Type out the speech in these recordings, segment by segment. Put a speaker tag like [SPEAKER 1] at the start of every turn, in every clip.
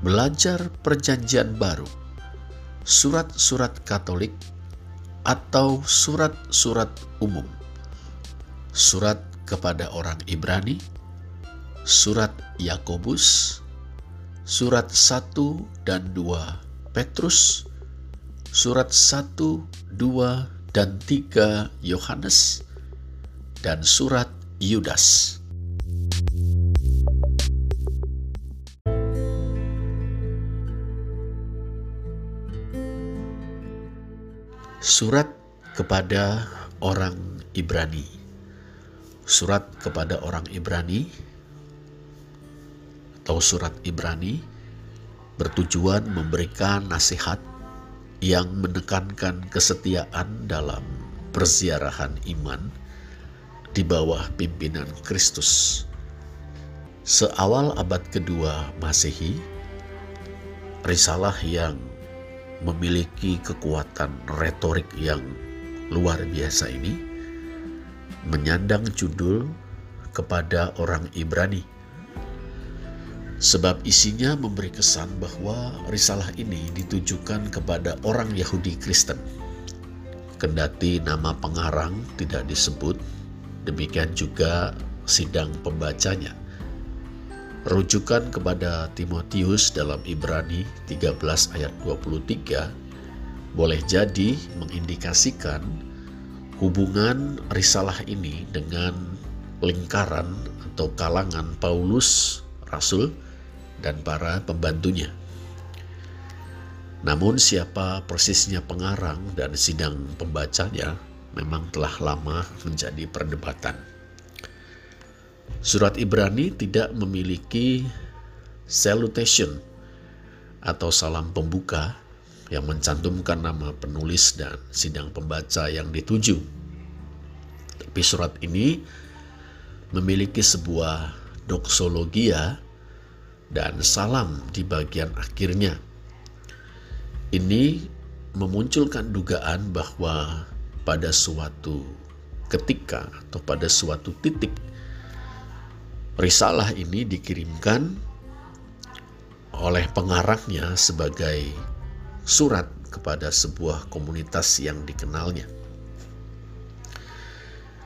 [SPEAKER 1] belajar Perjanjian Baru, surat-surat Katolik, atau surat-surat umum, surat kepada orang Ibrani, surat Yakobus, surat 1 dan 2 Petrus, surat 1, 2, dan 3 Yohanes, dan surat Yudas. Surat kepada orang Ibrani. Surat kepada orang Ibrani atau surat Ibrani bertujuan memberikan nasihat yang menekankan kesetiaan dalam perziarahan iman di bawah pimpinan Kristus. Seawal abad kedua Masehi, risalah yang memiliki kekuatan retorik yang luar biasa ini menyandang judul kepada orang Ibrani. Sebab isinya memberi kesan bahwa risalah ini ditujukan kepada orang Yahudi Kristen. Kendati nama pengarang tidak disebut, demikian juga sidang pembacanya Rujukan kepada Timotius dalam Ibrani 13 ayat 23 boleh jadi mengindikasikan hubungan risalah ini dengan lingkaran atau kalangan Paulus, Rasul, dan para pembantunya. Namun siapa persisnya pengarang dan sidang pembacanya memang telah lama menjadi perdebatan. Surat Ibrani tidak memiliki salutation atau salam pembuka yang mencantumkan nama penulis dan sidang pembaca yang dituju. Tapi surat ini memiliki sebuah doksologia dan salam di bagian akhirnya. Ini memunculkan dugaan bahwa pada suatu ketika atau pada suatu titik Risalah ini dikirimkan oleh pengarangnya sebagai surat kepada sebuah komunitas yang dikenalnya.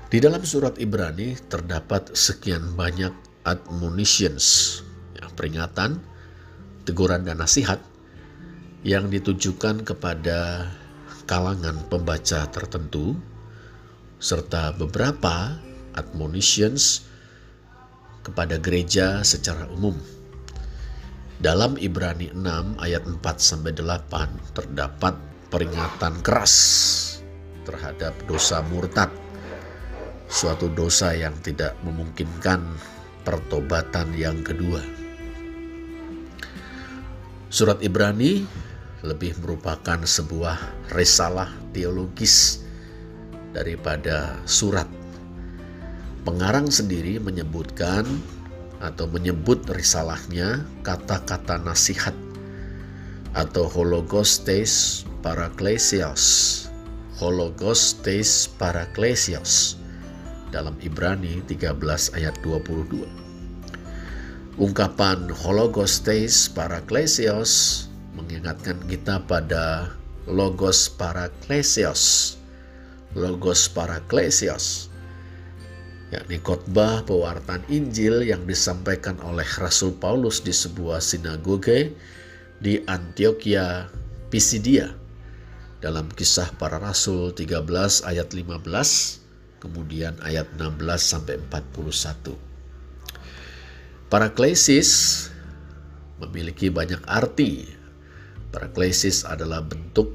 [SPEAKER 1] Di dalam surat Ibrani terdapat sekian banyak admonitions, ya, peringatan, teguran dan nasihat yang ditujukan kepada kalangan pembaca tertentu serta beberapa admonitions kepada gereja secara umum. Dalam Ibrani 6 ayat 4 sampai 8 terdapat peringatan keras terhadap dosa murtad. Suatu dosa yang tidak memungkinkan pertobatan yang kedua. Surat Ibrani lebih merupakan sebuah risalah teologis daripada surat Pengarang sendiri menyebutkan atau menyebut risalahnya kata-kata nasihat atau hologostes paraklesios. Hologostes paraklesios. Dalam Ibrani 13 ayat 22 ungkapan hologostes paraklesios mengingatkan kita pada logos paraklesios. Logos paraklesios yakni khotbah pewartaan Injil yang disampaikan oleh Rasul Paulus di sebuah sinagoge di Antioquia, Pisidia. Dalam kisah para rasul 13 ayat 15, kemudian ayat 16 sampai 41. Paraklesis memiliki banyak arti. Paraklesis adalah bentuk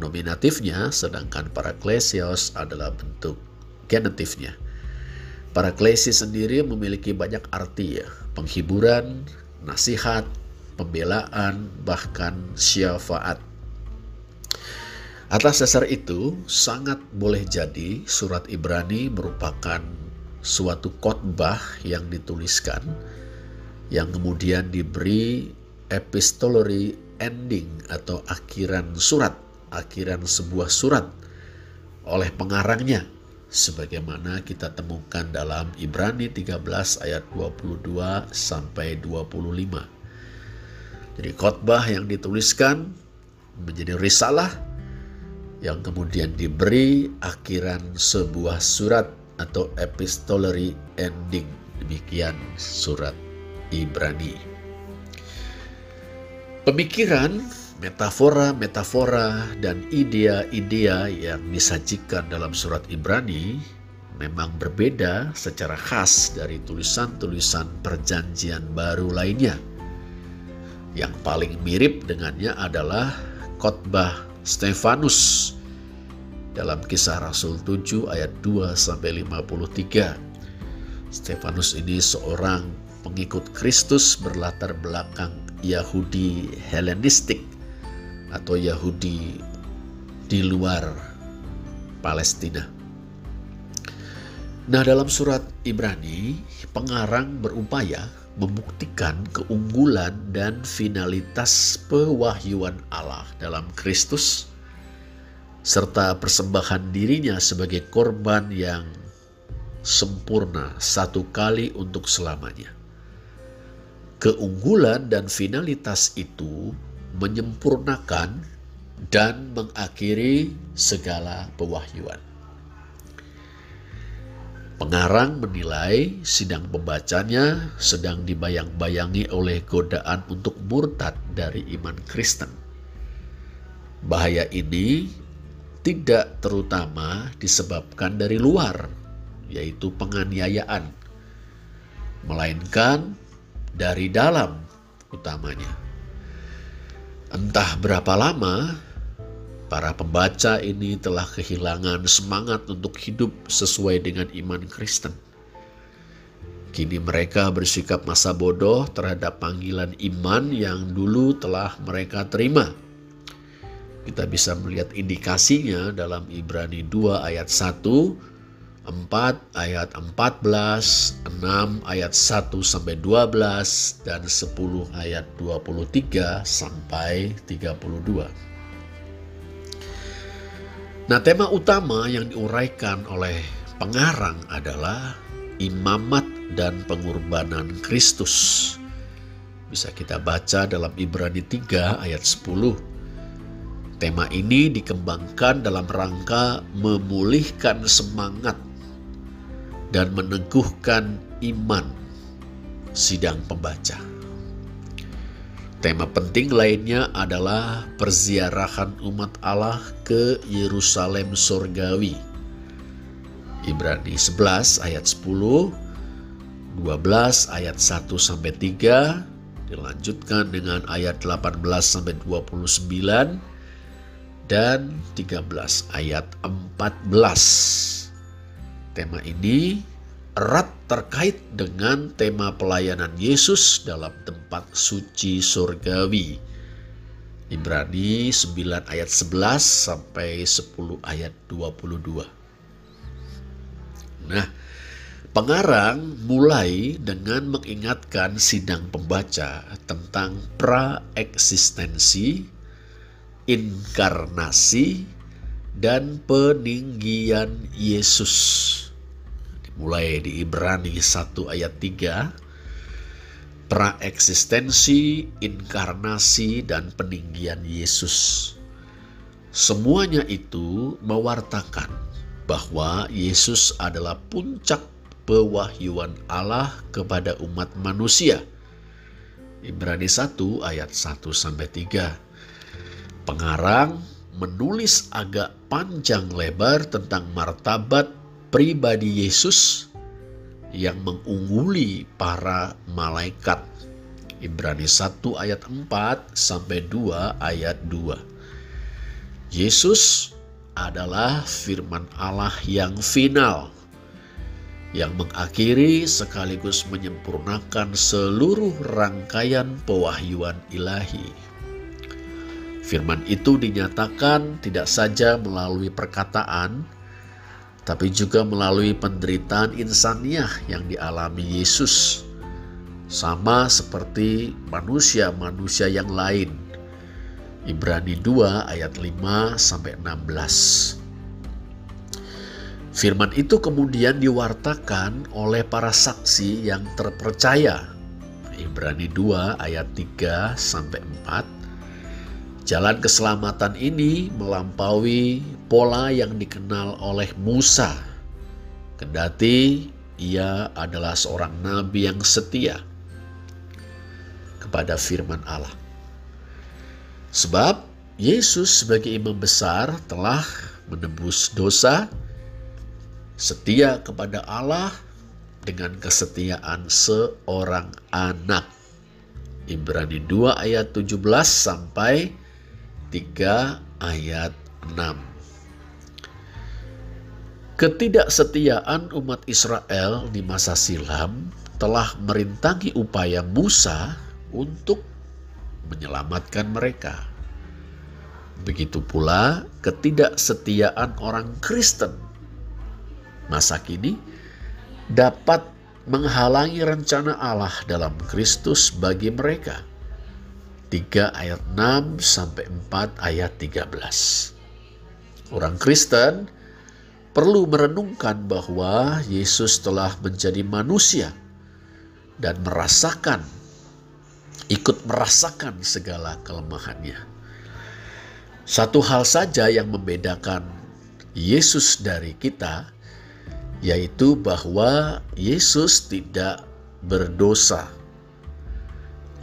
[SPEAKER 1] nominatifnya, sedangkan paraklesios adalah bentuk genetifnya. Paraklesi sendiri memiliki banyak arti ya, penghiburan, nasihat, pembelaan, bahkan syafaat. Atas dasar itu, sangat boleh jadi surat Ibrani merupakan suatu khotbah yang dituliskan yang kemudian diberi epistolary ending atau akhiran surat, akhiran sebuah surat oleh pengarangnya sebagaimana kita temukan dalam Ibrani 13 ayat 22 sampai 25. Jadi khotbah yang dituliskan menjadi risalah yang kemudian diberi akhiran sebuah surat atau epistolary ending. Demikian surat Ibrani. Pemikiran, metafora-metafora, dan idea-idea yang disajikan dalam surat Ibrani memang berbeda secara khas dari tulisan-tulisan perjanjian baru lainnya. Yang paling mirip dengannya adalah khotbah Stefanus dalam kisah Rasul 7 ayat 2 sampai 53. Stefanus ini seorang pengikut Kristus berlatar belakang Yahudi Helenistik atau Yahudi di luar Palestina. Nah, dalam surat Ibrani, pengarang berupaya membuktikan keunggulan dan finalitas pewahyuan Allah dalam Kristus serta persembahan dirinya sebagai korban yang sempurna satu kali untuk selamanya. Keunggulan dan finalitas itu menyempurnakan dan mengakhiri segala pewahyuan. Pengarang menilai sidang pembacanya sedang dibayang-bayangi oleh godaan untuk murtad dari iman Kristen. Bahaya ini tidak terutama disebabkan dari luar, yaitu penganiayaan, melainkan dari dalam utamanya. Entah berapa lama Para pembaca ini telah kehilangan semangat untuk hidup sesuai dengan iman Kristen. Kini mereka bersikap masa bodoh terhadap panggilan iman yang dulu telah mereka terima. Kita bisa melihat indikasinya dalam Ibrani 2 ayat 1, 4 ayat 14, 6 ayat 1 sampai 12, dan 10 ayat 23 sampai 32. Nah, tema utama yang diuraikan oleh pengarang adalah imamat dan pengorbanan Kristus. Bisa kita baca dalam Ibrani 3 ayat 10. Tema ini dikembangkan dalam rangka memulihkan semangat dan meneguhkan iman sidang pembaca. Tema penting lainnya adalah perziarahan umat Allah ke Yerusalem surgawi. Ibrani 11 ayat 10, 12 ayat 1 sampai 3, dilanjutkan dengan ayat 18 sampai 29 dan 13 ayat 14. Tema ini erat terkait dengan tema pelayanan Yesus dalam tempat suci surgawi. Ibrani 9 ayat 11 sampai 10 ayat 22. Nah, pengarang mulai dengan mengingatkan sidang pembaca tentang praeksistensi, inkarnasi, dan peninggian Yesus mulai di Ibrani 1 ayat 3 praeksistensi, inkarnasi dan peninggian Yesus. Semuanya itu mewartakan bahwa Yesus adalah puncak pewahyuan Allah kepada umat manusia. Ibrani 1 ayat 1 sampai 3. Pengarang menulis agak panjang lebar tentang martabat pribadi Yesus yang mengungguli para malaikat. Ibrani 1 ayat 4 sampai 2 ayat 2. Yesus adalah firman Allah yang final yang mengakhiri sekaligus menyempurnakan seluruh rangkaian pewahyuan ilahi. Firman itu dinyatakan tidak saja melalui perkataan, tapi juga melalui penderitaan insaniah yang dialami Yesus. Sama seperti manusia-manusia yang lain. Ibrani 2 ayat 5 sampai 16. Firman itu kemudian diwartakan oleh para saksi yang terpercaya Ibrani 2 ayat 3 sampai 4. Jalan keselamatan ini melampaui pola yang dikenal oleh Musa. Kendati ia adalah seorang nabi yang setia kepada firman Allah. Sebab Yesus sebagai imam besar telah menebus dosa, setia kepada Allah dengan kesetiaan seorang anak. Ibrani 2 ayat 17 sampai 3 ayat 6. Ketidaksetiaan umat Israel di masa silam telah merintangi upaya Musa untuk menyelamatkan mereka. Begitu pula ketidaksetiaan orang Kristen masa kini dapat menghalangi rencana Allah dalam Kristus bagi mereka. 3 ayat 6 sampai 4 ayat 13. Orang Kristen perlu merenungkan bahwa Yesus telah menjadi manusia dan merasakan ikut merasakan segala kelemahannya. Satu hal saja yang membedakan Yesus dari kita yaitu bahwa Yesus tidak berdosa.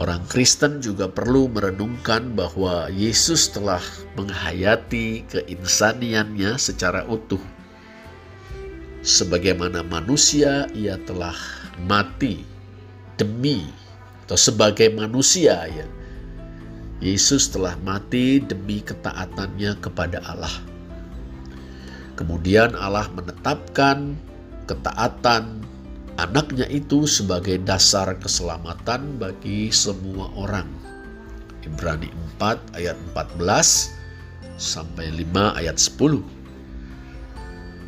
[SPEAKER 1] Orang Kristen juga perlu merenungkan bahwa Yesus telah menghayati keinsaniannya secara utuh. Sebagaimana manusia, ia telah mati demi atau sebagai manusia ya. Yesus telah mati demi ketaatannya kepada Allah. Kemudian Allah menetapkan ketaatan anaknya itu sebagai dasar keselamatan bagi semua orang. Ibrani 4 ayat 14 sampai 5 ayat 10.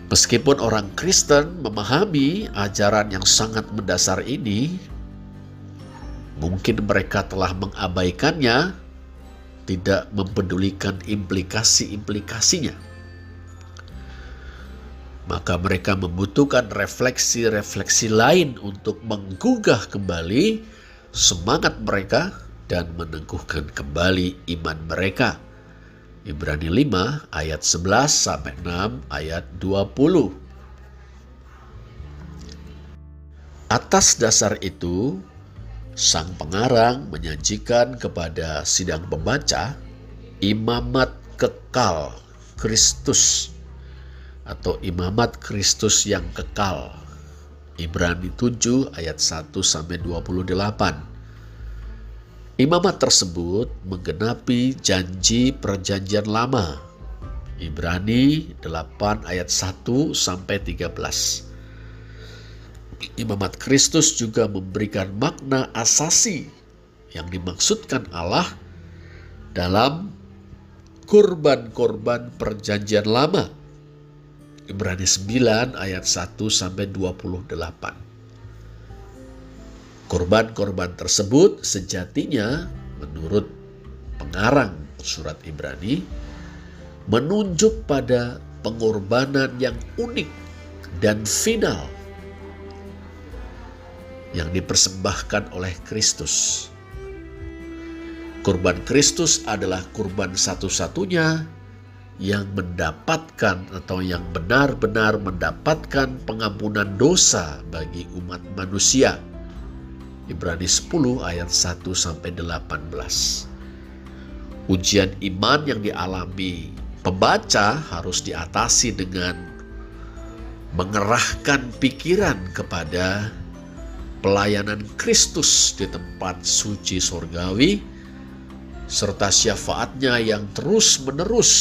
[SPEAKER 1] Meskipun orang Kristen memahami ajaran yang sangat mendasar ini, mungkin mereka telah mengabaikannya, tidak mempedulikan implikasi-implikasinya maka mereka membutuhkan refleksi-refleksi lain untuk menggugah kembali semangat mereka dan meneguhkan kembali iman mereka. Ibrani 5 ayat 11 sampai 6 ayat 20. Atas dasar itu, sang pengarang menyajikan kepada sidang pembaca imamat kekal Kristus atau imamat Kristus yang kekal. Ibrani 7 ayat 1 sampai 28. Imamat tersebut menggenapi janji perjanjian lama. Ibrani 8 ayat 1 sampai 13. Imamat Kristus juga memberikan makna asasi yang dimaksudkan Allah dalam kurban-kurban perjanjian lama Ibrani 9 ayat 1 sampai 28. Korban-korban tersebut sejatinya menurut pengarang surat Ibrani menunjuk pada pengorbanan yang unik dan final yang dipersembahkan oleh Kristus. Kurban Kristus adalah kurban satu-satunya yang mendapatkan atau yang benar-benar mendapatkan pengampunan dosa bagi umat manusia. Ibrani 10 ayat 1 sampai 18. Ujian iman yang dialami pembaca harus diatasi dengan mengerahkan pikiran kepada pelayanan Kristus di tempat suci sorgawi serta syafaatnya yang terus menerus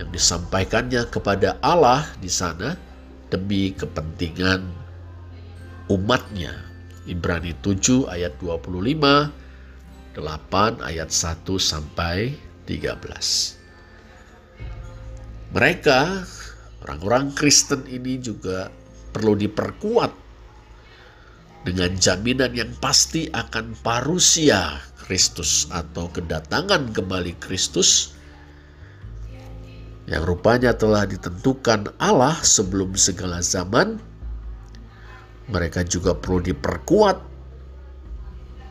[SPEAKER 1] yang disampaikannya kepada Allah di sana demi kepentingan umatnya. Ibrani 7 ayat 25, 8 ayat 1 sampai 13. Mereka, orang-orang Kristen ini juga perlu diperkuat dengan jaminan yang pasti akan parusia Kristus atau kedatangan kembali Kristus yang rupanya telah ditentukan Allah sebelum segala zaman, mereka juga perlu diperkuat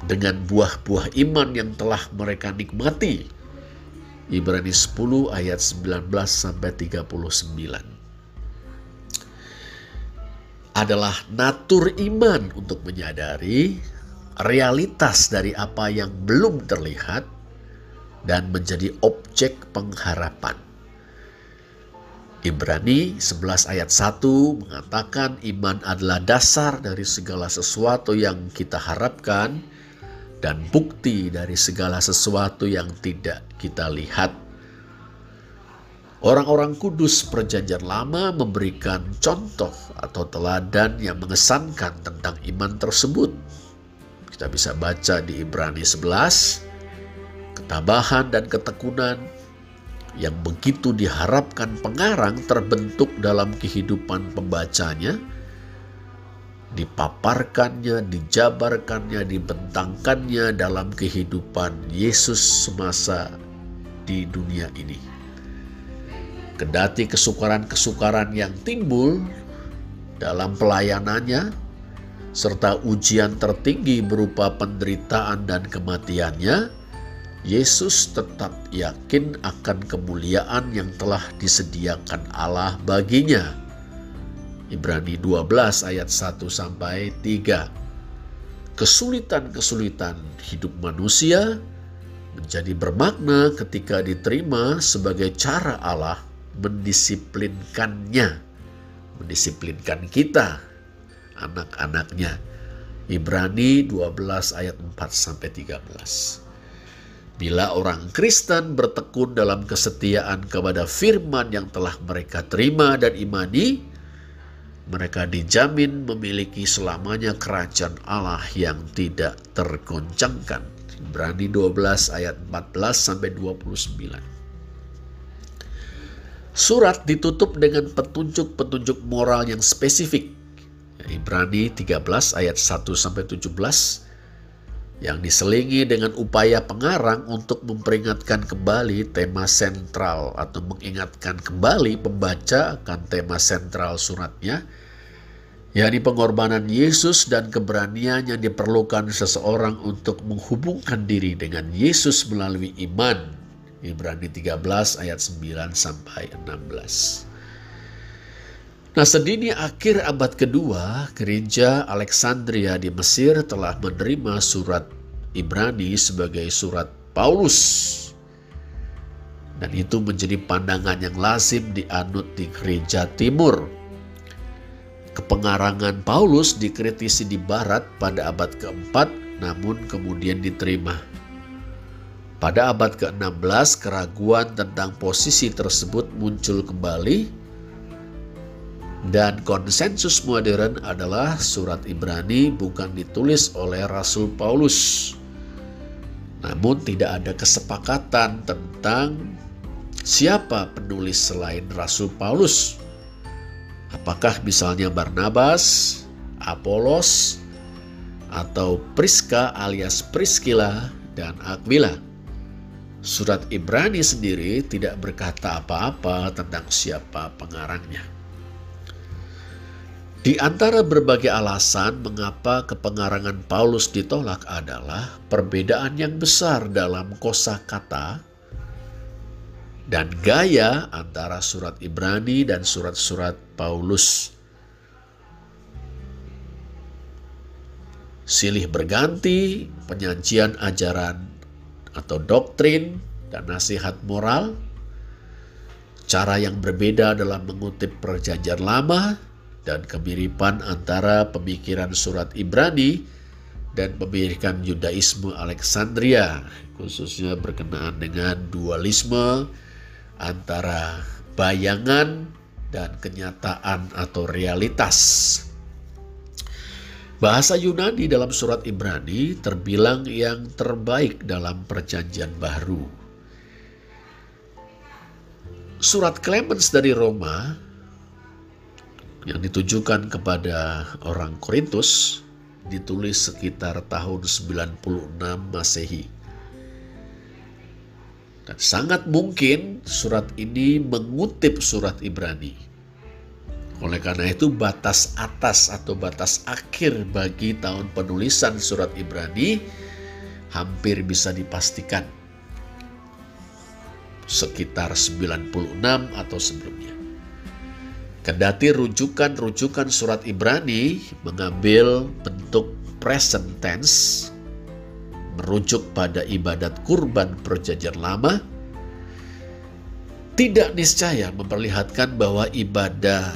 [SPEAKER 1] dengan buah-buah iman yang telah mereka nikmati. Ibrani 10 ayat 19 sampai 39. Adalah natur iman untuk menyadari realitas dari apa yang belum terlihat dan menjadi objek pengharapan. Ibrani 11 ayat 1 mengatakan iman adalah dasar dari segala sesuatu yang kita harapkan dan bukti dari segala sesuatu yang tidak kita lihat. Orang-orang kudus perjanjian lama memberikan contoh atau teladan yang mengesankan tentang iman tersebut. Kita bisa baca di Ibrani 11, ketabahan dan ketekunan yang begitu diharapkan pengarang terbentuk dalam kehidupan pembacanya, dipaparkannya, dijabarkannya, dibentangkannya dalam kehidupan Yesus semasa di dunia ini. Kendati kesukaran-kesukaran yang timbul dalam pelayanannya, serta ujian tertinggi berupa penderitaan dan kematiannya, Yesus tetap yakin akan kemuliaan yang telah disediakan Allah baginya. Ibrani 12 ayat 1 sampai 3. Kesulitan-kesulitan hidup manusia menjadi bermakna ketika diterima sebagai cara Allah mendisiplinkannya, mendisiplinkan kita anak-anaknya. Ibrani 12 ayat 4 sampai 13. Bila orang Kristen bertekun dalam kesetiaan kepada firman yang telah mereka terima dan imani, mereka dijamin memiliki selamanya kerajaan Allah yang tidak tergoncangkan. Ibrani 12 ayat 14 sampai 29. Surat ditutup dengan petunjuk-petunjuk moral yang spesifik Ibrani 13 ayat 1 sampai 17 yang diselingi dengan upaya pengarang untuk memperingatkan kembali tema sentral atau mengingatkan kembali pembaca akan tema sentral suratnya yakni pengorbanan Yesus dan keberanian yang diperlukan seseorang untuk menghubungkan diri dengan Yesus melalui iman. Ibrani 13 ayat 9 sampai 16. Nah, sedini akhir abad kedua, gereja Alexandria di Mesir telah menerima surat Ibrani sebagai surat Paulus. Dan itu menjadi pandangan yang lazim dianut di gereja timur. Kepengarangan Paulus dikritisi di barat pada abad keempat, namun kemudian diterima. Pada abad ke-16, keraguan tentang posisi tersebut muncul kembali dan konsensus modern adalah surat Ibrani bukan ditulis oleh Rasul Paulus. Namun tidak ada kesepakatan tentang siapa penulis selain Rasul Paulus. Apakah misalnya Barnabas, Apolos, atau Priska alias Priskila dan Aquila. Surat Ibrani sendiri tidak berkata apa-apa tentang siapa pengarangnya. Di antara berbagai alasan mengapa kepengarangan Paulus ditolak adalah perbedaan yang besar dalam kosa kata dan gaya antara surat Ibrani dan surat-surat Paulus. Silih berganti, penyajian ajaran atau doktrin dan nasihat moral, cara yang berbeda dalam mengutip perjanjian lama, dan kemiripan antara pemikiran surat Ibrani dan pemikiran Yudaisme Alexandria, khususnya berkenaan dengan dualisme antara bayangan dan kenyataan atau realitas. Bahasa Yunani dalam surat Ibrani terbilang yang terbaik dalam Perjanjian Baru. Surat Clemens dari Roma yang ditujukan kepada orang Korintus ditulis sekitar tahun 96 Masehi. Dan sangat mungkin surat ini mengutip surat Ibrani. Oleh karena itu batas atas atau batas akhir bagi tahun penulisan surat Ibrani hampir bisa dipastikan sekitar 96 atau sebelumnya. Kendati rujukan-rujukan surat Ibrani mengambil bentuk present tense, merujuk pada ibadat kurban perjanjian lama, tidak niscaya memperlihatkan bahwa ibadah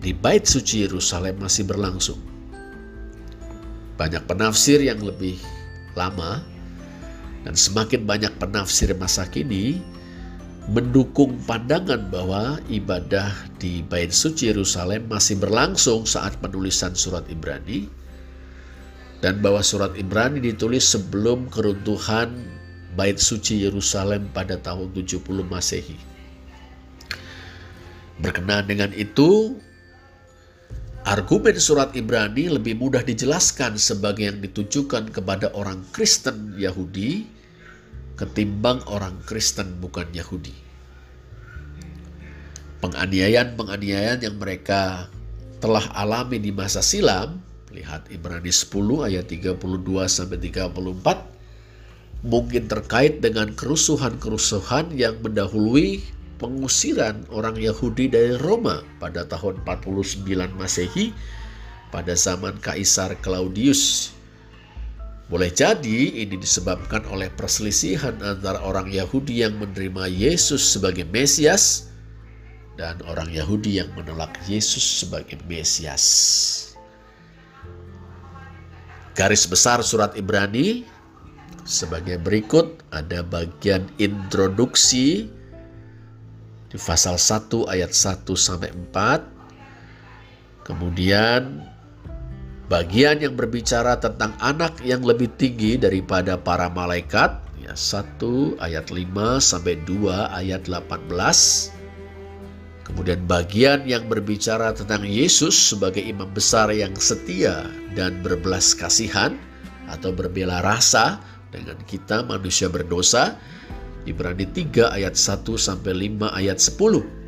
[SPEAKER 1] di bait suci Yerusalem masih berlangsung. Banyak penafsir yang lebih lama dan semakin banyak penafsir masa kini mendukung pandangan bahwa ibadah di Bait Suci Yerusalem masih berlangsung saat penulisan surat Ibrani dan bahwa surat Ibrani ditulis sebelum keruntuhan Bait Suci Yerusalem pada tahun 70 Masehi. Berkenaan dengan itu, argumen surat Ibrani lebih mudah dijelaskan sebagai yang ditujukan kepada orang Kristen Yahudi ketimbang orang Kristen bukan Yahudi. Penganiayaan-penganiayaan yang mereka telah alami di masa silam, lihat Ibrani 10 ayat 32 sampai 34, mungkin terkait dengan kerusuhan-kerusuhan yang mendahului pengusiran orang Yahudi dari Roma pada tahun 49 Masehi pada zaman Kaisar Claudius boleh jadi ini disebabkan oleh perselisihan antara orang Yahudi yang menerima Yesus sebagai Mesias dan orang Yahudi yang menolak Yesus sebagai Mesias. Garis besar surat Ibrani sebagai berikut ada bagian introduksi di pasal 1 ayat 1 sampai 4. Kemudian bagian yang berbicara tentang anak yang lebih tinggi daripada para malaikat ya 1 ayat 5 sampai 2 ayat 18 kemudian bagian yang berbicara tentang Yesus sebagai imam besar yang setia dan berbelas kasihan atau berbela rasa dengan kita manusia berdosa Ibrani 3 ayat 1 sampai 5 ayat 10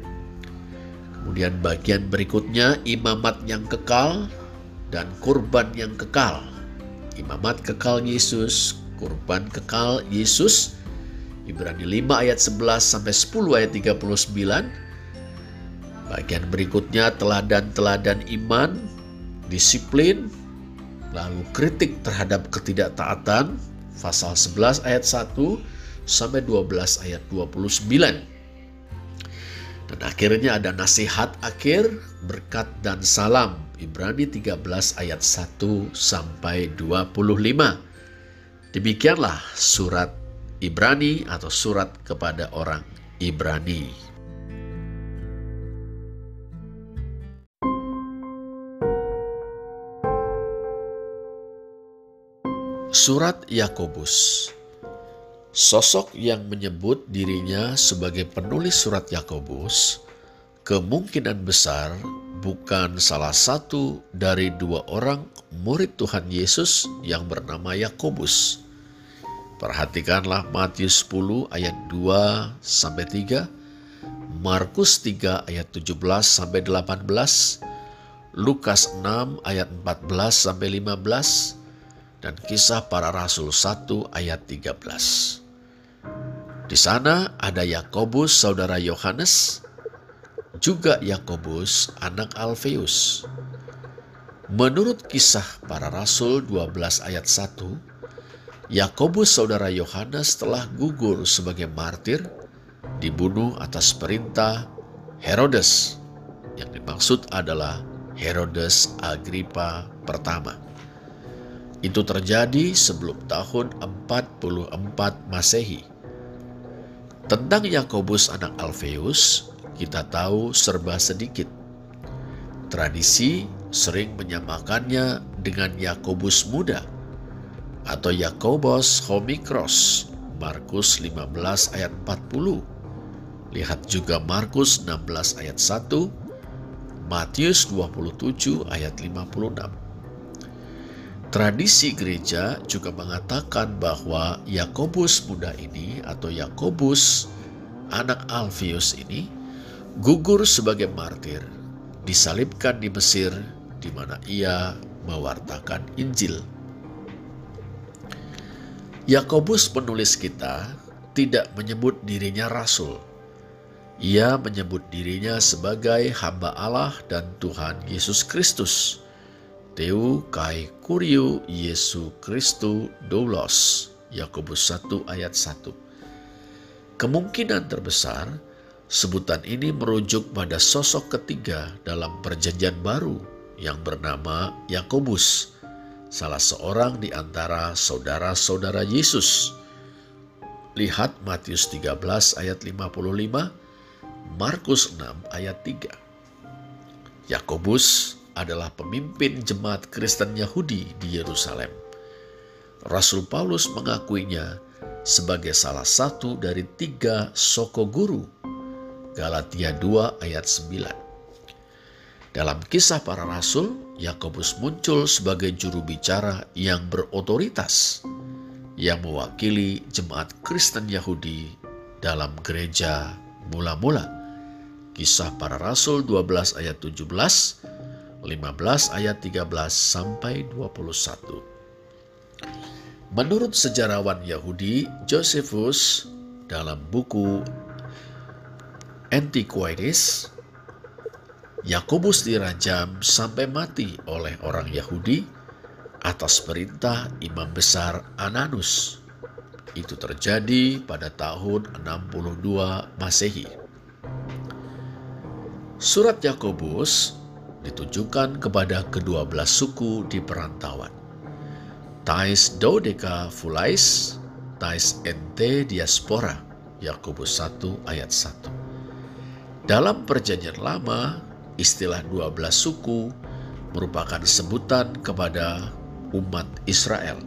[SPEAKER 1] Kemudian bagian berikutnya imamat yang kekal dan kurban yang kekal. Imamat kekal Yesus, kurban kekal Yesus. Ibrani 5 ayat 11 sampai 10 ayat 39. Bagian berikutnya teladan-teladan iman, disiplin, lalu kritik terhadap ketidaktaatan, pasal 11 ayat 1 sampai 12 ayat 29. Dan akhirnya ada nasihat akhir, berkat dan salam Ibrani 13 ayat 1 sampai 25. Demikianlah surat Ibrani atau surat kepada orang Ibrani. Surat Yakobus Sosok yang menyebut dirinya sebagai penulis surat Yakobus kemungkinan besar bukan salah satu dari dua orang murid Tuhan Yesus yang bernama Yakobus. Perhatikanlah Matius 10 ayat 2 sampai 3, Markus 3 ayat 17 sampai 18, Lukas 6 ayat 14 sampai 15, dan kisah para rasul 1 ayat 13. Di sana ada Yakobus saudara Yohanes, juga Yakobus anak Alfeus. Menurut kisah para rasul 12 ayat 1, Yakobus saudara Yohanes telah gugur sebagai martir dibunuh atas perintah Herodes. Yang dimaksud adalah Herodes Agripa pertama. Itu terjadi sebelum tahun 44 Masehi. Tentang Yakobus anak Alfeus, kita tahu serba sedikit. Tradisi sering menyamakannya dengan Yakobus muda atau Yakobus Homikros, Markus 15 ayat 40. Lihat juga Markus 16 ayat 1, Matius 27 ayat 56. Tradisi gereja juga mengatakan bahwa Yakobus muda ini atau Yakobus anak Alfius ini gugur sebagai martir, disalibkan di Mesir di mana ia mewartakan Injil. Yakobus penulis kita tidak menyebut dirinya rasul. Ia menyebut dirinya sebagai hamba Allah dan Tuhan Yesus Kristus. Teu kai kuriu Yesu Kristu doulos. Yakobus 1 ayat 1. Kemungkinan terbesar sebutan ini merujuk pada sosok ketiga dalam perjanjian baru yang bernama Yakobus salah seorang di antara saudara-saudara Yesus. Lihat Matius 13 ayat 55, Markus 6 ayat 3. Yakobus adalah pemimpin jemaat Kristen Yahudi di Yerusalem. Rasul Paulus mengakuinya sebagai salah satu dari tiga soko guru. Galatia 2 ayat 9. Dalam kisah para rasul, Yakobus muncul sebagai juru bicara yang berotoritas yang mewakili jemaat Kristen Yahudi dalam gereja mula-mula. Kisah para rasul 12 ayat 17, 15 ayat 13 sampai 21. Menurut sejarawan Yahudi Josephus dalam buku Antiquities Yakobus dirajam sampai mati oleh orang Yahudi atas perintah imam besar Ananus. Itu terjadi pada tahun 62 Masehi. Surat Yakobus ditujukan kepada kedua belas suku di perantauan. Tais Dodeka Fulais, Tais Ente Diaspora, Yakobus 1 ayat 1. Dalam perjanjian lama, istilah 12 suku merupakan sebutan kepada umat Israel.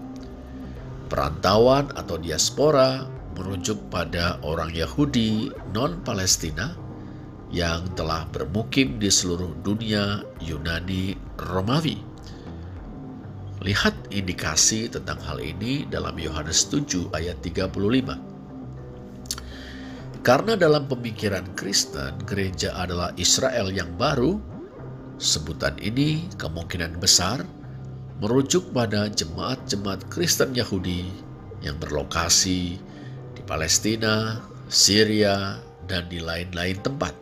[SPEAKER 1] Perantauan atau diaspora merujuk pada orang Yahudi non-Palestina yang telah bermukim di seluruh dunia Yunani Romawi. Lihat indikasi tentang hal ini dalam Yohanes 7 ayat 35. Karena dalam pemikiran Kristen, gereja adalah Israel yang baru, sebutan ini kemungkinan besar merujuk pada jemaat-jemaat Kristen Yahudi yang berlokasi di Palestina, Syria, dan di lain-lain tempat.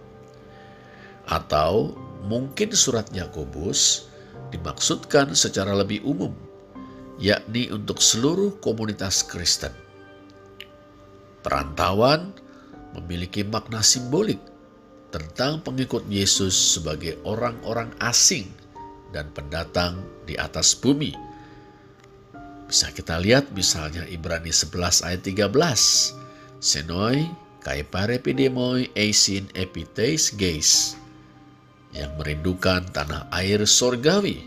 [SPEAKER 1] Atau mungkin surat Yakobus dimaksudkan secara lebih umum, yakni untuk seluruh komunitas Kristen. Perantauan memiliki makna simbolik tentang pengikut Yesus sebagai orang-orang asing dan pendatang di atas bumi. Bisa kita lihat misalnya Ibrani 11 ayat 13. Senoi kai parepidemoi eisin epites geis yang merindukan tanah air sorgawi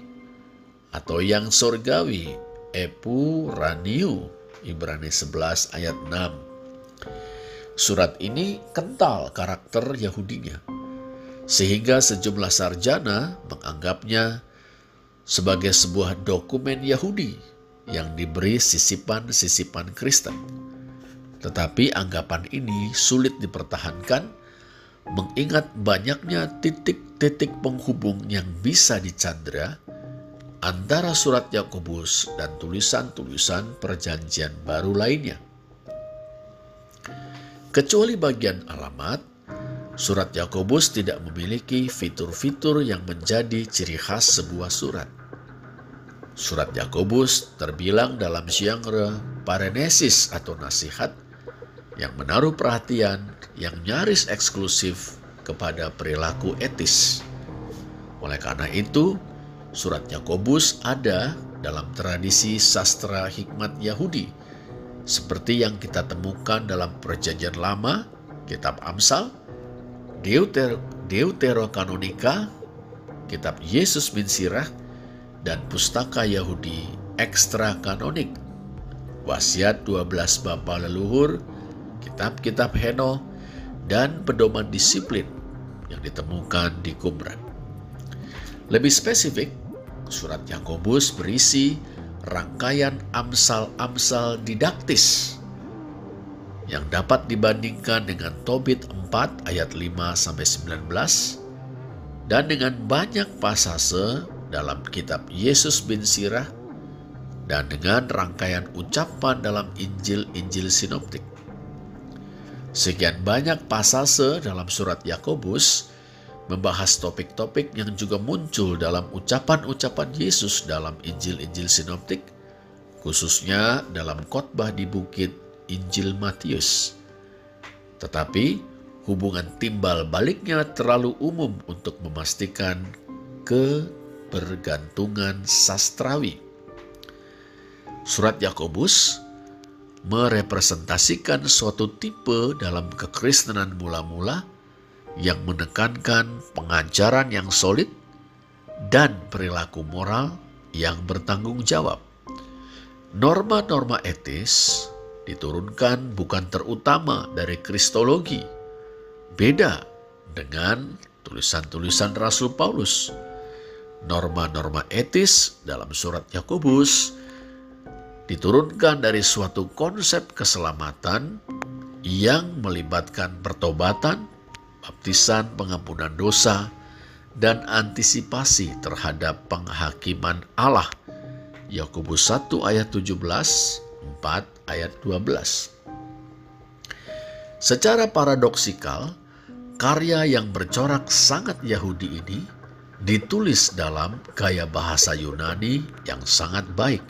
[SPEAKER 1] atau yang sorgawi epu raniu Ibrani 11 ayat 6 Surat ini kental karakter Yahudinya, sehingga sejumlah sarjana menganggapnya sebagai sebuah dokumen Yahudi yang diberi sisipan-sisipan Kristen. Tetapi anggapan ini sulit dipertahankan mengingat banyaknya titik-titik penghubung yang bisa dicandra antara surat Yakobus dan tulisan-tulisan perjanjian baru lainnya. Kecuali bagian alamat, surat Yakobus tidak memiliki fitur-fitur yang menjadi ciri khas sebuah surat. Surat Yakobus terbilang dalam genre parenesis atau nasihat yang menaruh perhatian yang nyaris eksklusif kepada perilaku etis. Oleh karena itu, surat Yakobus ada dalam tradisi sastra hikmat Yahudi seperti yang kita temukan dalam Perjanjian Lama, Kitab Amsal, Deuter, Deuterokanonika, Kitab Yesus bin Sirah, dan Pustaka Yahudi Ekstra Kanonik, Wasiat 12 Bapa Leluhur, Kitab-kitab Heno, dan pedoman disiplin yang ditemukan di Qumran. Lebih spesifik, surat Yakobus berisi rangkaian amsal-amsal didaktis yang dapat dibandingkan dengan Tobit 4 ayat 5 sampai 19 dan dengan banyak pasase dalam kitab Yesus bin Sirah, dan dengan rangkaian ucapan dalam Injil-Injil sinoptik. Sekian banyak pasase dalam surat Yakobus membahas topik-topik yang juga muncul dalam ucapan-ucapan Yesus dalam Injil-Injil sinoptik, khususnya dalam khotbah di bukit Injil Matius. Tetapi hubungan timbal baliknya terlalu umum untuk memastikan kebergantungan sastrawi. Surat Yakobus merepresentasikan suatu tipe dalam kekristenan mula-mula yang menekankan pengajaran yang solid dan perilaku moral yang bertanggung jawab. Norma-norma etis diturunkan bukan terutama dari kristologi. Beda dengan tulisan-tulisan Rasul Paulus. Norma-norma etis dalam surat Yakobus diturunkan dari suatu konsep keselamatan yang melibatkan pertobatan, baptisan pengampunan dosa, dan antisipasi terhadap penghakiman Allah. Yakobus 1 ayat 17, 4 ayat 12. Secara paradoksikal, karya yang bercorak sangat Yahudi ini ditulis dalam gaya bahasa Yunani yang sangat baik.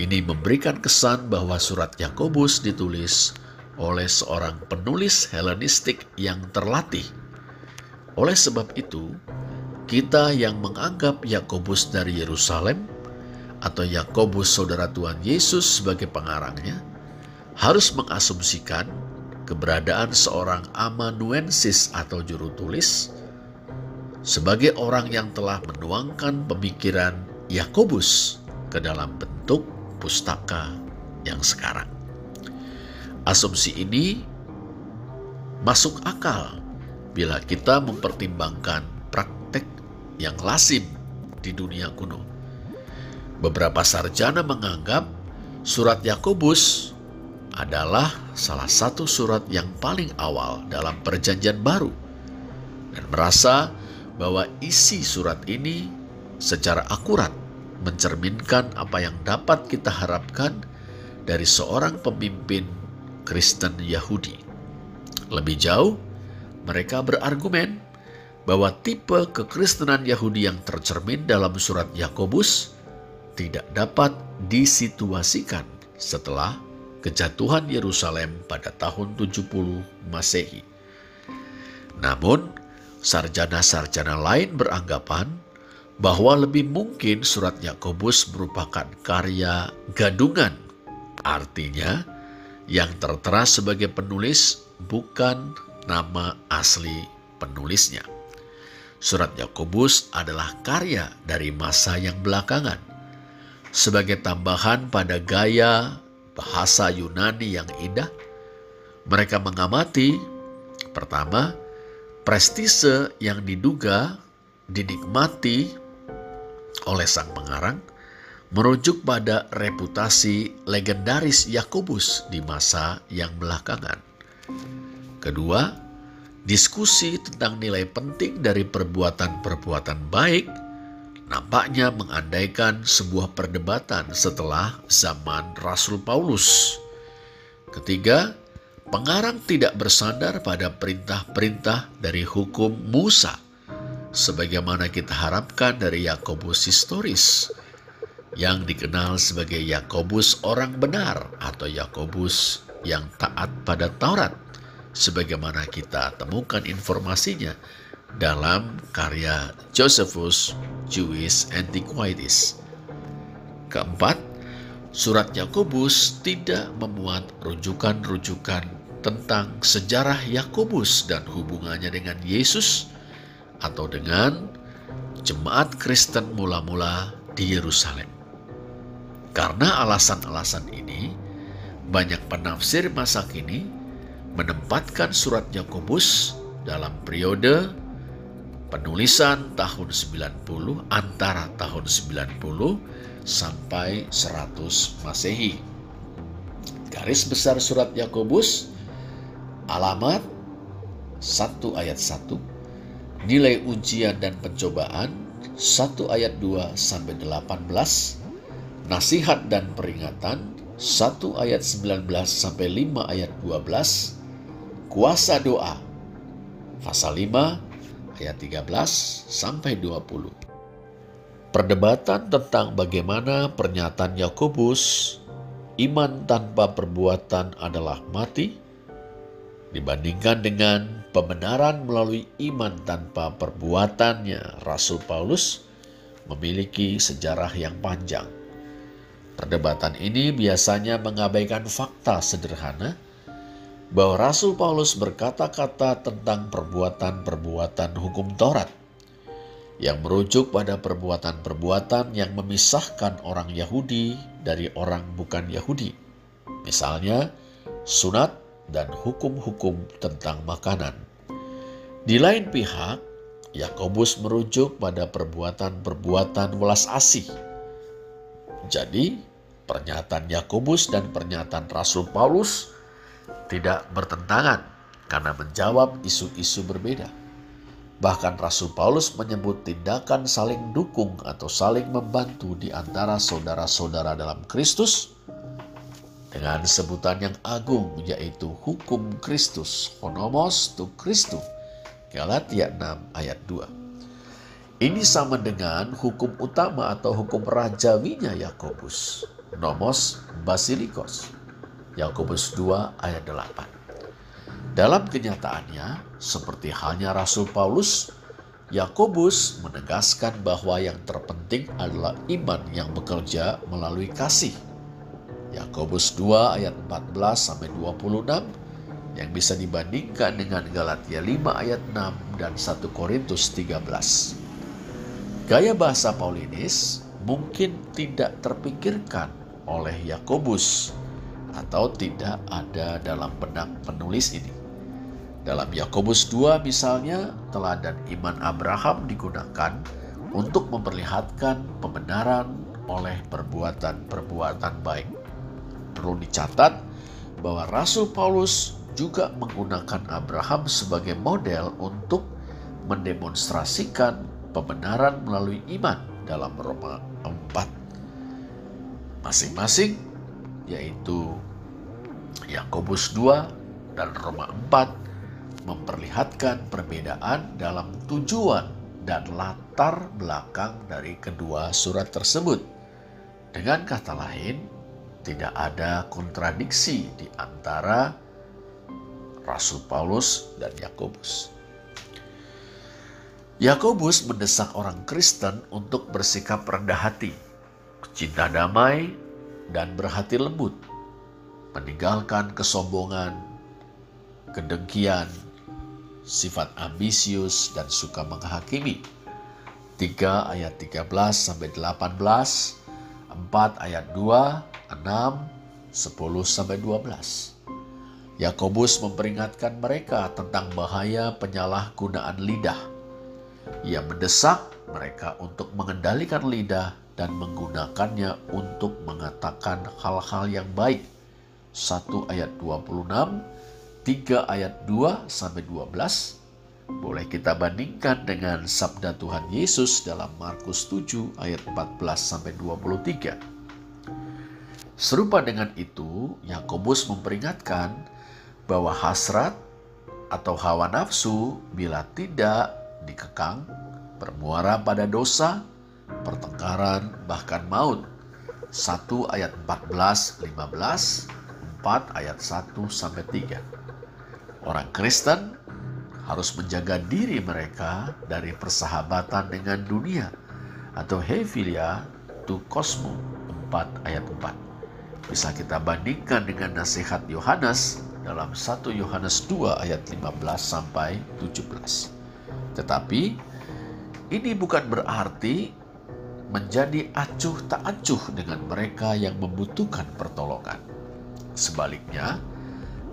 [SPEAKER 1] Ini memberikan kesan bahwa surat Yakobus ditulis oleh seorang penulis Helenistik yang terlatih. Oleh sebab itu, kita yang menganggap Yakobus dari Yerusalem atau Yakobus saudara Tuhan Yesus sebagai pengarangnya harus mengasumsikan keberadaan seorang amanuensis atau juru tulis sebagai orang yang telah menuangkan pemikiran Yakobus ke dalam bentuk pustaka yang sekarang. Asumsi ini masuk akal bila kita mempertimbangkan praktek yang lazim di dunia kuno. Beberapa sarjana menganggap surat Yakobus adalah salah satu surat yang paling awal dalam Perjanjian Baru dan merasa bahwa isi surat ini secara akurat mencerminkan apa yang dapat kita harapkan dari seorang pemimpin Kristen Yahudi. Lebih jauh, mereka berargumen bahwa tipe kekristenan Yahudi yang tercermin dalam surat Yakobus tidak dapat disituasikan setelah kejatuhan Yerusalem pada tahun 70 Masehi. Namun, sarjana-sarjana lain beranggapan bahwa lebih mungkin surat Yakobus merupakan karya gadungan. Artinya, yang tertera sebagai penulis bukan nama asli penulisnya. Surat Yakobus adalah karya dari masa yang belakangan sebagai tambahan pada gaya bahasa Yunani yang indah, mereka mengamati pertama prestise yang diduga dinikmati oleh sang pengarang merujuk pada reputasi legendaris Yakobus di masa yang belakangan. Kedua, diskusi tentang nilai penting dari perbuatan-perbuatan baik nampaknya mengandaikan sebuah perdebatan setelah zaman Rasul Paulus. Ketiga, pengarang tidak bersandar pada perintah-perintah dari hukum Musa, sebagaimana kita harapkan dari Yakobus historis, yang dikenal sebagai Yakobus orang benar atau Yakobus yang taat pada Taurat, sebagaimana kita temukan informasinya dalam karya Josephus Jewish Antiquities. Keempat, surat Yakobus tidak memuat rujukan-rujukan tentang sejarah Yakobus dan hubungannya dengan Yesus atau dengan jemaat Kristen mula-mula di Yerusalem. Karena alasan-alasan ini, banyak penafsir masa kini menempatkan surat Yakobus dalam periode penulisan tahun 90 antara tahun 90 sampai 100 Masehi. Garis besar surat Yakobus alamat 1 ayat 1 nilai ujian dan pencobaan 1 ayat 2 sampai 18 Nasihat dan peringatan 1 ayat 19 sampai 5 ayat 12. Kuasa doa pasal 5 ayat 13 sampai 20. Perdebatan tentang bagaimana pernyataan Yakobus iman tanpa perbuatan adalah mati dibandingkan dengan pembenaran melalui iman tanpa perbuatannya Rasul Paulus memiliki sejarah yang panjang. Perdebatan ini biasanya mengabaikan fakta sederhana bahwa Rasul Paulus berkata-kata tentang perbuatan-perbuatan hukum Taurat yang merujuk pada perbuatan-perbuatan yang memisahkan orang Yahudi dari orang bukan Yahudi. Misalnya, sunat dan hukum-hukum tentang makanan. Di lain pihak, Yakobus merujuk pada perbuatan-perbuatan welas asih. Jadi, pernyataan Yakobus dan pernyataan Rasul Paulus tidak bertentangan karena menjawab isu-isu berbeda. Bahkan Rasul Paulus menyebut tindakan saling dukung atau saling membantu di antara saudara-saudara dalam Kristus dengan sebutan yang agung yaitu hukum Kristus, honomos tu Kristus Galatia 6 ayat 2. Ini sama dengan hukum utama atau hukum rajawinya Yakobus. Nomos Basilikos. Yakobus 2 ayat 8. Dalam kenyataannya, seperti halnya Rasul Paulus, Yakobus menegaskan bahwa yang terpenting adalah iman yang bekerja melalui kasih. Yakobus 2 ayat 14 sampai 26 yang bisa dibandingkan dengan Galatia 5 ayat 6 dan 1 Korintus 13. Gaya bahasa Paulinis mungkin tidak terpikirkan oleh Yakobus atau tidak ada dalam benak penulis ini. Dalam Yakobus 2 misalnya, teladan iman Abraham digunakan untuk memperlihatkan pembenaran oleh perbuatan-perbuatan baik. Perlu dicatat bahwa Rasul Paulus juga menggunakan Abraham sebagai model untuk mendemonstrasikan pembenaran melalui iman dalam Roma 4. Masing-masing yaitu Yakobus 2 dan Roma 4 memperlihatkan perbedaan dalam tujuan dan latar belakang dari kedua surat tersebut. Dengan kata lain, tidak ada kontradiksi di antara Rasul Paulus dan Yakobus. Yakobus mendesak orang Kristen untuk bersikap rendah hati, cinta damai, dan berhati lembut, meninggalkan kesombongan, kedengkian, sifat ambisius dan suka menghakimi. 3 ayat 13 sampai 18, 4 ayat 2, 6, 10 sampai 12. Yakobus memperingatkan mereka tentang bahaya penyalahgunaan lidah. Ia mendesak mereka untuk mengendalikan lidah dan menggunakannya untuk mengatakan hal-hal yang baik. 1 ayat 26, 3 ayat 2 sampai 12. Boleh kita bandingkan dengan sabda Tuhan Yesus dalam Markus 7 ayat 14 sampai 23. Serupa dengan itu, Yakobus memperingatkan bahwa hasrat atau hawa nafsu bila tidak dikekang bermuara pada dosa, pertengkaran, bahkan maut. 1 ayat 14, 15, 4 ayat 1 sampai 3. Orang Kristen harus menjaga diri mereka dari persahabatan dengan dunia atau hefilia tu kosmo 4 ayat 4. Bisa kita bandingkan dengan nasihat Yohanes dalam 1 Yohanes 2 ayat 15 sampai 17. Tetapi ini bukan berarti menjadi acuh tak acuh dengan mereka yang membutuhkan pertolongan. Sebaliknya,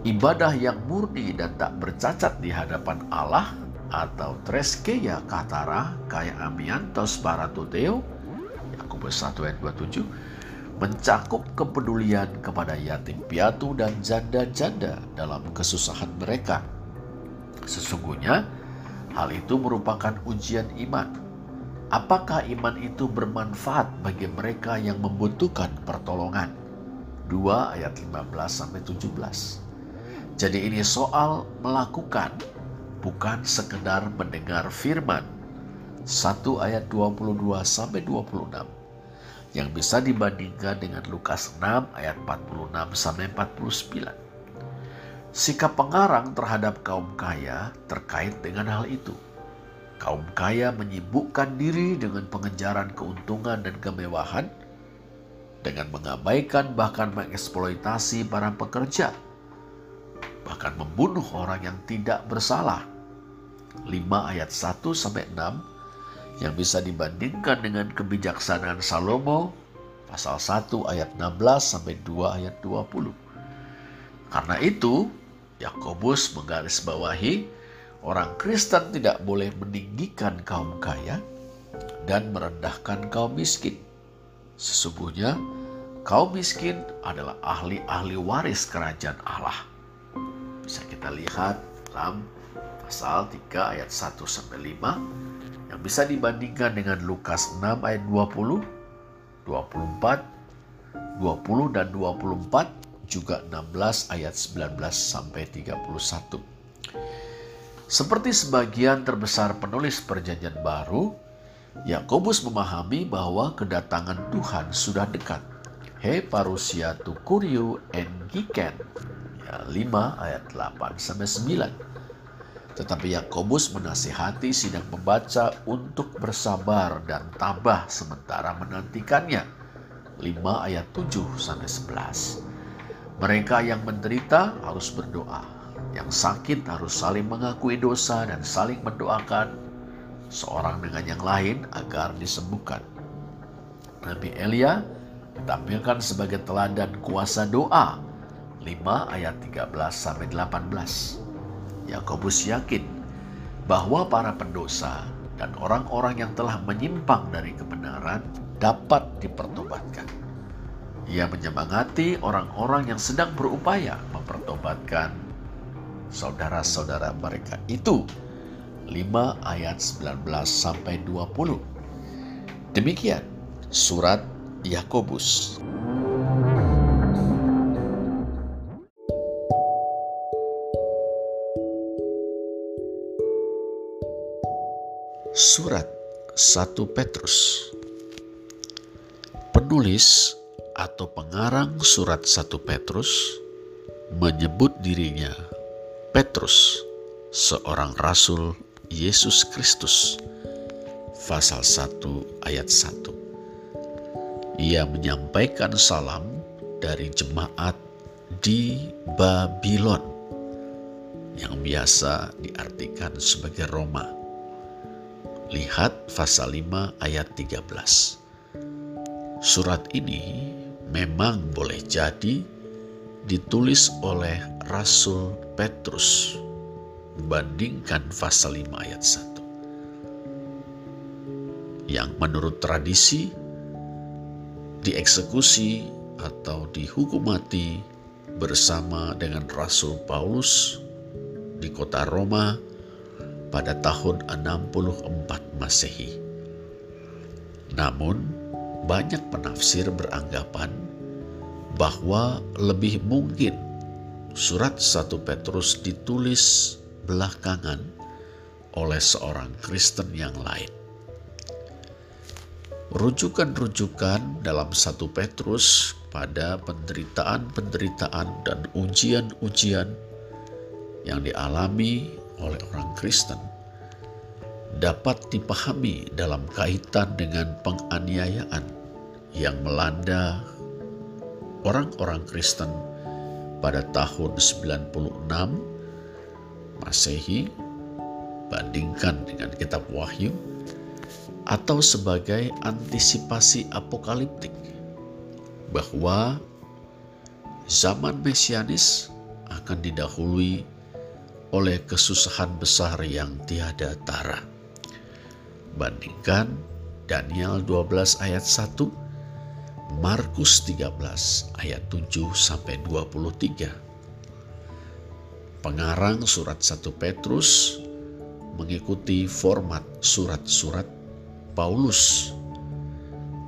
[SPEAKER 1] ibadah yang murni dan tak bercacat di hadapan Allah atau treskeya katara kaya amiantos paratuteo Yakobus 1 ayat 27 mencakup kepedulian kepada yatim piatu dan janda-janda dalam kesusahan mereka. Sesungguhnya, hal itu merupakan ujian iman. apakah iman itu bermanfaat bagi mereka yang membutuhkan pertolongan? 2 ayat 15 sampai 17. Jadi ini soal melakukan bukan sekedar mendengar firman. 1 ayat 22 sampai 26 yang bisa dibandingkan dengan Lukas 6 ayat 46 sampai 49. Sikap pengarang terhadap kaum kaya terkait dengan hal itu. Kaum kaya menyibukkan diri dengan pengejaran keuntungan dan kemewahan, dengan mengabaikan bahkan mengeksploitasi para pekerja, bahkan membunuh orang yang tidak bersalah. 5 ayat 1 sampai 6 yang bisa dibandingkan dengan kebijaksanaan Salomo pasal 1 ayat 16 sampai 2 ayat 20. Karena itu, Yakobus menggarisbawahi orang Kristen tidak boleh meninggikan kaum kaya dan merendahkan kaum miskin. Sesungguhnya kaum miskin adalah ahli-ahli waris kerajaan Allah. Bisa kita lihat dalam pasal 3 ayat 1 sampai 5 yang bisa dibandingkan dengan Lukas 6 ayat 20, 24, 20 dan 24 juga 16 ayat 19 sampai 31. Seperti sebagian terbesar penulis perjanjian baru, Yakobus memahami bahwa kedatangan Tuhan sudah dekat. He parusia tu en giken. Ya, 5 ayat 8 sampai 9. Tetapi Yakobus menasihati sidang pembaca untuk bersabar dan tabah sementara menantikannya. 5 ayat 7 sampai 11. Mereka yang menderita harus berdoa. Yang sakit harus saling mengakui dosa dan saling mendoakan seorang dengan yang lain agar disembuhkan. Nabi Elia ditampilkan sebagai teladan kuasa doa 5 ayat 13 sampai 18. Yakobus yakin bahwa para pendosa dan orang-orang yang telah menyimpang dari kebenaran dapat dipertobatkan. Ia menyemangati orang-orang yang sedang berupaya mempertobatkan saudara-saudara mereka itu. 5 ayat 19 sampai 20. Demikian surat Yakobus. Surat 1 Petrus Penulis atau pengarang surat 1 Petrus menyebut dirinya Petrus, seorang rasul Yesus Kristus. Pasal 1 ayat 1. Ia menyampaikan salam dari jemaat di Babylon yang biasa diartikan sebagai Roma Lihat pasal 5 ayat 13. Surat ini memang boleh jadi ditulis oleh Rasul Petrus. Bandingkan pasal 5 ayat 1. Yang menurut tradisi dieksekusi atau dihukum mati bersama dengan Rasul Paulus di kota Roma pada tahun 64 Masehi. Namun, banyak penafsir beranggapan bahwa lebih mungkin surat 1 Petrus ditulis belakangan oleh seorang Kristen yang lain. Rujukan-rujukan dalam 1 Petrus pada penderitaan-penderitaan dan ujian-ujian yang dialami oleh orang Kristen dapat dipahami dalam kaitan dengan penganiayaan yang melanda orang-orang Kristen pada tahun 96 Masehi bandingkan dengan kitab Wahyu atau sebagai antisipasi apokaliptik bahwa zaman mesianis akan didahului oleh kesusahan besar yang tiada tara. Bandingkan Daniel 12 ayat 1, Markus 13 ayat 7 sampai 23. Pengarang surat 1 Petrus mengikuti format surat-surat Paulus.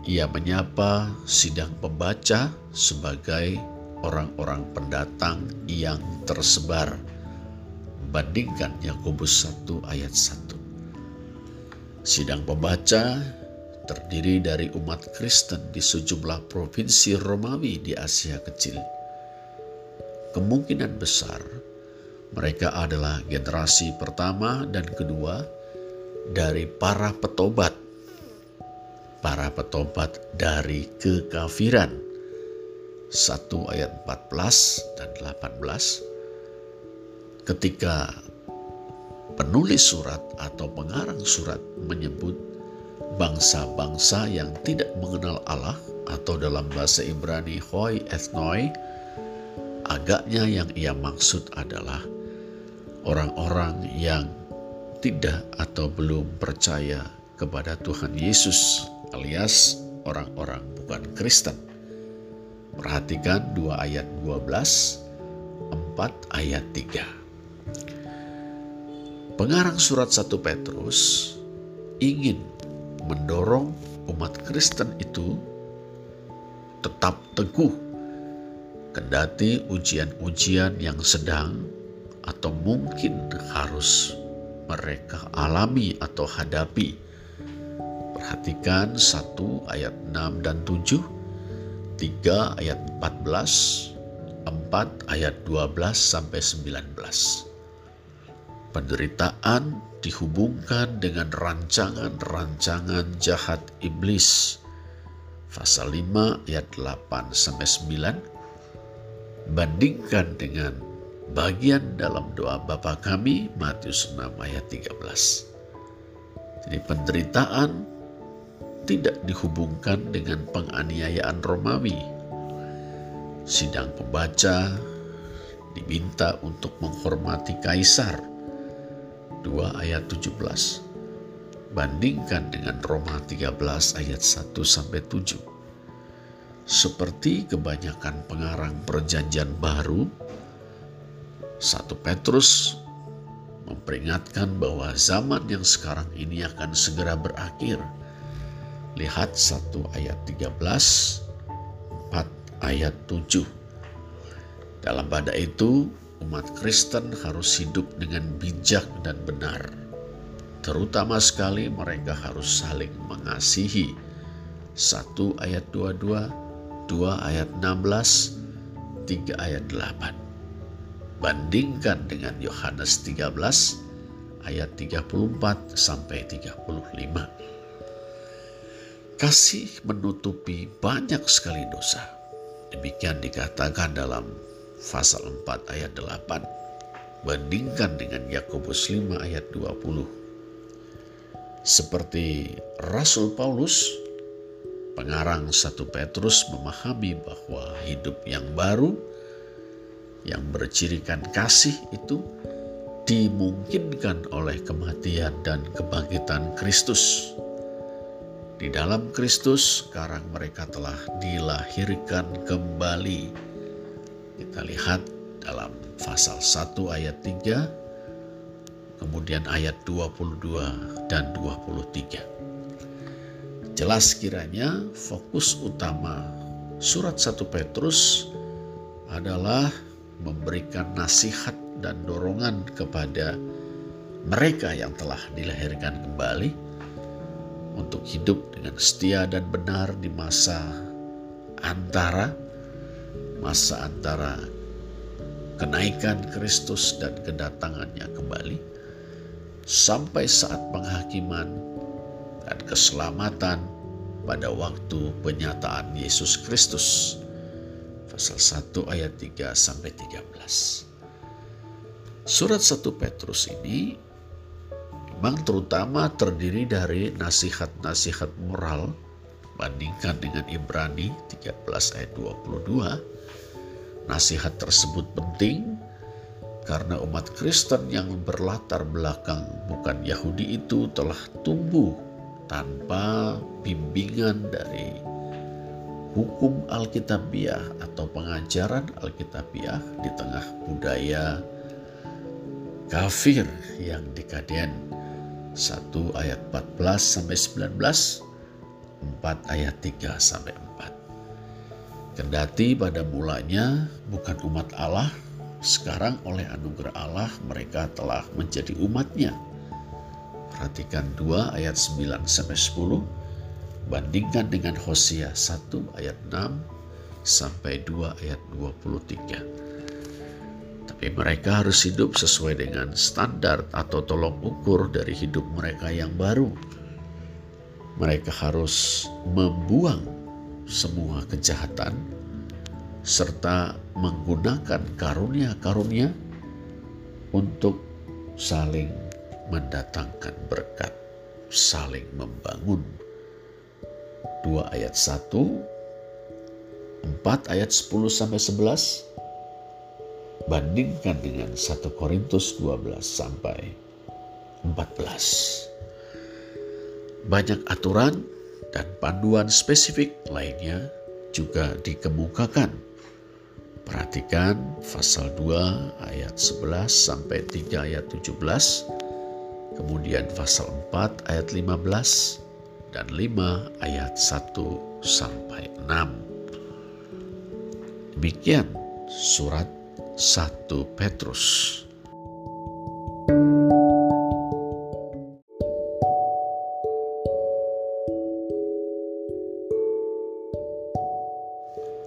[SPEAKER 1] Ia menyapa sidang pembaca sebagai orang-orang pendatang yang tersebar. Bandingkan Yakobus 1 ayat 1. Sidang pembaca terdiri dari umat Kristen di sejumlah provinsi Romawi di Asia Kecil. Kemungkinan besar mereka adalah generasi pertama dan kedua dari para petobat. Para petobat dari kekafiran. 1 ayat 14 dan 18. Ketika penulis surat atau pengarang surat menyebut bangsa-bangsa yang tidak mengenal Allah atau dalam bahasa Ibrani hoi ethnoi agaknya yang ia maksud adalah orang-orang yang tidak atau belum percaya kepada Tuhan Yesus alias orang-orang bukan Kristen. Perhatikan 2 ayat 12, 4 ayat 3. Pengarang surat 1 Petrus ingin mendorong umat Kristen itu tetap teguh kendati ujian-ujian yang sedang atau mungkin harus mereka alami atau hadapi. Perhatikan 1 ayat 6 dan 7, 3 ayat 14, 4 ayat 12 sampai 19 penderitaan dihubungkan dengan rancangan-rancangan jahat iblis. Pasal 5 ayat 8 sampai 9 bandingkan dengan bagian dalam doa Bapa kami Matius 6 ayat 13. Jadi penderitaan tidak dihubungkan dengan penganiayaan Romawi. Sidang pembaca diminta untuk menghormati kaisar 2 ayat 17. Bandingkan dengan Roma 13 ayat 1 sampai 7. Seperti kebanyakan pengarang perjanjian baru, 1 Petrus memperingatkan bahwa zaman yang sekarang ini akan segera berakhir. Lihat 1 ayat 13, 4 ayat 7. Dalam pada itu, umat Kristen harus hidup dengan bijak dan benar. Terutama sekali mereka harus saling mengasihi. 1 ayat 22, 2 ayat 16, 3 ayat 8. Bandingkan dengan Yohanes 13 ayat 34 sampai 35. Kasih menutupi banyak sekali dosa. Demikian dikatakan dalam pasal 4 ayat 8. Bandingkan dengan Yakobus 5 ayat 20. Seperti Rasul Paulus, pengarang satu Petrus memahami bahwa hidup yang baru yang bercirikan kasih itu dimungkinkan oleh kematian dan kebangkitan Kristus. Di dalam Kristus sekarang mereka telah dilahirkan kembali kita lihat dalam pasal 1 ayat 3, kemudian ayat 22 dan 23. Jelas kiranya fokus utama surat 1 Petrus adalah memberikan nasihat dan dorongan kepada mereka yang telah dilahirkan kembali untuk hidup dengan setia dan benar di masa antara masa antara kenaikan Kristus dan kedatangannya kembali sampai saat penghakiman dan keselamatan pada waktu penyataan Yesus Kristus. Pasal 1 ayat 3 sampai 13. Surat 1 Petrus ini memang terutama terdiri dari nasihat-nasihat moral bandingkan dengan Ibrani 13 ayat 22 Nasihat tersebut penting karena umat Kristen yang berlatar belakang bukan Yahudi itu telah tumbuh tanpa bimbingan dari hukum Alkitabiah atau pengajaran Alkitabiah di tengah budaya kafir yang dekaden 1 ayat 14 sampai 19, 4 ayat 3 sampai 4. Kendati pada mulanya bukan umat Allah, sekarang oleh anugerah Allah mereka telah menjadi umatnya. Perhatikan 2 ayat 9 sampai 10, bandingkan dengan Hosea 1 ayat 6 sampai 2 ayat 23. Tapi mereka harus hidup sesuai dengan standar atau tolong ukur dari hidup mereka yang baru. Mereka harus membuang semua kejahatan serta menggunakan karunia-karunia untuk saling mendatangkan berkat, saling membangun. 2 ayat 1, 4 ayat 10 sampai 11, Bandingkan dengan 1 Korintus 12 sampai 14. Banyak aturan dan panduan spesifik lainnya juga dikemukakan. Perhatikan pasal 2 ayat 11 sampai 3 ayat 17, kemudian pasal 4 ayat 15 dan 5 ayat 1 sampai 6. Demikian surat 1 Petrus.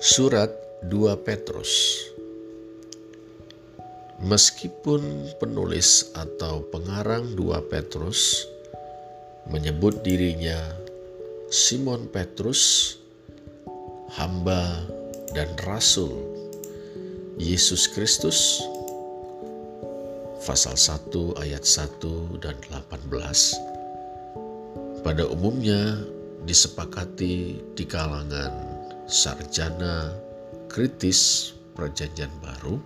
[SPEAKER 1] Surat 2 Petrus. Meskipun penulis atau pengarang 2 Petrus menyebut dirinya Simon Petrus, hamba dan rasul Yesus Kristus pasal 1 ayat 1 dan 18 pada umumnya disepakati di kalangan sarjana kritis perjanjian baru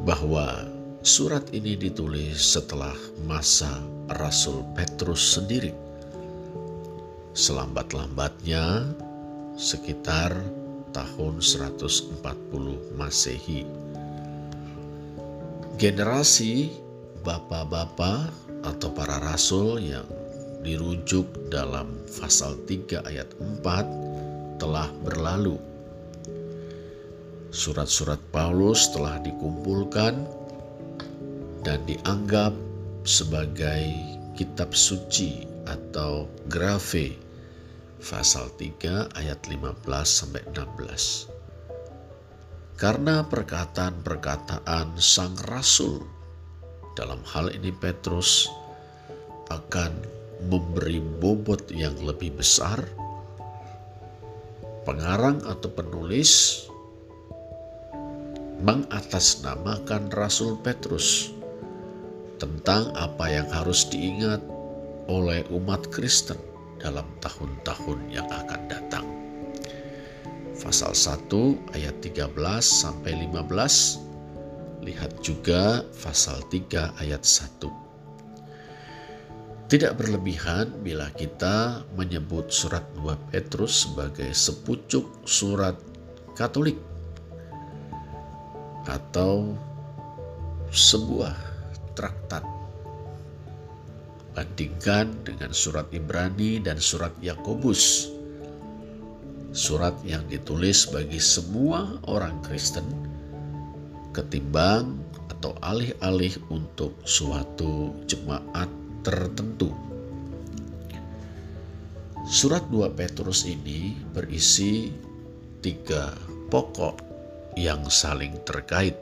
[SPEAKER 1] bahwa surat ini ditulis setelah masa Rasul Petrus sendiri. Selambat-lambatnya sekitar tahun 140 Masehi. Generasi bapak-bapak atau para rasul yang dirujuk dalam pasal 3 ayat 4 telah berlalu. Surat-surat Paulus telah dikumpulkan dan dianggap sebagai kitab suci atau grafe pasal 3 ayat 15 sampai 16. Karena perkataan-perkataan sang rasul dalam hal ini Petrus akan memberi bobot yang lebih besar, pengarang atau penulis mengatasnamakan Rasul Petrus tentang apa yang harus diingat oleh umat Kristen dalam tahun-tahun yang akan datang. Pasal 1 ayat 13 sampai 15. Lihat juga pasal 3 ayat 1. Tidak berlebihan bila kita menyebut surat 2 Petrus sebagai sepucuk surat Katolik atau sebuah traktat Bandingkan dengan surat Ibrani dan surat Yakobus. Surat yang ditulis bagi semua orang Kristen ketimbang atau alih-alih untuk suatu jemaat tertentu. Surat 2 Petrus ini berisi tiga pokok yang saling terkait.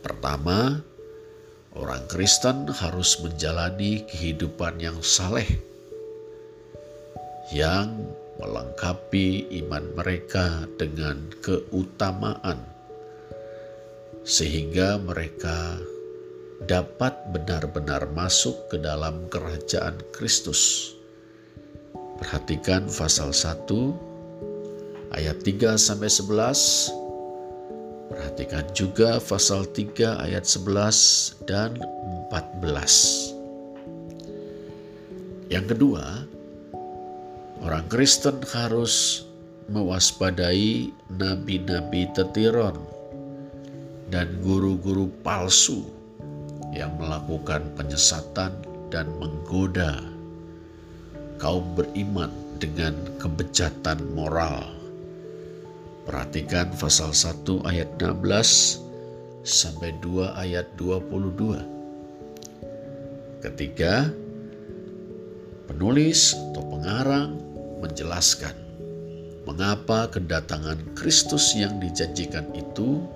[SPEAKER 1] Pertama, Orang Kristen harus menjalani kehidupan yang saleh, yang melengkapi iman mereka dengan keutamaan, sehingga mereka dapat benar-benar masuk ke dalam kerajaan Kristus. Perhatikan pasal 1 ayat 3 sampai 11 Perhatikan juga pasal 3 ayat 11 dan 14. Yang kedua, orang Kristen harus mewaspadai nabi-nabi tetiron dan guru-guru palsu yang melakukan penyesatan dan menggoda kaum beriman dengan kebejatan moral. Perhatikan pasal 1 ayat 16 sampai 2 ayat 22. Ketiga, penulis atau pengarang menjelaskan mengapa kedatangan Kristus yang dijanjikan itu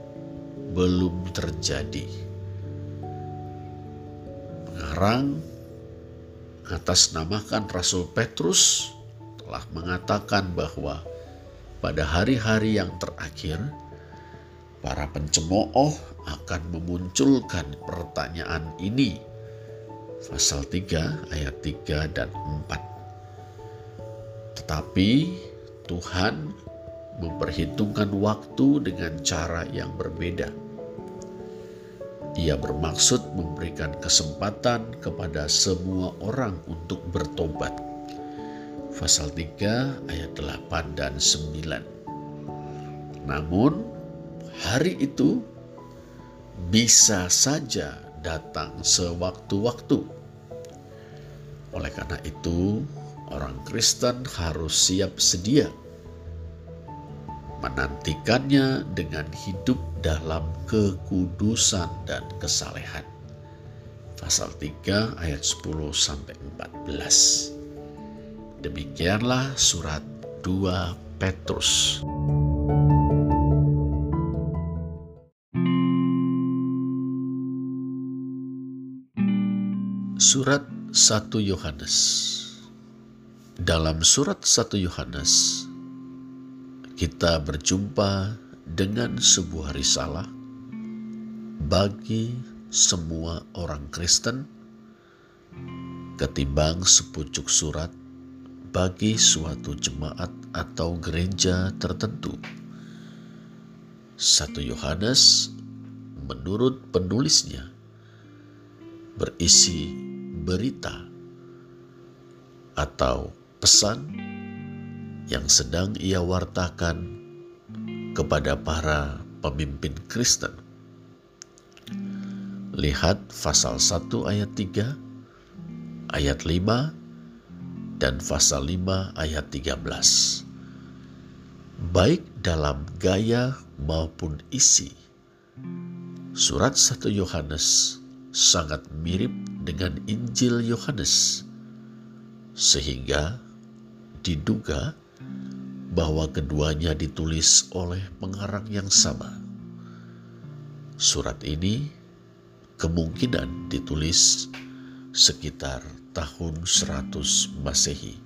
[SPEAKER 1] belum terjadi. Pengarang atas namakan Rasul Petrus telah mengatakan bahwa pada hari-hari yang terakhir, para pencemooh akan memunculkan pertanyaan ini. Pasal 3 ayat 3 dan 4. Tetapi Tuhan memperhitungkan waktu dengan cara yang berbeda. Ia bermaksud memberikan kesempatan kepada semua orang untuk bertobat pasal 3 ayat 8 dan 9. Namun hari itu bisa saja datang sewaktu-waktu. Oleh karena itu, orang Kristen harus siap sedia menantikannya dengan hidup dalam kekudusan dan kesalehan. Pasal 3 ayat 10 sampai 14. Demikianlah surat 2 Petrus. Surat 1 Yohanes Dalam surat 1 Yohanes kita berjumpa dengan sebuah risalah bagi semua orang Kristen ketimbang sepucuk surat bagi suatu jemaat atau gereja tertentu. Satu Yohanes menurut penulisnya berisi berita atau pesan yang sedang ia wartakan kepada para pemimpin Kristen. Lihat pasal 1 ayat 3, ayat 5, dan pasal 5 ayat 13. Baik dalam gaya maupun isi, surat 1 Yohanes sangat mirip dengan Injil Yohanes, sehingga diduga bahwa keduanya ditulis oleh pengarang yang sama. Surat ini kemungkinan ditulis sekitar tahun 100 Masehi.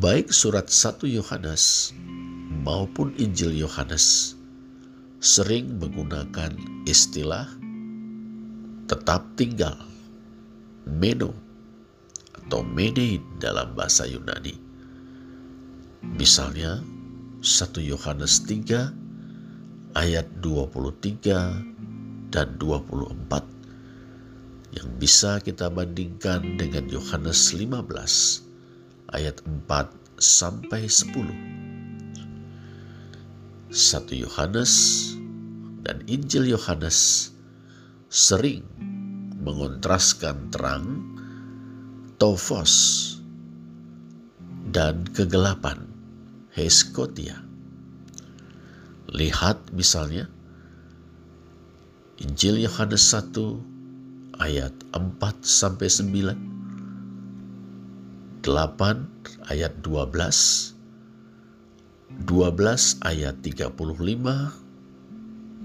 [SPEAKER 1] Baik surat 1 Yohanes maupun Injil Yohanes sering menggunakan istilah tetap tinggal, meno atau menein dalam bahasa Yunani. Misalnya 1 Yohanes 3 ayat 23 dan 24 yang bisa kita bandingkan dengan Yohanes 15 ayat 4 sampai 10. Satu Yohanes dan Injil Yohanes sering mengontraskan terang, tofos, dan kegelapan, heskotia. Lihat misalnya Injil Yohanes 1 ayat 4 sampai 9, 8 ayat 12, 12 ayat 35,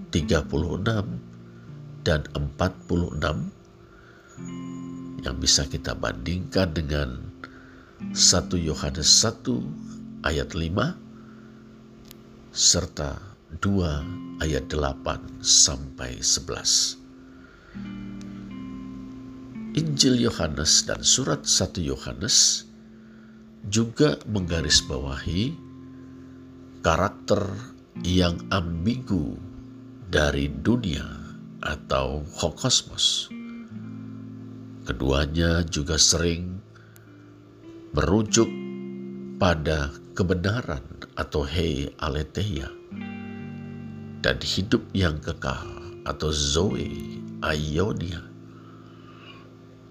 [SPEAKER 1] 36 dan 46 yang bisa kita bandingkan dengan 1 Yohanes 1 ayat 5 serta 2 ayat 8 sampai 11. Injil Yohanes dan surat 1 Yohanes juga menggarisbawahi karakter yang ambigu dari dunia atau hokosmos. Keduanya juga sering merujuk pada kebenaran atau hei aletheia dan hidup yang kekal atau zoe aionia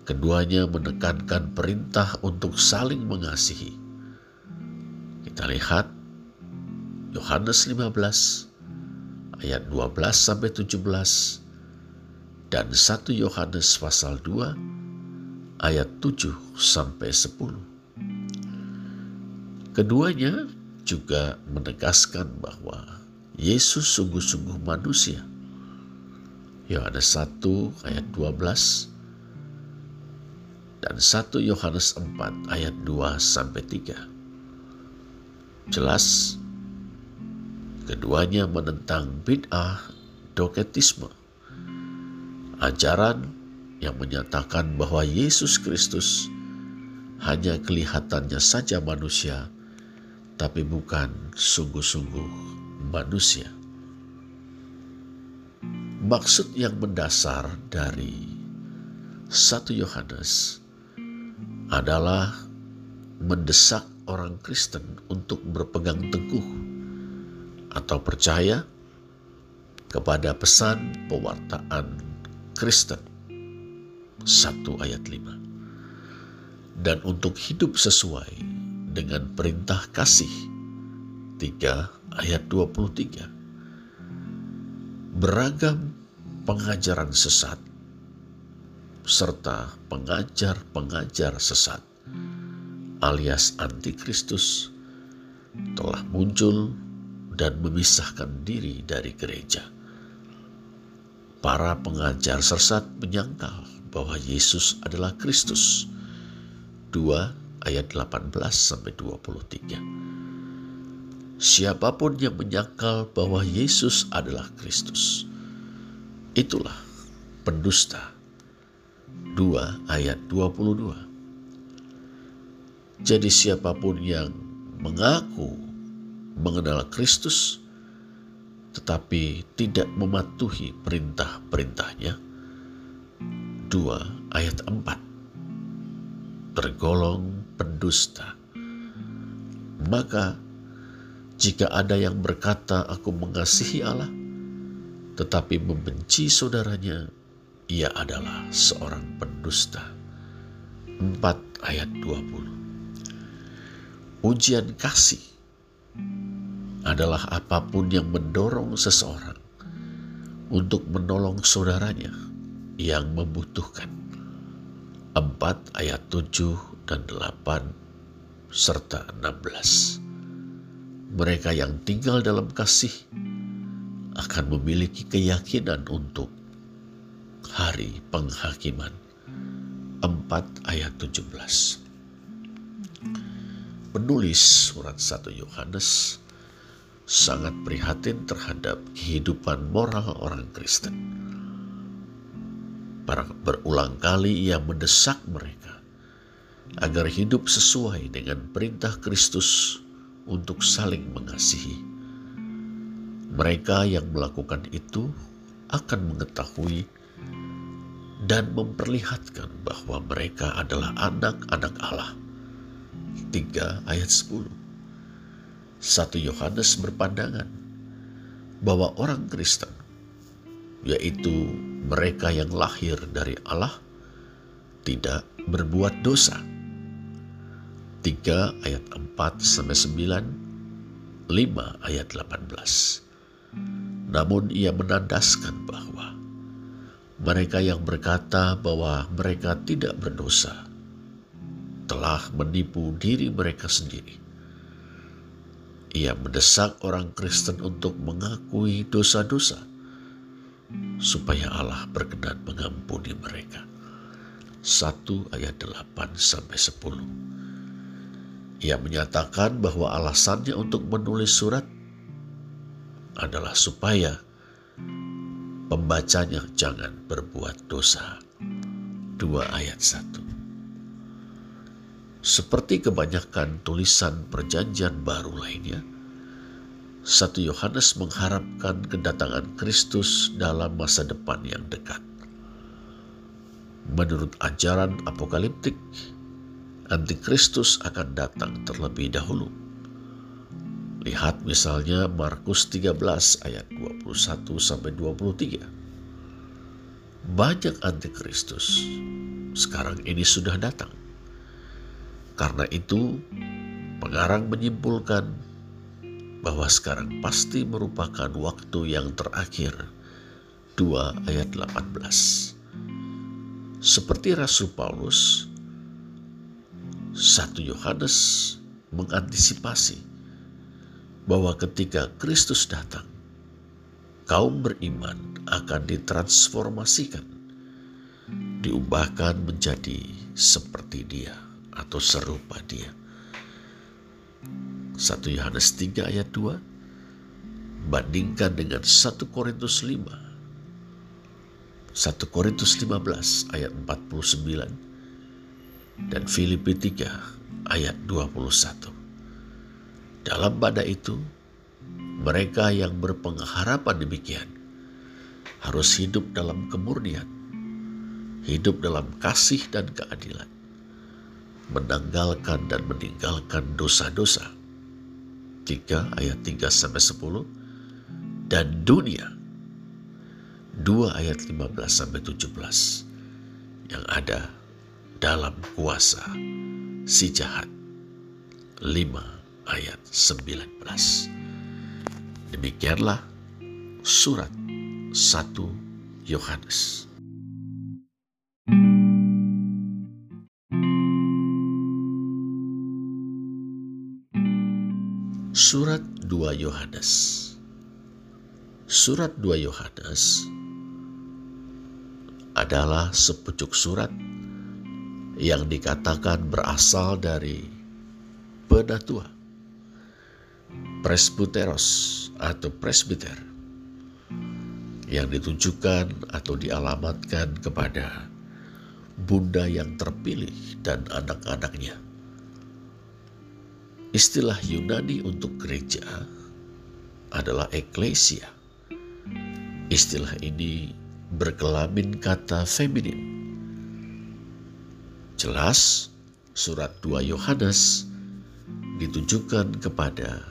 [SPEAKER 1] Keduanya menekankan perintah untuk saling mengasihi. Kita lihat Yohanes 15 ayat 12 sampai 17 dan 1 Yohanes pasal 2 ayat 7 sampai 10. Keduanya juga menegaskan bahwa Yesus sungguh-sungguh manusia. Yohanes 1 ayat 12 dan 1 Yohanes 4 ayat 2 sampai 3. Jelas keduanya menentang bid'ah doketisme. Ajaran yang menyatakan bahwa Yesus Kristus hanya kelihatannya saja manusia, tapi bukan sungguh-sungguh manusia. Maksud yang mendasar dari 1 Yohanes adalah mendesak orang Kristen untuk berpegang teguh atau percaya kepada pesan pewartaan Kristen 1 ayat 5 dan untuk hidup sesuai dengan perintah kasih 3 ayat 23 beragam pengajaran sesat serta pengajar-pengajar sesat alias antikristus telah muncul dan memisahkan diri dari gereja. Para pengajar sesat menyangkal bahwa Yesus adalah Kristus. 2 ayat 18 sampai 23. Siapa pun yang menyangkal bahwa Yesus adalah Kristus, itulah pendusta 2 ayat 22. Jadi siapa pun yang mengaku mengenal Kristus tetapi tidak mematuhi perintah-perintahnya 2 ayat 4 tergolong pendusta maka jika ada yang berkata aku mengasihi Allah tetapi membenci saudaranya ia adalah seorang pendusta. 4 ayat 20. Ujian kasih adalah apa pun yang mendorong seseorang untuk menolong saudaranya yang membutuhkan. 4 ayat 7 dan 8 serta 16. Mereka yang tinggal dalam kasih akan memiliki keyakinan untuk hari penghakiman 4 ayat 17 Penulis surat 1 Yohanes sangat prihatin terhadap kehidupan moral orang Kristen. Berulang kali ia mendesak mereka agar hidup sesuai dengan perintah Kristus untuk saling mengasihi. Mereka yang melakukan itu akan mengetahui dan memperlihatkan bahwa mereka adalah anak-anak Allah. 3 ayat 10 1 Yohanes berpandangan bahwa orang Kristen, yaitu mereka yang lahir dari Allah, tidak berbuat dosa. 3 ayat 4 sampai 9, 5 ayat 18. Namun ia menandaskan bahwa mereka yang berkata bahwa mereka tidak berdosa telah menipu diri mereka sendiri. Ia mendesak orang Kristen untuk mengakui dosa-dosa supaya Allah berkenan mengampuni mereka. 1 ayat 8 sampai 10. Ia menyatakan bahwa alasannya untuk menulis surat adalah supaya Pembacanya jangan berbuat dosa. 2 ayat 1 Seperti kebanyakan tulisan perjanjian baru lainnya, 1 Yohanes mengharapkan kedatangan Kristus dalam masa depan yang dekat. Menurut ajaran apokaliptik, antikristus akan datang terlebih dahulu Lihat misalnya Markus 13 ayat 21 sampai 23. banyak antikristus sekarang ini sudah datang. Karena itu, pengarang menyimpulkan bahwa sekarang pasti merupakan waktu yang terakhir. 2 ayat 18. Seperti Rasul Paulus, 1 Yohanes mengantisipasi bahwa ketika Kristus datang, kaum beriman akan ditransformasikan, diubahkan menjadi seperti dia atau serupa dia. 1 Yohanes 3 ayat 2 bandingkan dengan 1 Korintus 5 1 Korintus 15 ayat 49 dan Filipi 3 ayat 21. Dalam pada itu, mereka yang berpengharapan demikian harus hidup dalam kemurnian, hidup dalam kasih dan keadilan, menanggalkan dan meninggalkan dosa-dosa. 3 ayat 3 sampai 10 dan dunia 2 ayat 15 sampai 17 yang ada dalam kuasa. Si jahat. 5 ayat 19 demikianlah surat 1 Yohanes. Surat 2 Yohanes. Surat 2 Yohanes adalah sepucuk surat yang dikatakan berasal dari penatua, presbyteros atau presbiter yang ditujukan atau dialamatkan kepada bunda yang terpilih dan anak-anaknya Istilah Yunani untuk gereja adalah eklesia. Istilah ini berkelamin kata feminin. Jelas, surat 2 Yohanes ditujukan kepada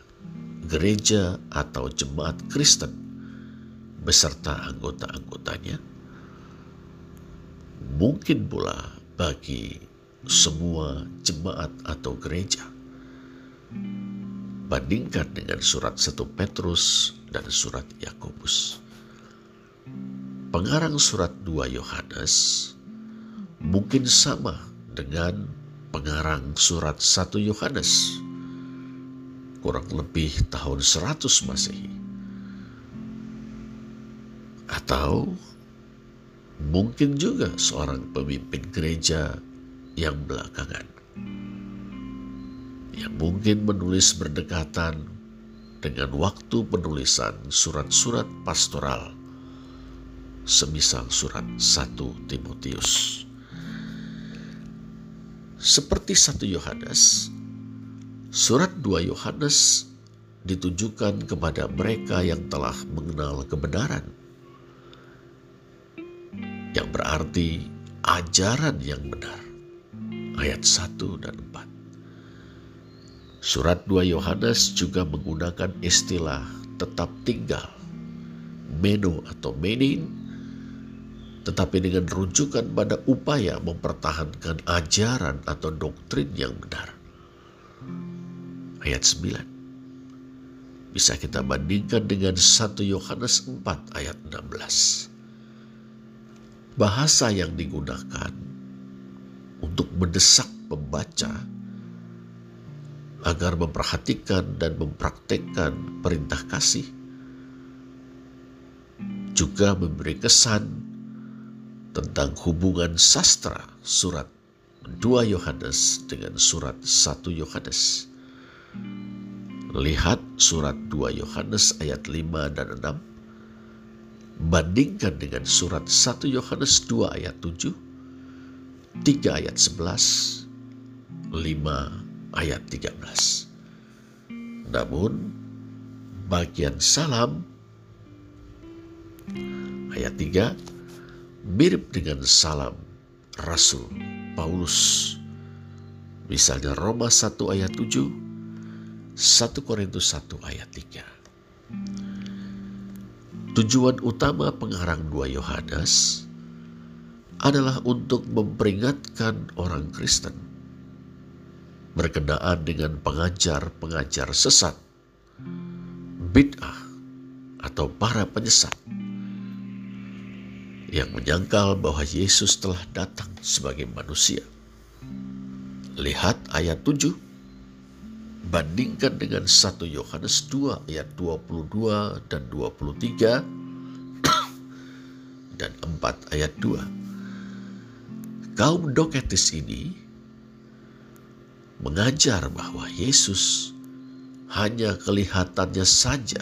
[SPEAKER 1] gereja atau jemaat Kristen beserta anggota-anggotanya. Mungkin pula bagi semua jemaat atau gereja Bandingkan dengan surat 1 Petrus dan surat Yakobus. Pengarang surat 2 Yohanes mungkin sama dengan pengarang surat 1 Yohanes kurang lebih tahun 100 Masehi. Atau mungkin juga seorang pemimpin gereja yang belakangan yang mungkin menulis berdekatan dengan waktu penulisan surat-surat pastoral semisal surat 1 Timotius. Seperti 1 Yohanes, surat 2 Yohanes ditujukan kepada mereka yang telah mengenal kebenaran. Yang berarti ajaran yang benar. Ayat 1 dan 4. Surat 2 Yohanes juga menggunakan istilah tetap tinggal, meno atau menin, tetapi dengan rujukan pada upaya mempertahankan ajaran atau doktrin yang benar. Ayat 9 bisa kita bandingkan dengan 1 Yohanes 4 ayat 16. Bahasa yang digunakan untuk mendesak pembaca agar memperhatikan dan mempraktekkan perintah kasih. Juga memberi kesan tentang hubungan sastra surat 2 Yohanes dengan surat 1 Yohanes. Lihat surat 2 Yohanes ayat 5 dan 6. Bandingkan dengan surat 1 Yohanes 2 ayat 7, 3 ayat 11, 5 ayat 13. Namun bagian salam ayat 3 mirip dengan salam Rasul Paulus. Misalnya Roma 1 ayat 7, 1 Korintus 1 ayat 3. Tujuan utama pengarang 2 Yohanes adalah untuk memperingatkan orang Kristen berkenaan dengan pengajar-pengajar sesat, bid'ah, atau para penyesat yang menyangkal bahwa Yesus telah datang sebagai manusia. Lihat ayat 7. Bandingkan dengan 1 Yohanes 2 ayat 22 dan 23 dan 4 ayat 2. Kaum doketis ini mengajar bahwa Yesus hanya kelihatannya saja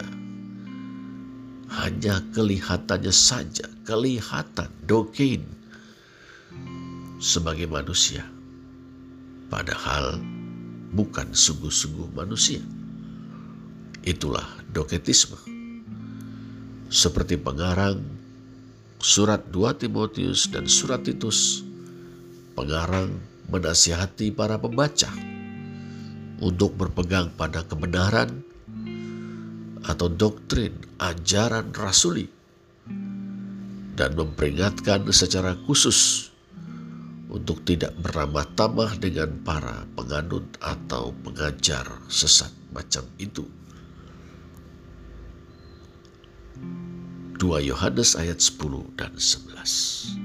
[SPEAKER 1] hanya kelihatannya saja, kelihatan dokein sebagai manusia. Padahal bukan sungguh-sungguh manusia. Itulah doketisme. Seperti pengarang surat 2 Timotius dan surat Titus, pengarang menasihati para pembaca untuk berpegang pada kebenaran atau doktrin ajaran rasuli dan memperingatkan secara khusus untuk tidak beramah tamah dengan para penganut atau pengajar sesat macam itu. 2 Yohanes ayat 10 dan 11.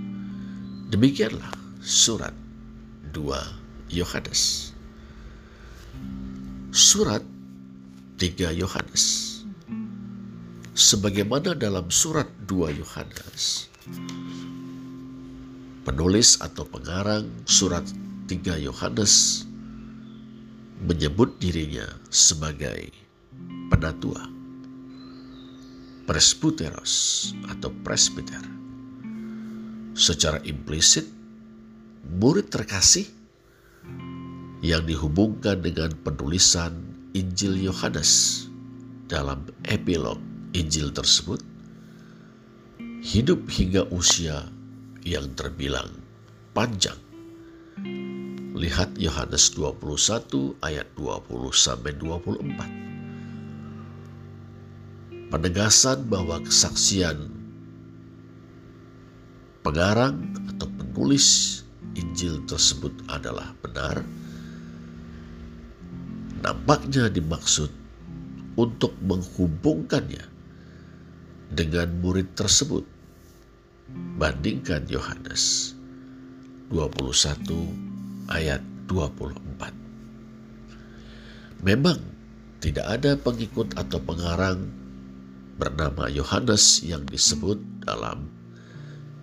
[SPEAKER 1] Demikianlah surat 2 Yohanes. Surat 3 Yohanes sebagaimana dalam surat 2 Yohanes. Penulis atau pengarang surat 3 Yohanes menyebut dirinya sebagai penatua, presbyteros atau presbiter. Secara implisit, murid terkasih yang dihubungkan dengan penulisan Injil Yohanes dalam epilog Injil tersebut hidup hingga usia yang terbilang panjang. Lihat Yohanes 21 ayat 20 sampai 24. Penegasan bahwa kesaksian pengarang atau penulis Injil tersebut adalah benar nampaknya dimaksud untuk menghubungkannya dengan murid tersebut. Bandingkan Yohanes 21 ayat 24. Memang tidak ada pengikut atau pengarang bernama Yohanes yang disebut dalam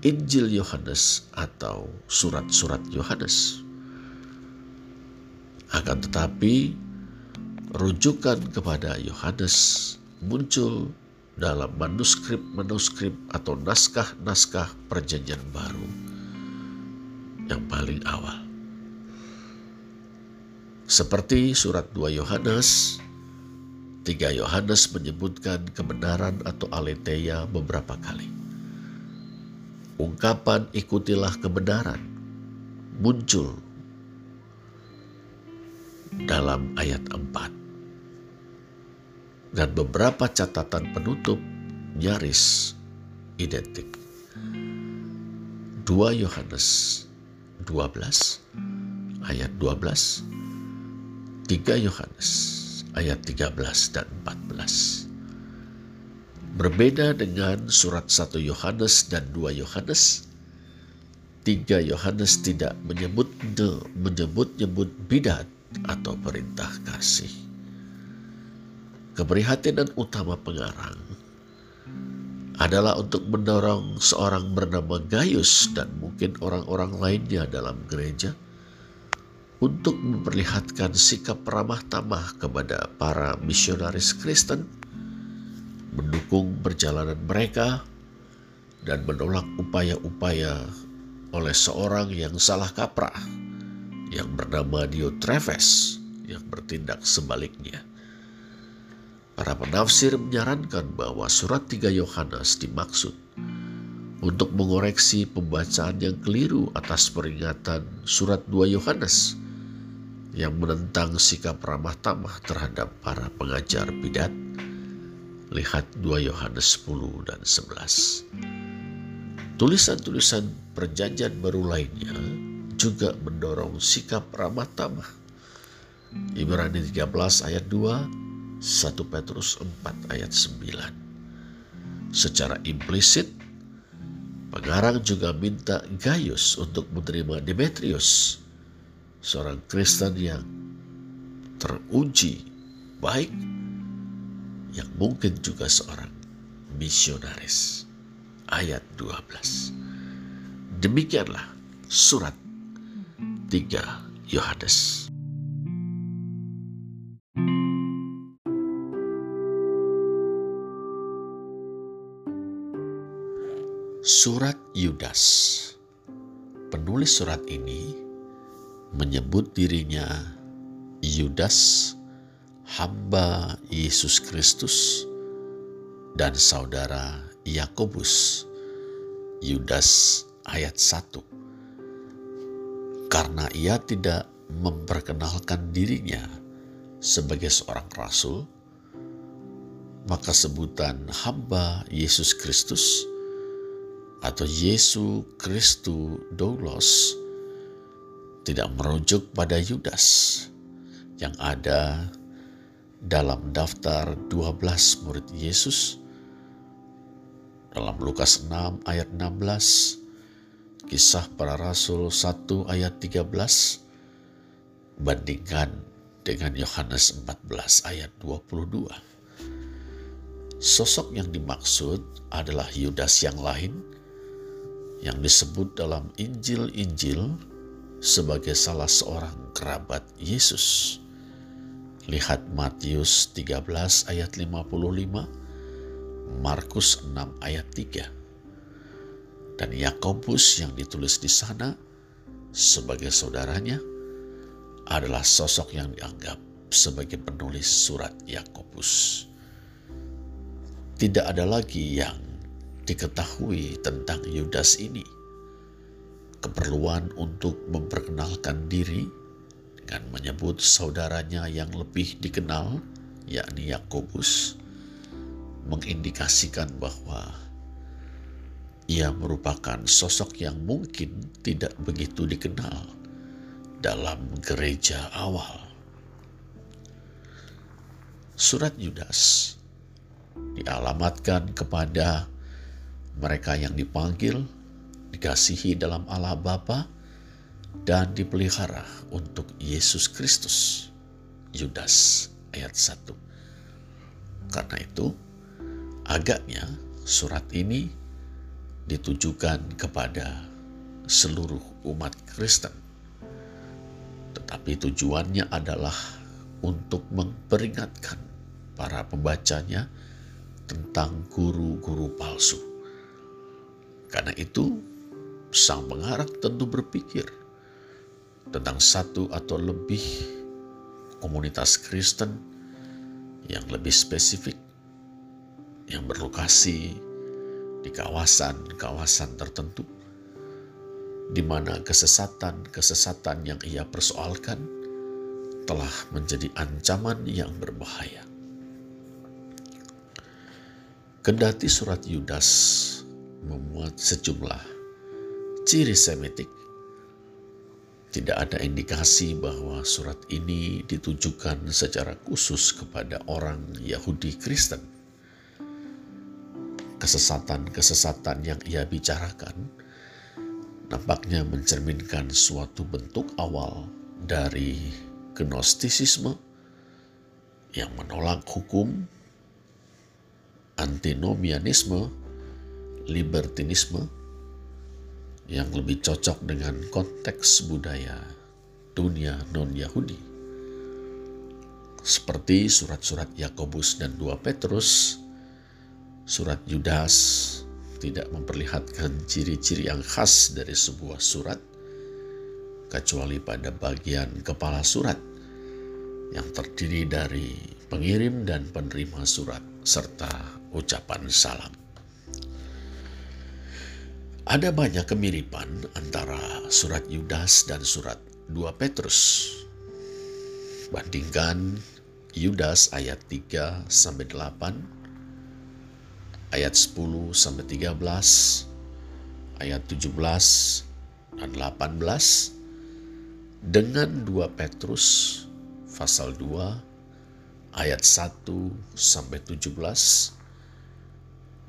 [SPEAKER 1] Injil Yohanes atau surat-surat Yohanes. Akan tetapi, rujukan kepada Yohanes muncul dalam manuskrip-manuskrip atau naskah-naskah perjanjian baru yang paling awal. Seperti surat 2 Yohanes, 3 Yohanes menyebutkan kebenaran atau aletheia beberapa kali. Ungkapan ikutilah kebenaran muncul dalam ayat 4 dan beberapa catatan penutup nyaris identik. 2 Yohanes 12 ayat 12 3 Yohanes ayat 13 dan 14 Berbeda dengan surat 1 Yohanes dan 2 Yohanes 3 Yohanes tidak menyebut menyebut-nyebut bidat atau perintah kasih Keprihatinan utama pengarang adalah untuk mendorong seorang bernama Gaius dan mungkin orang-orang lainnya dalam gereja untuk memperlihatkan sikap ramah tamah kepada para misionaris Kristen, mendukung perjalanan mereka, dan menolak upaya-upaya oleh seorang yang salah kaprah yang bernama Diotrephes yang bertindak sebaliknya. Para penafsir menyarankan bahwa surat 3 Yohanes dimaksud untuk mengoreksi pembacaan yang keliru atas peringatan surat 2 Yohanes yang menentang sikap ramah tamah terhadap para pengajar bidat. Lihat 2 Yohanes 10 dan 11. Tulisan-tulisan perjanjian baru lainnya juga mendorong sikap ramah tamah. Ibrani 13 ayat 2, 1 Petrus 4 ayat 9. Secara implisit, pengarang juga minta Gaius untuk menerima Demetrius, seorang Kristen yang teruji baik, yang mungkin juga seorang misionaris. Ayat 12. Demikianlah surat 3 Yohanes. Surat Yudas. Penulis surat ini menyebut dirinya Yudas hamba Yesus Kristus dan saudara Yakobus. Yudas ayat 1. Karena ia tidak memperkenalkan dirinya sebagai seorang rasul, maka sebutan hamba Yesus Kristus atau Yesus Kristus Doulos tidak merujuk pada Yudas yang ada dalam daftar 12 murid Yesus. Dalam Lukas 6 ayat 16 kisah para rasul 1 ayat 13 bandingkan dengan Yohanes 14 ayat 22 sosok yang dimaksud adalah Yudas yang lain yang disebut dalam Injil-Injil sebagai salah seorang kerabat Yesus Lihat Matius 13 ayat 55, Markus 6 ayat 3. Dan Yakobus yang ditulis di sana sebagai saudaranya adalah sosok yang dianggap sebagai penulis surat Yakobus. Tidak ada lagi yang diketahui tentang Yudas ini. Keperluan untuk memperkenalkan diri dengan menyebut saudaranya yang lebih dikenal, yakni Yakobus, mengindikasikan bahwa ia merupakan sosok yang mungkin tidak begitu dikenal dalam gereja awal. Surat Yudas dialamatkan kepada mereka yang dipanggil, dikasihi dalam Allah Bapa, dan dipelihara untuk Yesus Kristus. Yudas ayat 1. Karena itu, agaknya surat ini ditujukan kepada seluruh umat Kristen. Tetapi tujuannya adalah untuk memperingatkan para pembacanya tentang guru-guru palsu. Karena itu, sang pengarang tentu berpikir tentang satu atau lebih komunitas Kristen yang lebih spesifik, yang berlokasi di kawasan-kawasan tertentu, di mana kesesatan-kesesatan yang ia persoalkan telah menjadi ancaman yang berbahaya. Kendati surat Yudas memuat sejumlah ciri semitik tidak ada indikasi bahwa surat ini ditujukan secara khusus kepada orang Yahudi Kristen. Kesesatan-kesesatan yang ia bicarakan nampaknya mencerminkan suatu bentuk awal dari gnostisisme yang menolak hukum, antinomianisme, libertinisme, yang lebih cocok dengan konteks budaya dunia non-Yahudi. Seperti surat-surat Yakobus dan dua Petrus, surat Yudas tidak memperlihatkan ciri-ciri yang khas dari sebuah surat, kecuali pada bagian kepala surat yang terdiri dari pengirim dan penerima surat serta ucapan salam. Ada banyak kemiripan antara surat Yudas dan surat 2 Petrus. Bandingkan Yudas ayat 3 sampai 8, ayat 10 sampai 13, ayat 17 dan 18 dengan 2 Petrus pasal 2 ayat 1 sampai 17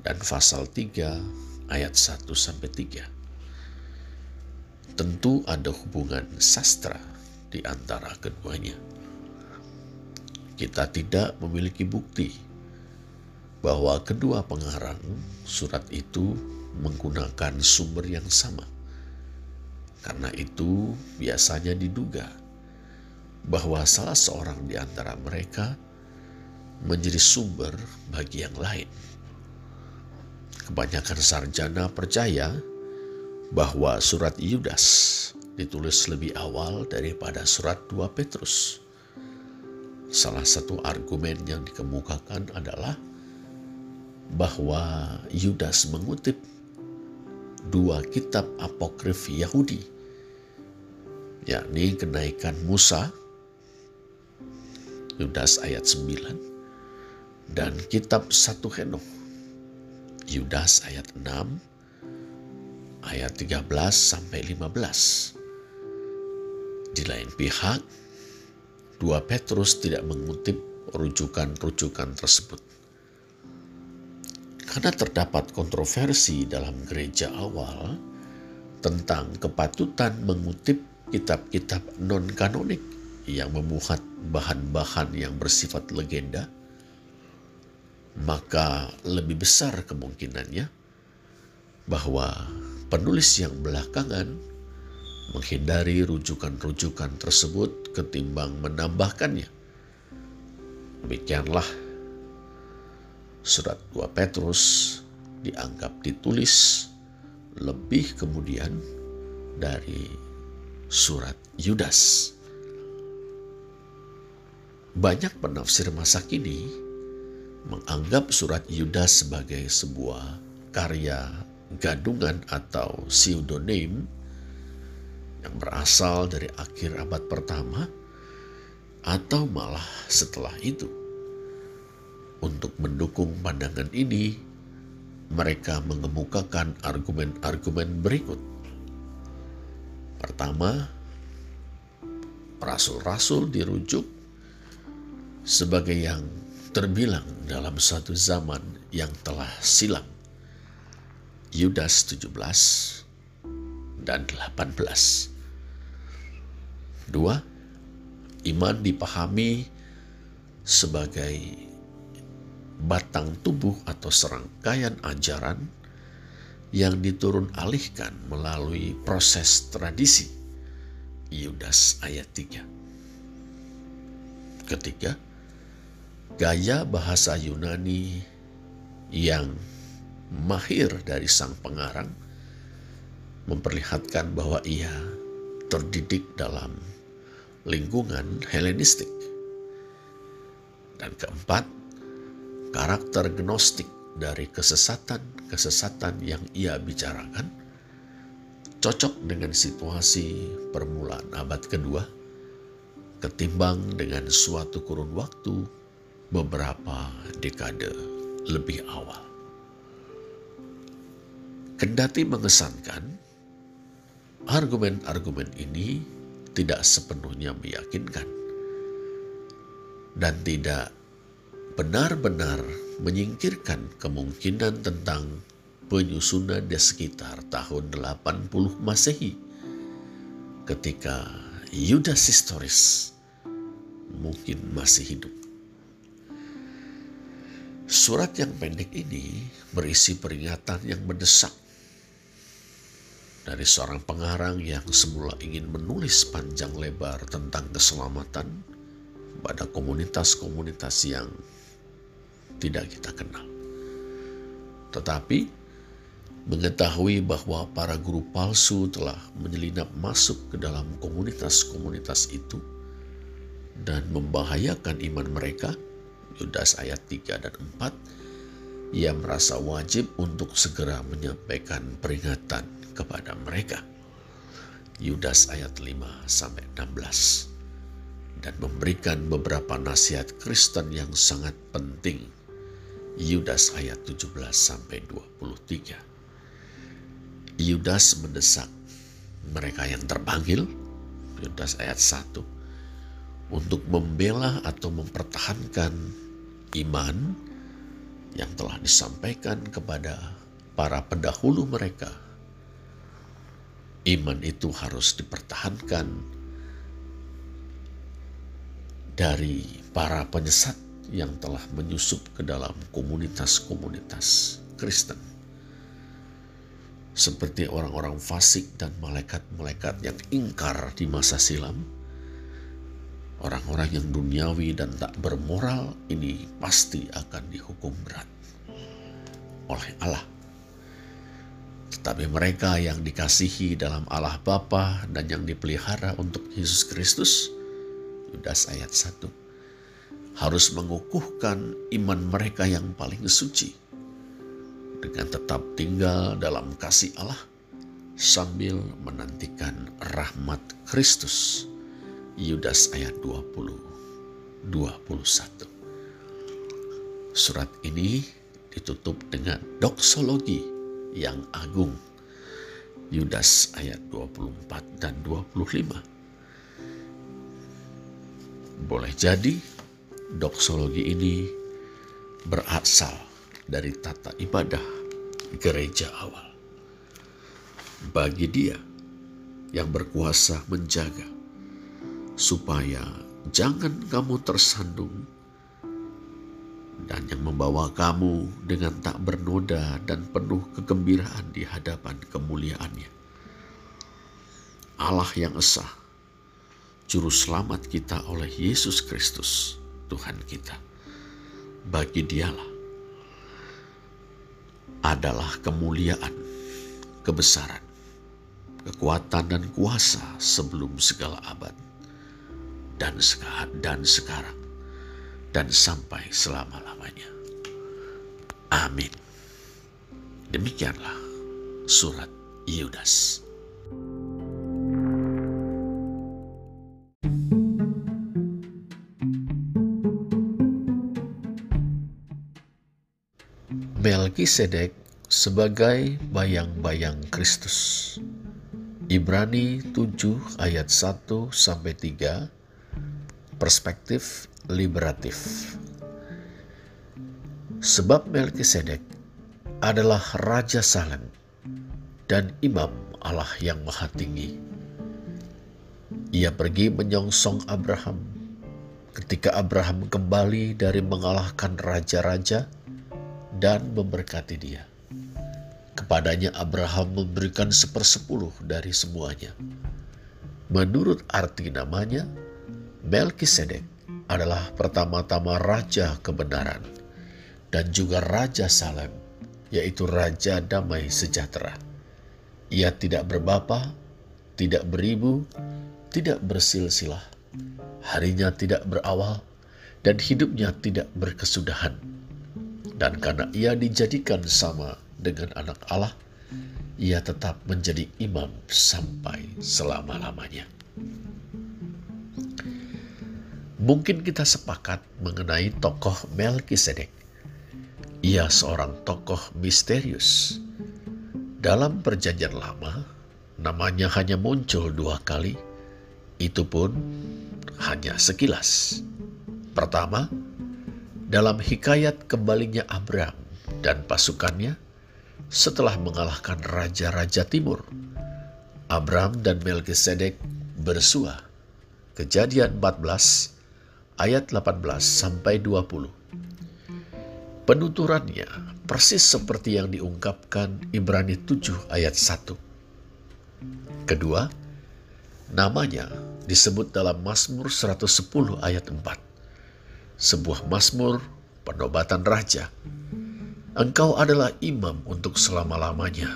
[SPEAKER 1] dan pasal 3 ayat 1 sampai 3. Tentu ada hubungan sastra di antara keduanya. Kita tidak memiliki bukti bahwa kedua pengarang surat itu menggunakan sumber yang sama. Karena itu, biasanya diduga bahwa salah seorang di antara mereka menjadi sumber bagi yang lain. Kebanyakan sarjana percaya bahwa surat Yudas ditulis lebih awal daripada surat 2 Petrus. Salah satu argumen yang dikemukakan adalah bahwa Yudas mengutip dua kitab apokrif Yahudi, yakni kenaikan Musa, Yudas ayat 9, dan kitab satu Henok, Yudas ayat 6, ayat 13 sampai 15. Di lain pihak, dua Petrus tidak mengutip rujukan-rujukan tersebut. Karena terdapat kontroversi dalam gereja awal tentang kepatutan mengutip kitab-kitab non-kanonik yang memuat bahan-bahan yang bersifat legenda, maka lebih besar kemungkinannya bahwa penulis yang belakangan menghindari rujukan-rujukan tersebut ketimbang menambahkannya. Demikianlah surat 2 Petrus dianggap ditulis lebih kemudian dari surat Yudas. Banyak penafsir masa kini menganggap surat Yudas sebagai sebuah karya gadungan atau pseudonym yang berasal dari akhir abad pertama atau malah setelah itu. Untuk mendukung pandangan ini, mereka mengemukakan argumen-argumen berikut. Pertama, rasul-rasul dirujuk sebagai yang terbilang dalam satu zaman yang telah silam. Yudas 17 dan 18. Dua, iman dipahami sebagai batang tubuh atau serangkaian ajaran yang diturun alihkan melalui proses tradisi. Yudas ayat 3. Ketiga, gaya bahasa Yunani yang mahir dari sang pengarang memperlihatkan bahwa ia terdidik dalam lingkungan Helenistik. Dan keempat, karakter gnostik dari kesesatan-kesesatan yang ia bicarakan cocok dengan situasi permulaan abad kedua ketimbang dengan suatu kurun waktu beberapa dekade lebih awal. Kendati mengesankan, argumen-argumen ini tidak sepenuhnya meyakinkan dan tidak benar-benar menyingkirkan kemungkinan tentang penyusunan di sekitar tahun 80 Masehi ketika Yudas Historis mungkin masih hidup. Surat yang pendek ini berisi peringatan yang mendesak dari seorang pengarang yang semula ingin menulis panjang lebar tentang keselamatan pada komunitas-komunitas yang tidak kita kenal. Tetapi mengetahui bahwa para guru palsu telah menyelinap masuk ke dalam komunitas-komunitas itu dan membahayakan iman mereka – Yudas ayat 3 dan 4, ia merasa wajib untuk segera menyampaikan peringatan kepada mereka. Yudas ayat 5 sampai 16 dan memberikan beberapa nasihat Kristen yang sangat penting. Yudas ayat 17 sampai 23. Yudas mendesak mereka yang terpanggil, Yudas ayat 1, untuk membela atau mempertahankan iman yang telah disampaikan kepada para pendahulu mereka. Iman itu harus dipertahankan dari para penyesat yang telah menyusup ke dalam komunitas-komunitas Kristen seperti orang-orang fasik dan malaikat-malaikat yang ingkar di masa silam. Orang-orang yang duniawi dan tak bermoral ini pasti akan dihukum berat oleh Allah. Tetapi mereka yang dikasihi dalam Allah Bapa dan yang dipelihara untuk Yesus Kristus, Yudas ayat 1, harus mengukuhkan iman mereka yang paling suci dengan tetap tinggal dalam kasih Allah sambil menantikan rahmat Kristus. Yudas ayat 20 21. Surat ini ditutup dengan doksologi yang agung. Yudas ayat 24 dan 25. Boleh jadi doksologi ini berasal dari tata ibadah gereja awal. Bagi dia yang berkuasa menjaga, supaya jangan kamu tersandung dan yang membawa kamu dengan tak bernoda dan penuh kegembiraan di hadapan kemuliaannya. Allah yang esa, juru selamat kita oleh Yesus Kristus, Tuhan kita. Bagi dialah adalah kemuliaan, kebesaran, kekuatan dan kuasa sebelum segala abad dan sekarang dan sekarang dan sampai selama-lamanya. Amin. Demikianlah surat Yudas. Melkisedek sebagai bayang-bayang Kristus. Ibrani 7 ayat 1 sampai 3 perspektif liberatif. Sebab Melkisedek adalah raja Salem dan imam Allah yang maha tinggi. Ia pergi menyongsong Abraham ketika Abraham kembali dari mengalahkan raja-raja dan memberkati dia. Kepadanya Abraham memberikan sepersepuluh dari semuanya. Menurut arti namanya, Melkisedek adalah pertama-tama raja kebenaran dan juga raja Salem, yaitu raja damai sejahtera. Ia tidak berbapa, tidak beribu, tidak bersilsilah. Harinya tidak berawal dan hidupnya tidak berkesudahan dan karena ia dijadikan sama dengan anak Allah, ia tetap menjadi imam sampai selama-lamanya. Mungkin kita sepakat mengenai tokoh Melkisedek. Ia seorang tokoh misterius. Dalam perjanjian lama, namanya hanya muncul dua kali, itu pun hanya sekilas. Pertama, dalam hikayat kembalinya Abraham dan pasukannya setelah mengalahkan raja-raja timur. Abraham dan Melkisedek bersua. Kejadian 14 ayat 18 sampai 20. Penuturannya persis seperti yang diungkapkan Ibrani 7 ayat 1. Kedua, namanya disebut dalam Mazmur 110 ayat 4 sebuah mazmur penobatan raja. Engkau adalah imam untuk selama-lamanya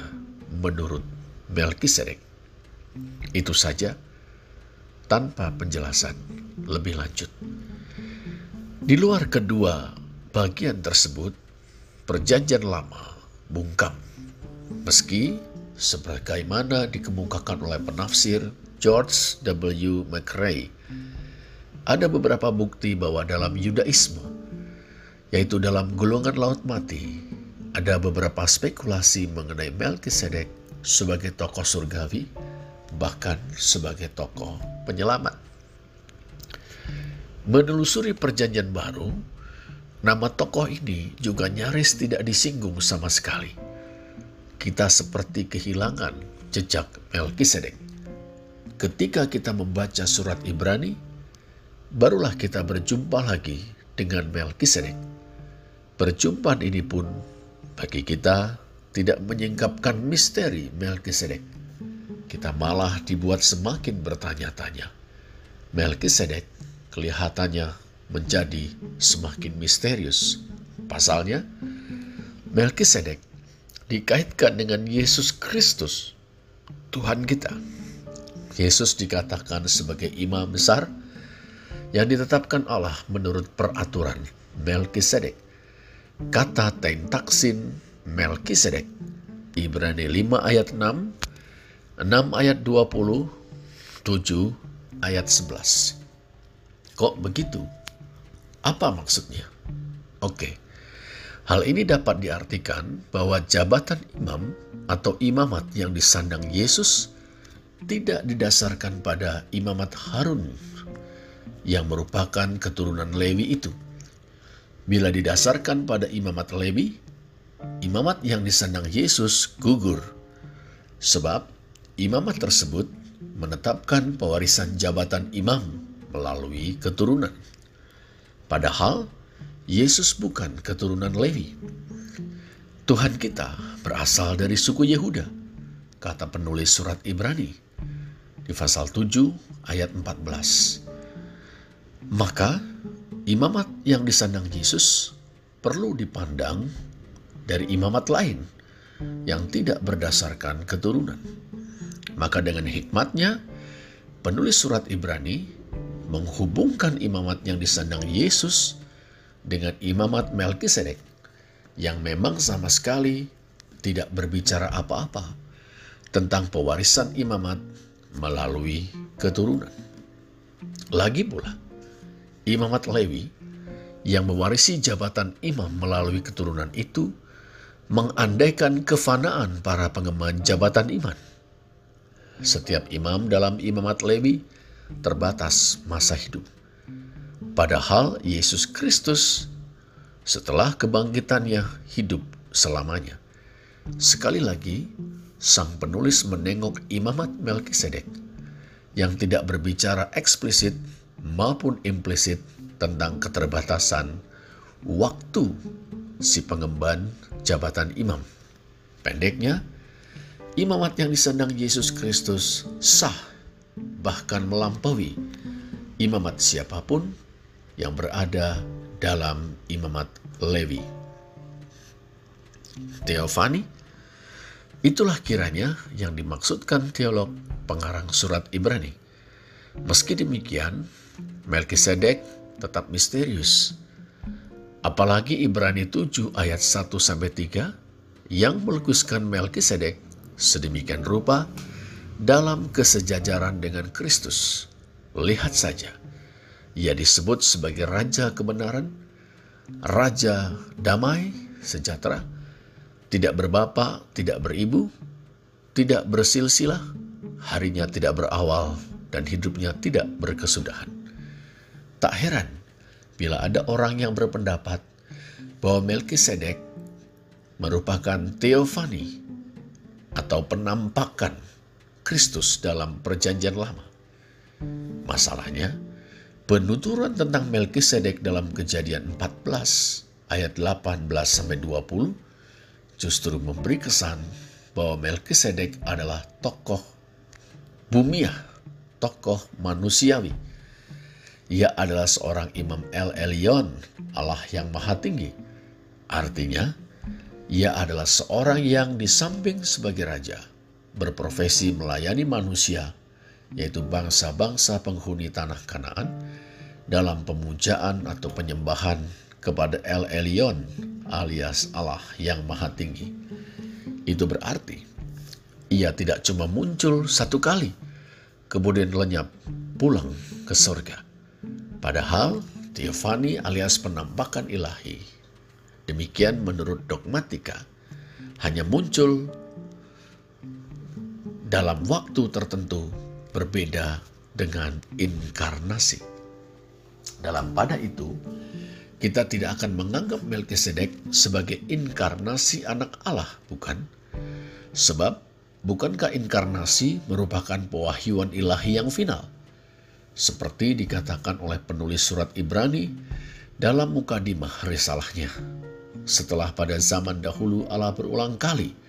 [SPEAKER 1] menurut Melkisedek. Itu saja tanpa penjelasan lebih lanjut. Di luar kedua bagian tersebut, perjanjian lama bungkam. Meski sebagaimana dikemukakan oleh penafsir George W. McRae ada beberapa bukti bahwa dalam Yudaisme, yaitu dalam golongan laut mati, ada beberapa spekulasi mengenai Melkisedek sebagai tokoh surgawi, bahkan sebagai tokoh penyelamat. Menelusuri perjanjian baru, nama tokoh ini juga nyaris tidak disinggung sama sekali. Kita seperti kehilangan jejak Melkisedek. Ketika kita membaca surat Ibrani, barulah kita berjumpa lagi dengan Melkisedek. Perjumpaan ini pun bagi kita tidak menyingkapkan misteri Melkisedek. Kita malah dibuat semakin bertanya-tanya. Melkisedek kelihatannya menjadi semakin misterius. Pasalnya, Melkisedek dikaitkan dengan Yesus Kristus, Tuhan kita. Yesus dikatakan sebagai imam besar yang ditetapkan Allah menurut peraturan Melkisedek. Kata taksin Melkisedek, Ibrani 5 ayat 6, 6 ayat 20, 7 ayat 11. Kok begitu? Apa maksudnya? Oke, hal ini dapat diartikan bahwa jabatan imam atau imamat yang disandang Yesus tidak didasarkan pada imamat Harun yang merupakan keturunan Lewi itu. Bila didasarkan pada imamat Lewi, imamat yang disandang Yesus gugur. Sebab imamat tersebut menetapkan pewarisan jabatan imam melalui keturunan. Padahal Yesus bukan keturunan Lewi. Tuhan kita berasal dari suku Yehuda, kata penulis surat Ibrani di pasal 7 ayat 14. Maka imamat yang disandang Yesus perlu dipandang dari imamat lain yang tidak berdasarkan keturunan. Maka dengan hikmatnya, penulis surat Ibrani menghubungkan imamat yang disandang Yesus dengan imamat Melkisedek yang memang sama sekali tidak berbicara apa-apa tentang pewarisan imamat melalui keturunan. Lagi pula, imamat Lewi yang mewarisi jabatan imam melalui keturunan itu mengandaikan kefanaan para pengemban jabatan iman. Setiap imam dalam imamat Lewi terbatas masa hidup. Padahal Yesus Kristus setelah kebangkitannya hidup selamanya. Sekali lagi, sang penulis menengok imamat Melkisedek yang tidak berbicara eksplisit maupun implisit tentang keterbatasan waktu si pengemban jabatan imam. Pendeknya, imamat yang disandang Yesus Kristus sah bahkan melampaui imamat siapa pun yang berada dalam imamat Lewi. Teofani, itulah kiranya yang dimaksudkan teolog pengarang surat Ibrani. Meski demikian, Melkisedek tetap misterius. Apalagi Ibrani 7 ayat 1 sampai 3 yang melukiskan Melkisedek sedemikian rupa dalam kesejajaran dengan Kristus. Lihat saja, ia disebut sebagai Raja Kebenaran, Raja Damai Sejahtera, tidak berbapa, tidak beribu, tidak bersilsilah, harinya tidak berawal, dan hidupnya tidak berkesudahan. Tak heran bila ada orang yang berpendapat bahwa Melkisedek merupakan teofani atau penampakan Kristus dalam Perjanjian Lama. Masalahnya, penuturan tentang Melkisedek dalam Kejadian 14 ayat 18 sampai 20 justru memberi kesan bahwa Melkisedek adalah tokoh bumiah, tokoh manusiawi. Ia adalah seorang imam El Elyon, Allah yang maha tinggi. Artinya, ia adalah seorang yang di samping sebagai raja, berprofesi melayani manusia, yaitu bangsa-bangsa penghuni tanah Kanaan, dalam pemujaan atau penyembahan kepada El Elyon alias Allah yang maha tinggi. Itu berarti ia tidak cuma muncul satu kali, kemudian lenyap pulang ke surga. Padahal Teofani alias penampakan ilahi, demikian menurut dogmatika, hanya muncul dalam waktu tertentu berbeda dengan inkarnasi. Dalam pada itu, kita tidak akan menganggap Melkisedek sebagai inkarnasi anak Allah, bukan? Sebab bukankah inkarnasi merupakan pewahyuan ilahi yang final? Seperti dikatakan oleh penulis surat Ibrani dalam mukadimah risalahnya. Setelah pada zaman dahulu Allah berulang kali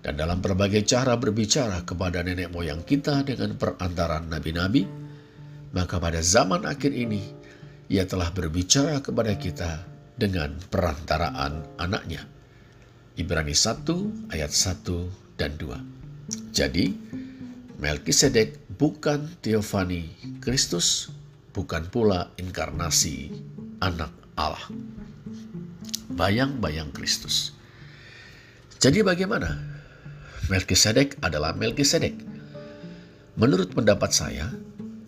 [SPEAKER 1] dan dalam berbagai cara berbicara kepada nenek moyang kita dengan perantaraan nabi-nabi, maka pada zaman akhir ini ia telah berbicara kepada kita dengan perantaraan anaknya. Ibrani 1 ayat 1 dan 2. Jadi, Melkisedek bukan Teofani Kristus, bukan pula inkarnasi anak Allah. Bayang-bayang Kristus. Jadi bagaimana Melkisedek adalah Melkisedek. Menurut pendapat saya,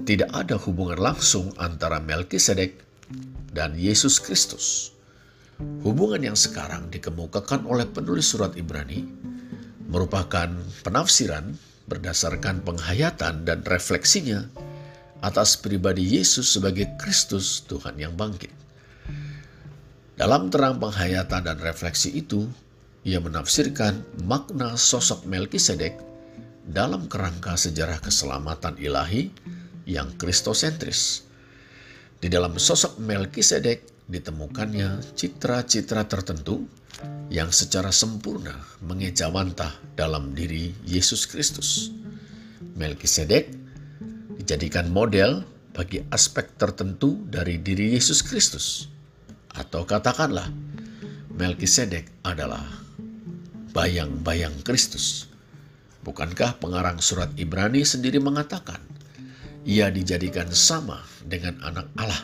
[SPEAKER 1] tidak ada hubungan langsung antara Melkisedek dan Yesus Kristus. Hubungan yang sekarang dikemukakan oleh penulis surat Ibrani merupakan penafsiran berdasarkan penghayatan dan refleksinya atas pribadi Yesus sebagai Kristus Tuhan yang bangkit. Dalam terang penghayatan dan refleksi itu, ia menafsirkan makna sosok Melkisedek dalam kerangka sejarah keselamatan ilahi yang kristosentris. Di dalam sosok Melkisedek ditemukannya citra-citra tertentu yang secara sempurna mengejawantah dalam diri Yesus Kristus. Melkisedek dijadikan model bagi aspek tertentu dari diri Yesus Kristus. Atau katakanlah, Melkisedek adalah bayang-bayang Kristus. Bukankah pengarang surat Ibrani sendiri mengatakan, ia dijadikan sama dengan anak Allah.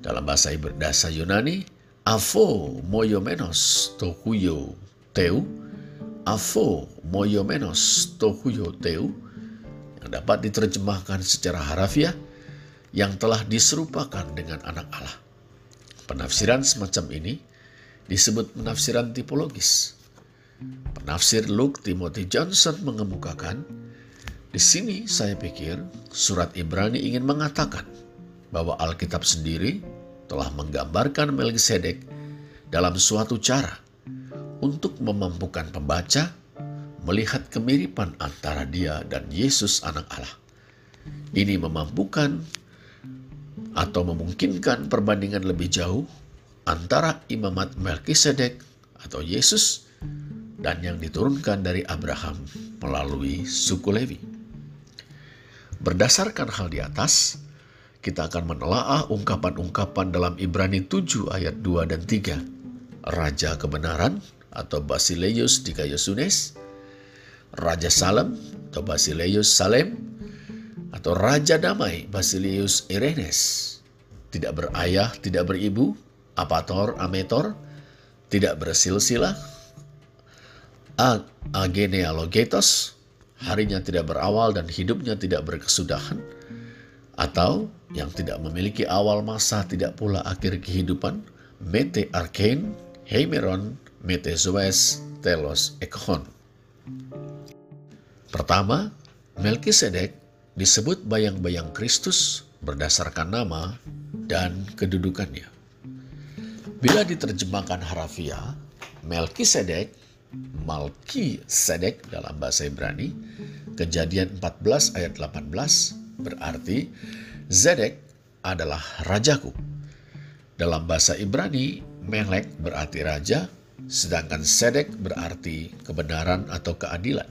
[SPEAKER 1] Dalam bahasa bahasa Yunani, afo moyomenos tohuyo teu, afo moyomenos tohuyo teu, yang dapat diterjemahkan secara harafiah, yang telah diserupakan dengan anak Allah. Penafsiran semacam ini disebut penafsiran tipologis Penafsir Luke Timothy Johnson mengemukakan, di sini saya pikir surat Ibrani ingin mengatakan bahwa Alkitab sendiri telah menggambarkan Melkisedek dalam suatu cara untuk memampukan pembaca melihat kemiripan antara dia dan Yesus anak Allah. Ini memampukan atau memungkinkan perbandingan lebih jauh antara imamat Melkisedek atau Yesus dan yang diturunkan dari Abraham melalui suku Lewi. Berdasarkan hal di atas, kita akan menelaah ungkapan-ungkapan dalam Ibrani 7 ayat 2 dan 3. Raja kebenaran atau Basileus Dikayosunes, Raja Salem atau Basileus Salem, atau Raja Damai Basileus Irenes. Tidak berayah, tidak beribu, apator, ametor, tidak bersilsilah, agenealogetos, harinya tidak berawal dan hidupnya tidak berkesudahan, atau yang tidak memiliki awal masa tidak pula akhir kehidupan, mete arkein, heimeron, mete zoes, telos ekhon. Pertama, Melkisedek disebut bayang-bayang Kristus berdasarkan nama dan kedudukannya. Bila diterjemahkan harafiah, Melkisedek Malki Sedek dalam bahasa Ibrani, kejadian 14 ayat 18 berarti Zedek adalah rajaku. Dalam bahasa Ibrani, Melek berarti raja, sedangkan Sedek berarti kebenaran atau keadilan.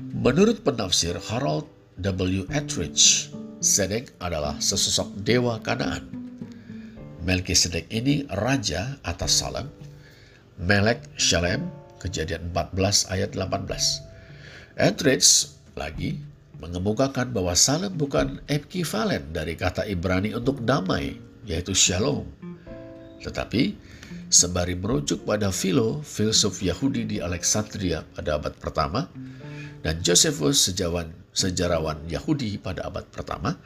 [SPEAKER 1] Menurut penafsir Harold W. Etheridge, Sedek adalah sesosok dewa Kanaan. Melkisedek ini raja atas Salem, Melek Shalem Kejadian 14 ayat 18. Etheridge lagi mengemukakan bahwa salam bukan ekivalen dari kata Ibrani untuk damai, yaitu shalom. Tetapi, sembari merujuk pada Philo, filsuf Yahudi di Alexandria pada abad pertama, dan Josephus, sejarawan, sejarawan Yahudi pada abad pertama,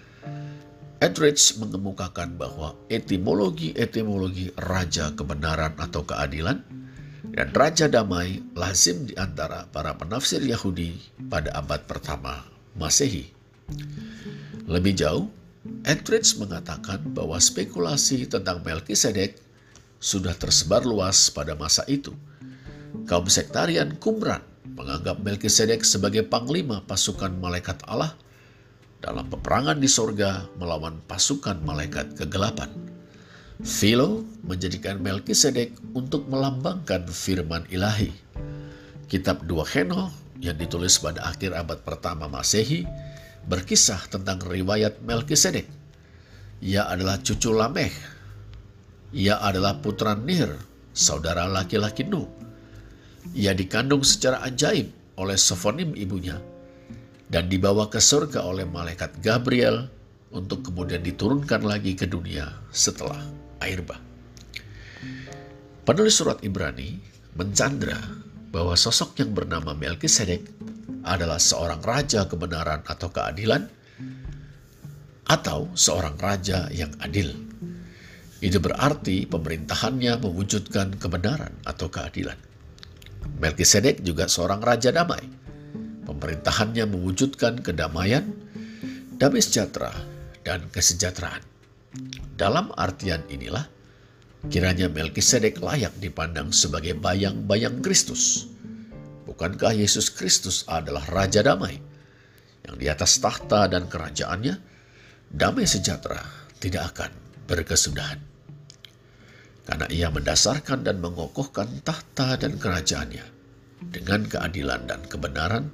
[SPEAKER 1] Edridge mengemukakan bahwa etimologi-etimologi raja kebenaran atau keadilan Dan Raja Damai lazim di antara para penafsir Yahudi pada abad pertama Masehi. Lebih jauh, Edridge mengatakan bahwa spekulasi tentang Melkisedek sudah tersebar luas pada masa itu. Kaum sektarian Qumran menganggap Melkisedek sebagai panglima pasukan malaikat Allah dalam peperangan di sorga melawan pasukan malaikat kegelapan. Philo menjadikan Melkisedek untuk melambangkan firman ilahi. Kitab Dua Heno yang ditulis pada akhir abad pertama Masehi berkisah tentang riwayat Melkisedek. Ia adalah cucu Lameh. Ia adalah putra Nir, saudara laki-laki Nuh. Ia dikandung secara ajaib oleh Sofonim ibunya dan dibawa ke surga oleh malaikat Gabriel untuk kemudian diturunkan lagi ke dunia setelah air bah. Penulis surat Ibrani mencandra bahwa sosok yang bernama Melkisedek adalah seorang raja kebenaran atau keadilan, atau seorang raja yang adil. Itu berarti pemerintahannya mewujudkan kebenaran atau keadilan. Melkisedek juga seorang raja damai. Pemerintahannya mewujudkan kedamaian, damai sejahtera, dan kesejahteraan. Dalam artian inilah, kiranya Melkisedek layak dipandang sebagai bayang-bayang Kristus Bukankah Yesus Kristus adalah Raja Damai? Yang di atas tahta dan kerajaannya, damai sejahtera tidak akan berkesudahan. Karena ia mendasarkan dan mengokohkan tahta dan kerajaannya dengan keadilan dan kebenaran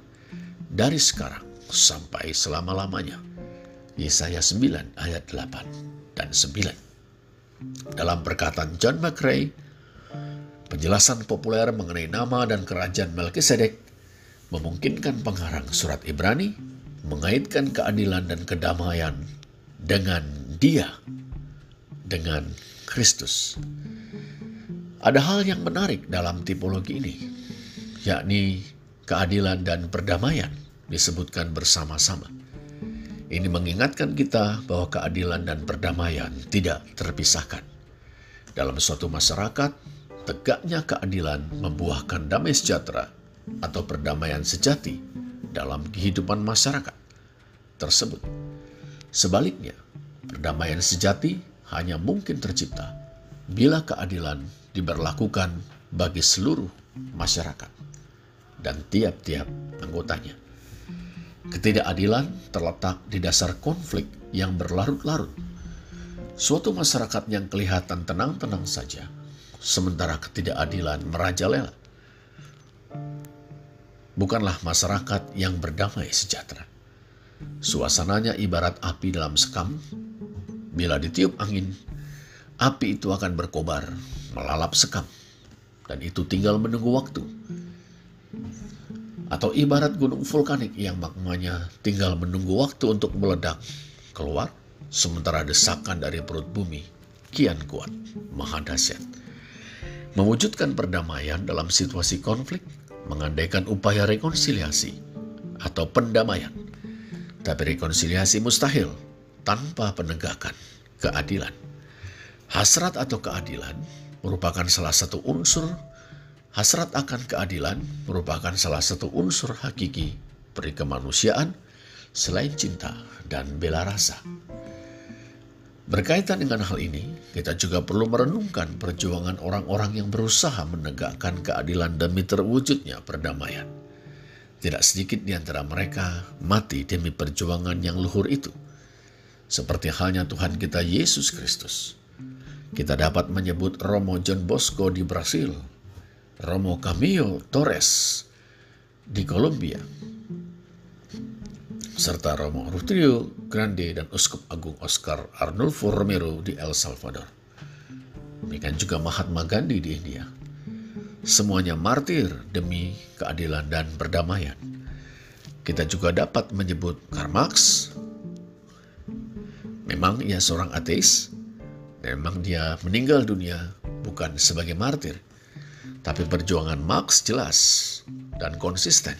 [SPEAKER 1] dari sekarang sampai selama-lamanya. Yesaya 9 ayat 8 dan 9. Dalam perkataan John McRae, Penjelasan populer mengenai nama dan kerajaan Melkisedek memungkinkan pengarang surat Ibrani mengaitkan keadilan dan kedamaian dengan Dia, dengan Kristus. Ada hal yang menarik dalam tipologi ini, yakni keadilan dan perdamaian disebutkan bersama-sama. Ini mengingatkan kita bahwa keadilan dan perdamaian tidak terpisahkan. Dalam suatu masyarakat, tegaknya keadilan membuahkan damai sejahtera atau perdamaian sejati dalam kehidupan masyarakat tersebut. Sebaliknya, perdamaian sejati hanya mungkin tercipta bila keadilan diberlakukan bagi seluruh masyarakat dan tiap-tiap anggotanya. Ketidakadilan terletak di dasar konflik yang berlarut-larut. Suatu masyarakat yang kelihatan tenang-tenang saja sementara ketidakadilan merajalela. Bukanlah masyarakat yang berdamai sejahtera. Suasananya ibarat api dalam sekam. Bila ditiup angin, api itu akan berkobar, melalap sekam. Dan itu tinggal menunggu waktu. Atau ibarat gunung vulkanik yang magmanya tinggal menunggu waktu untuk meledak, keluar, sementara desakan dari perut bumi kian kuat, maha dahsyat. Mewujudkan perdamaian dalam situasi konflik mengandaikan upaya rekonsiliasi atau pendamaian. Tapi rekonsiliasi mustahil tanpa penegakan keadilan. Hasrat atau keadilan merupakan salah satu unsur hasrat akan keadilan merupakan salah satu unsur hakiki peri kemanusiaan selain cinta dan bela rasa. Berkaitan dengan hal ini, kita juga perlu merenungkan perjuangan orang-orang yang berusaha menegakkan keadilan demi terwujudnya perdamaian. Tidak sedikit di antara mereka mati demi perjuangan yang luhur itu. Seperti halnya Tuhan kita Yesus Kristus. Kita dapat menyebut Romo John Bosco di Brasil, Romo Camilo Torres di Kolombia, serta Romo Rutrio Grande dan Uskup Agung Oscar Arnulfo Romero di El Salvador. Demikian juga Mahatma Gandhi di India. Semuanya martir demi keadilan dan perdamaian. Kita juga dapat menyebut Karl Marx. Memang ia seorang ateis. Memang dia meninggal dunia bukan sebagai martir. Tapi perjuangan Marx jelas dan konsisten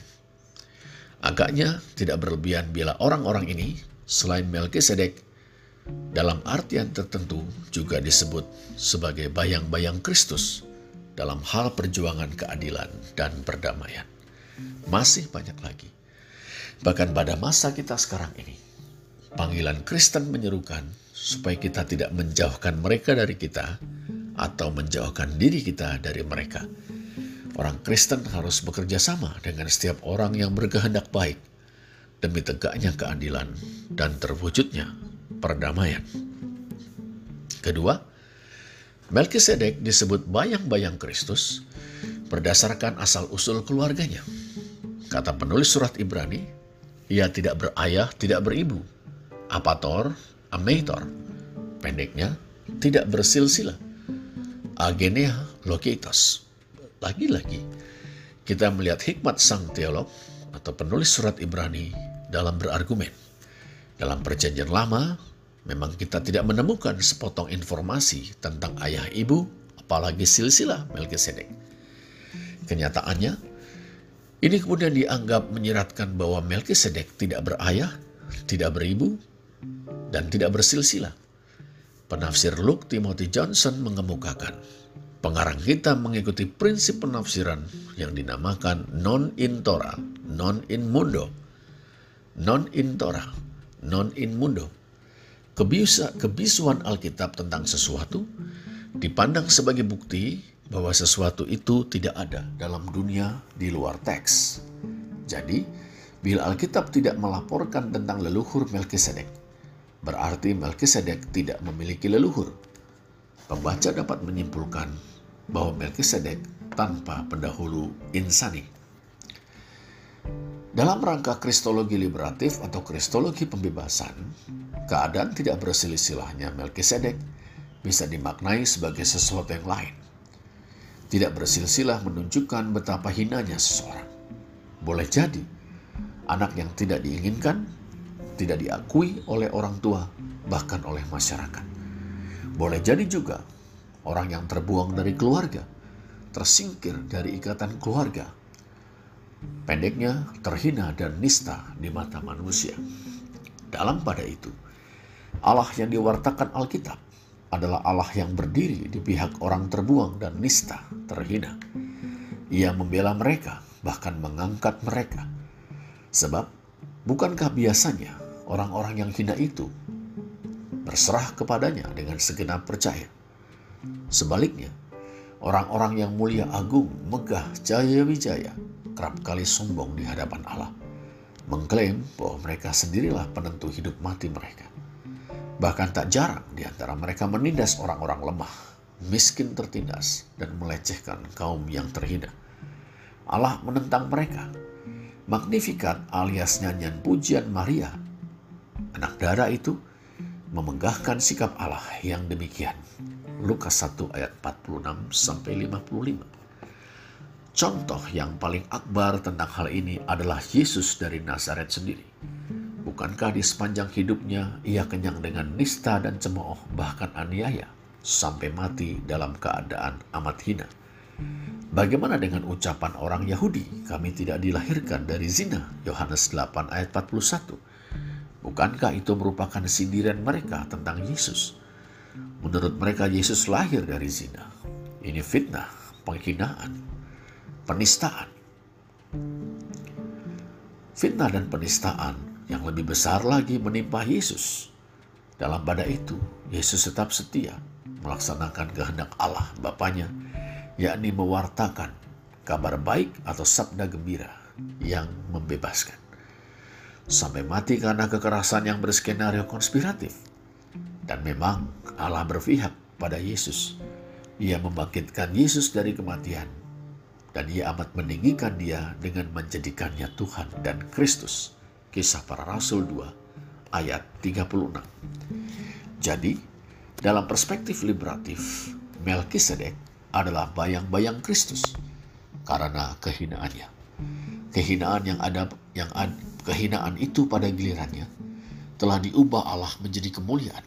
[SPEAKER 1] Agaknya tidak berlebihan bila orang-orang ini, selain Melkisedek, dalam artian tertentu juga disebut sebagai bayang-bayang Kristus dalam hal perjuangan keadilan dan perdamaian. Masih banyak lagi. Bahkan pada masa kita sekarang ini, panggilan Kristen menyerukan supaya kita tidak menjauhkan mereka dari kita atau menjauhkan diri kita dari mereka. Orang Kristen harus bekerja sama dengan setiap orang yang berkehendak baik demi tegaknya keadilan dan terwujudnya perdamaian. Kedua, Melkisedek disebut bayang-bayang Kristus berdasarkan asal-usul keluarganya. Kata penulis surat Ibrani, ia tidak berayah, tidak beribu. Apator, ameitor. Pendeknya, tidak bersilsilah. Agenea lokitos. Lagi-lagi, kita melihat hikmat sang teolog atau penulis surat Ibrani dalam berargumen. Dalam perjanjian lama, memang kita tidak menemukan sepotong informasi tentang ayah ibu, apalagi silsilah Melkisedek. Kenyataannya, ini kemudian dianggap menyiratkan bahwa Melkisedek tidak berayah, tidak beribu, dan tidak bersilsilah. Penafsir Luke Timothy Johnson mengemukakan, pengarang kita mengikuti prinsip penafsiran yang dinamakan non in Torah, non in mundo, non in Torah, non in mundo. Kebiasa, kebisuan Alkitab tentang sesuatu dipandang sebagai bukti bahwa sesuatu itu tidak ada dalam dunia di luar teks. Jadi, bila Alkitab tidak melaporkan tentang leluhur Melkisedek, berarti Melkisedek tidak memiliki leluhur. Pembaca dapat menyimpulkan bahwa Melkisedek tanpa pendahulu insani. Dalam rangka kristologi liberatif atau kristologi pembebasan, keadaan tidak bersilsilahnya Melkisedek bisa dimaknai sebagai sesuatu yang lain tidak bersilsilah menunjukkan betapa hinanya seseorang. Boleh jadi, anak yang tidak diinginkan, tidak diakui oleh orang tua, bahkan oleh masyarakat. Boleh jadi juga, orang yang terbuang dari keluarga, tersingkir dari ikatan keluarga. Pendeknya, terhina dan nista di mata manusia. Dalam pada itu, Allah yang diwartakan Alkitab adalah Allah yang berdiri di pihak orang terbuang dan nista, terhina. Ia membela mereka, bahkan mengangkat mereka. Sebab, bukankah biasanya orang-orang yang hina itu berserah kepadanya dengan segenap percaya? Sebaliknya, orang-orang yang mulia agung, megah, jaya wijaya, kerap kali sombong di hadapan Allah, mengklaim bahwa mereka sendirilah penentu hidup mati mereka. Bahkan tak jarang di antara mereka menindas orang-orang lemah, miskin tertindas, dan melecehkan kaum yang terhina. Allah menentang mereka. Magnifikat alias nyanyian pujian Maria, anak darah itu, memenggahkan sikap Allah yang demikian. Lukas 1 ayat 46 sampai 55. Contoh yang paling akbar tentang hal ini adalah Yesus dari Nazaret sendiri. Bukankah di sepanjang hidupnya ia kenyang dengan nista dan cemooh bahkan aniaya sampai mati dalam keadaan amat hina? Bagaimana dengan ucapan orang Yahudi, kami tidak dilahirkan dari zina, Yohanes 8 ayat 41. Bukankah itu merupakan sindiran mereka tentang Yesus? Menurut mereka Yesus lahir dari zina. Ini fitnah, penghinaan, penistaan. Fitnah dan penistaan yang lebih besar lagi menimpa Yesus. Dalam pada itu, Yesus tetap setia melaksanakan kehendak Allah Bapaknya, yakni mewartakan kabar baik atau sabda gembira yang membebaskan. Sampai mati karena kekerasan yang berskenario konspiratif. Dan memang Allah berpihak pada Yesus. Ia membangkitkan Yesus dari kematian. Dan ia amat meninggikan dia dengan menjadikannya Tuhan dan Kristus Kisah Para Rasul 2 ayat 36. Jadi, dalam perspektif liberatif, Melkisedek adalah bayang-bayang Kristus karena kehinaannya. Kehinaan yang ada yang ad, kehinaan itu pada gilirannya telah diubah Allah menjadi kemuliaan.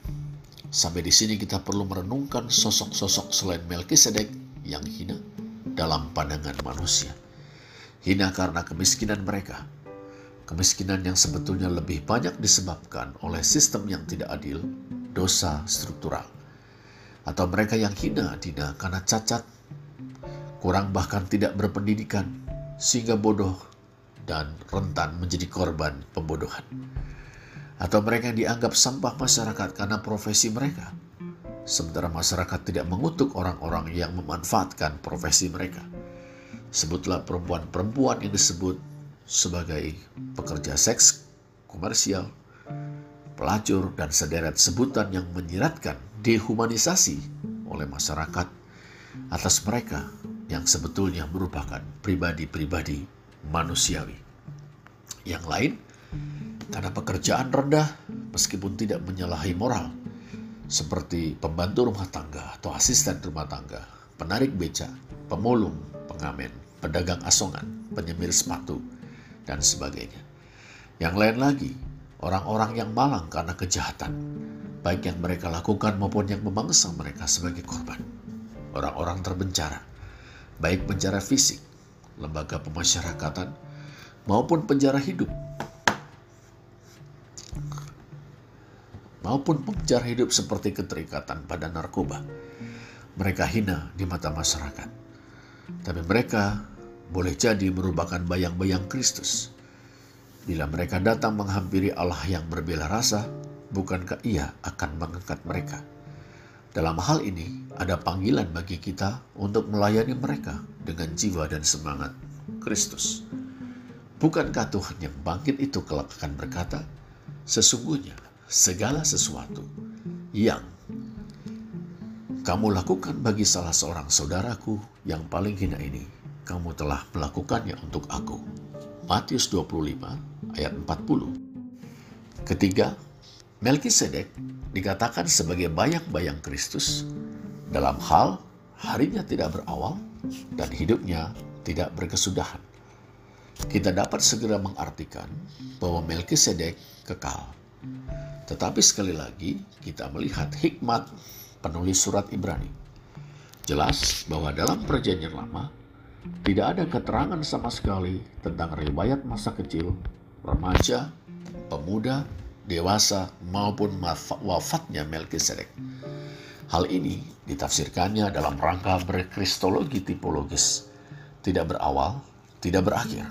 [SPEAKER 1] Sampai di sini kita perlu merenungkan sosok-sosok selain Melkisedek yang hina dalam pandangan manusia. Hina karena kemiskinan mereka, Kemiskinan yang sebetulnya lebih banyak disebabkan oleh sistem yang tidak adil, dosa struktural, atau mereka yang hina dina karena cacat, kurang bahkan tidak berpendidikan, sehingga bodoh dan rentan menjadi korban pembodohan. Atau mereka yang dianggap sampah masyarakat karena profesi mereka, sementara masyarakat tidak mengutuk orang-orang yang memanfaatkan profesi mereka. Sebutlah perempuan-perempuan yang disebut sebagai pekerja seks komersial, pelacur, dan sederet sebutan yang menyiratkan dehumanisasi oleh masyarakat atas mereka yang sebetulnya merupakan pribadi-pribadi manusiawi. Yang lain, karena pekerjaan rendah meskipun tidak menyalahi moral, seperti pembantu rumah tangga atau asisten rumah tangga, penarik beca, pemulung, pengamen, pedagang asongan, penyemir sepatu, dan sebagainya. Yang lain lagi, orang-orang yang malang karena kejahatan, baik yang mereka lakukan maupun yang memangsa mereka sebagai korban. Orang-orang terbencara, baik penjara fisik, lembaga pemasyarakatan, maupun penjara hidup. Maupun penjara hidup seperti keterikatan pada narkoba. Mereka hina di mata masyarakat. Tapi mereka boleh jadi merupakan bayang-bayang Kristus. Bila mereka datang menghampiri Allah yang berbela rasa, bukankah ia akan mengangkat mereka? Dalam hal ini, ada panggilan bagi kita untuk melayani mereka dengan jiwa dan semangat Kristus. Bukankah Tuhan yang bangkit itu kelak akan berkata, Sesungguhnya segala sesuatu yang kamu lakukan bagi salah seorang saudaraku yang paling hina ini, kamu telah melakukannya untuk aku. Matius 25 ayat 40. Ketiga, Melkisedek dikatakan sebagai bayang-bayang Kristus dalam hal harinya tidak berawal dan hidupnya tidak berkesudahan. Kita dapat segera mengartikan bahwa Melkisedek kekal. Tetapi sekali lagi kita melihat hikmat penulis surat Ibrani. Jelas bahwa dalam perjanjian lama tidak ada keterangan sama sekali tentang riwayat masa kecil, remaja, pemuda, dewasa maupun wafatnya Melkisedek. Hal ini ditafsirkannya dalam rangka berkristologi tipologis, tidak berawal, tidak berakhir.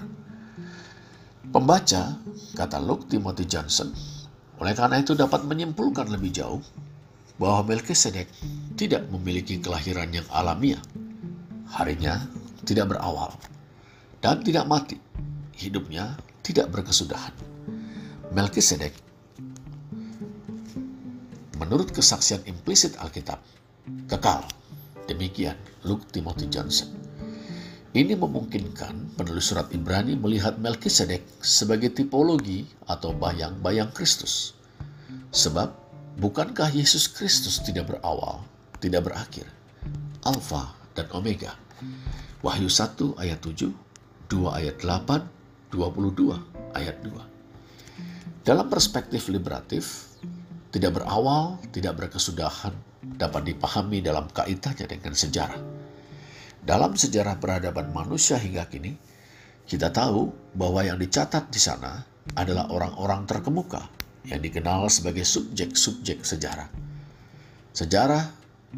[SPEAKER 1] Pembaca, kata Luke Timothy Johnson, oleh karena itu dapat menyimpulkan lebih jauh bahwa Melkisedek tidak memiliki kelahiran yang alamiah. Harinya tidak berawal dan tidak mati. Hidupnya tidak berkesudahan. Melkisedek menurut kesaksian implisit Alkitab, kekal. Demikian Luke Timothy Johnson. Ini memungkinkan penulis surat Ibrani melihat Melkisedek sebagai tipologi atau bayang-bayang Kristus. Sebab bukankah Yesus Kristus tidak berawal, tidak berakhir, Alfa dan Omega. Wahyu 1 ayat 7, 2 ayat 8, 22 ayat 2. Dalam perspektif liberatif, tidak berawal, tidak berkesudahan, dapat dipahami dalam kaitannya dengan sejarah. Dalam sejarah peradaban manusia hingga kini, kita tahu bahwa yang dicatat di sana adalah orang-orang terkemuka yang dikenal sebagai subjek-subjek sejarah. Sejarah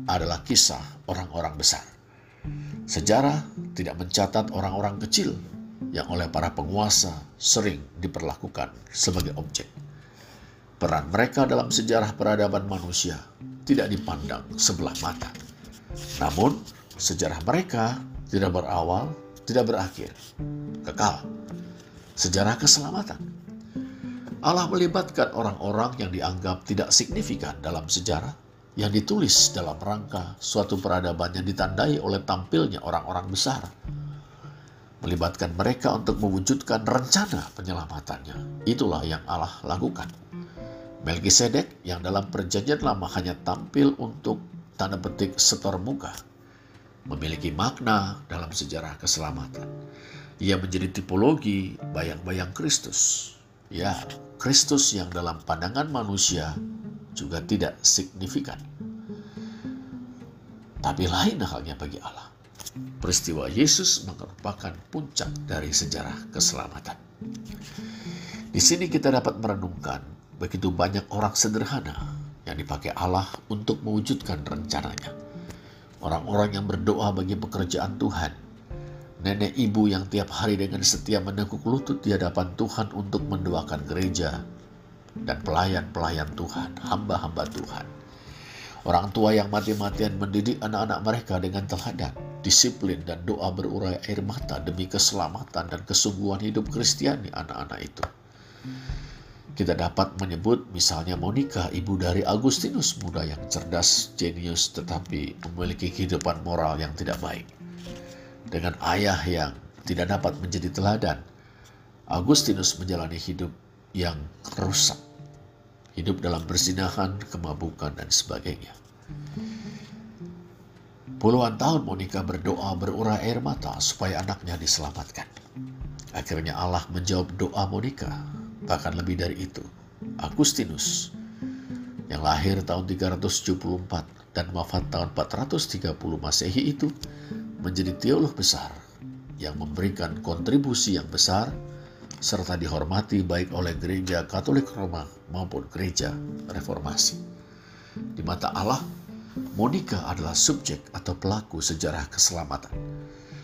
[SPEAKER 1] adalah kisah orang-orang besar. Sejarah tidak mencatat orang-orang kecil yang oleh para penguasa sering diperlakukan sebagai objek. Peran mereka dalam sejarah peradaban manusia tidak dipandang sebelah mata. Namun, sejarah mereka tidak berawal, tidak berakhir, kekal. Sejarah keselamatan. Allah melibatkan orang-orang yang dianggap tidak signifikan dalam sejarah yang ditulis dalam rangka suatu peradaban yang ditandai oleh tampilnya orang-orang besar. Melibatkan mereka untuk mewujudkan rencana penyelamatannya. Itulah yang Allah lakukan. Melkisedek yang dalam perjanjian lama hanya tampil untuk tanda petik setor muka, memiliki makna dalam sejarah keselamatan. Ia menjadi tipologi bayang-bayang Kristus. Ya, Kristus yang dalam pandangan manusia juga tidak signifikan. Tapi lain halnya bagi Allah. Peristiwa Yesus merupakan puncak dari sejarah keselamatan. Di sini kita dapat merenungkan begitu banyak orang sederhana yang dipakai Allah untuk mewujudkan rencananya. Orang-orang yang berdoa bagi pekerjaan Tuhan nenek ibu yang tiap hari dengan setia menekuk lutut di hadapan Tuhan untuk mendoakan gereja, dan pelayan-pelayan Tuhan, hamba-hamba Tuhan. Orang tua yang mati-matian mendidik anak-anak mereka dengan teladan, disiplin, dan doa berurai air mata demi keselamatan dan kesungguhan hidup Kristiani anak-anak itu. Kita dapat menyebut misalnya Monica, ibu dari Agustinus muda yang cerdas, jenius, tetapi memiliki kehidupan moral yang tidak baik. Dengan ayah yang tidak dapat menjadi teladan, Agustinus menjalani hidup yang rusak. Hidup dalam berzinahan, kemabukan, dan sebagainya. Puluhan tahun Monica berdoa berurai air mata supaya anaknya diselamatkan. Akhirnya Allah menjawab doa Monica. Bahkan lebih dari itu, Agustinus yang lahir tahun 374 dan wafat tahun 430 Masehi itu menjadi teolog besar yang memberikan kontribusi yang besar serta dihormati baik oleh gereja Katolik Roma maupun gereja Reformasi. Di mata Allah, Monica adalah subjek atau pelaku sejarah keselamatan.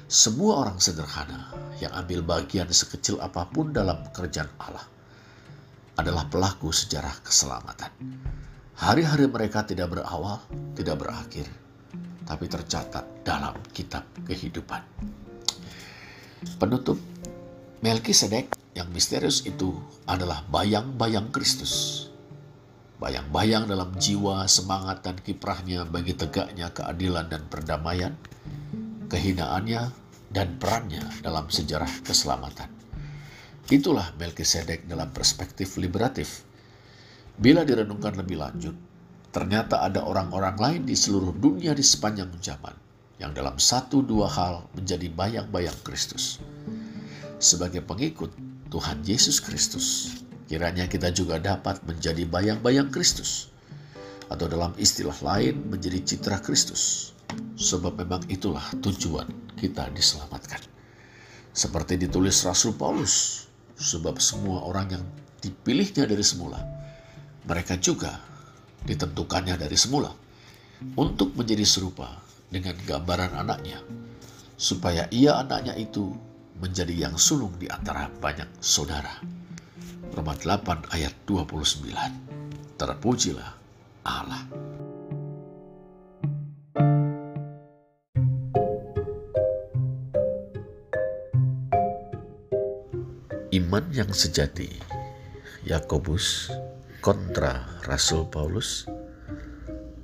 [SPEAKER 1] Semua orang sederhana yang ambil bagian sekecil apa pun dalam pekerjaan Allah adalah pelaku sejarah keselamatan. Hari-hari mereka tidak berawal, tidak berakhir, tapi tercatat dalam kitab kehidupan. Penutup Melkisedek yang misterius itu adalah bayang-bayang Kristus. Bayang-bayang dalam jiwa, semangat, dan kiprahnya bagi tegaknya keadilan dan perdamaian, kehinaannya, dan perannya dalam sejarah keselamatan. Itulah Melkisedek dalam perspektif liberatif. Bila direnungkan lebih lanjut, ternyata ada orang-orang lain di seluruh dunia di sepanjang zaman yang dalam satu dua hal menjadi bayang-bayang Kristus. Sebagai pengikut, Tuhan Yesus Kristus. Kiranya kita juga dapat menjadi bayang-bayang Kristus. Atau dalam istilah lain menjadi citra Kristus. Sebab memang itulah tujuan kita diselamatkan. Seperti ditulis Rasul Paulus. Sebab semua orang yang dipilihnya dari semula. Mereka juga ditentukannya dari semula. Untuk menjadi serupa dengan gambaran anaknya. Supaya ia anaknya itu menjadi yang sulung di antara banyak saudara. Roma 8 ayat 29. Terpujilah Allah. Iman yang sejati. Yakobus kontra Rasul Paulus.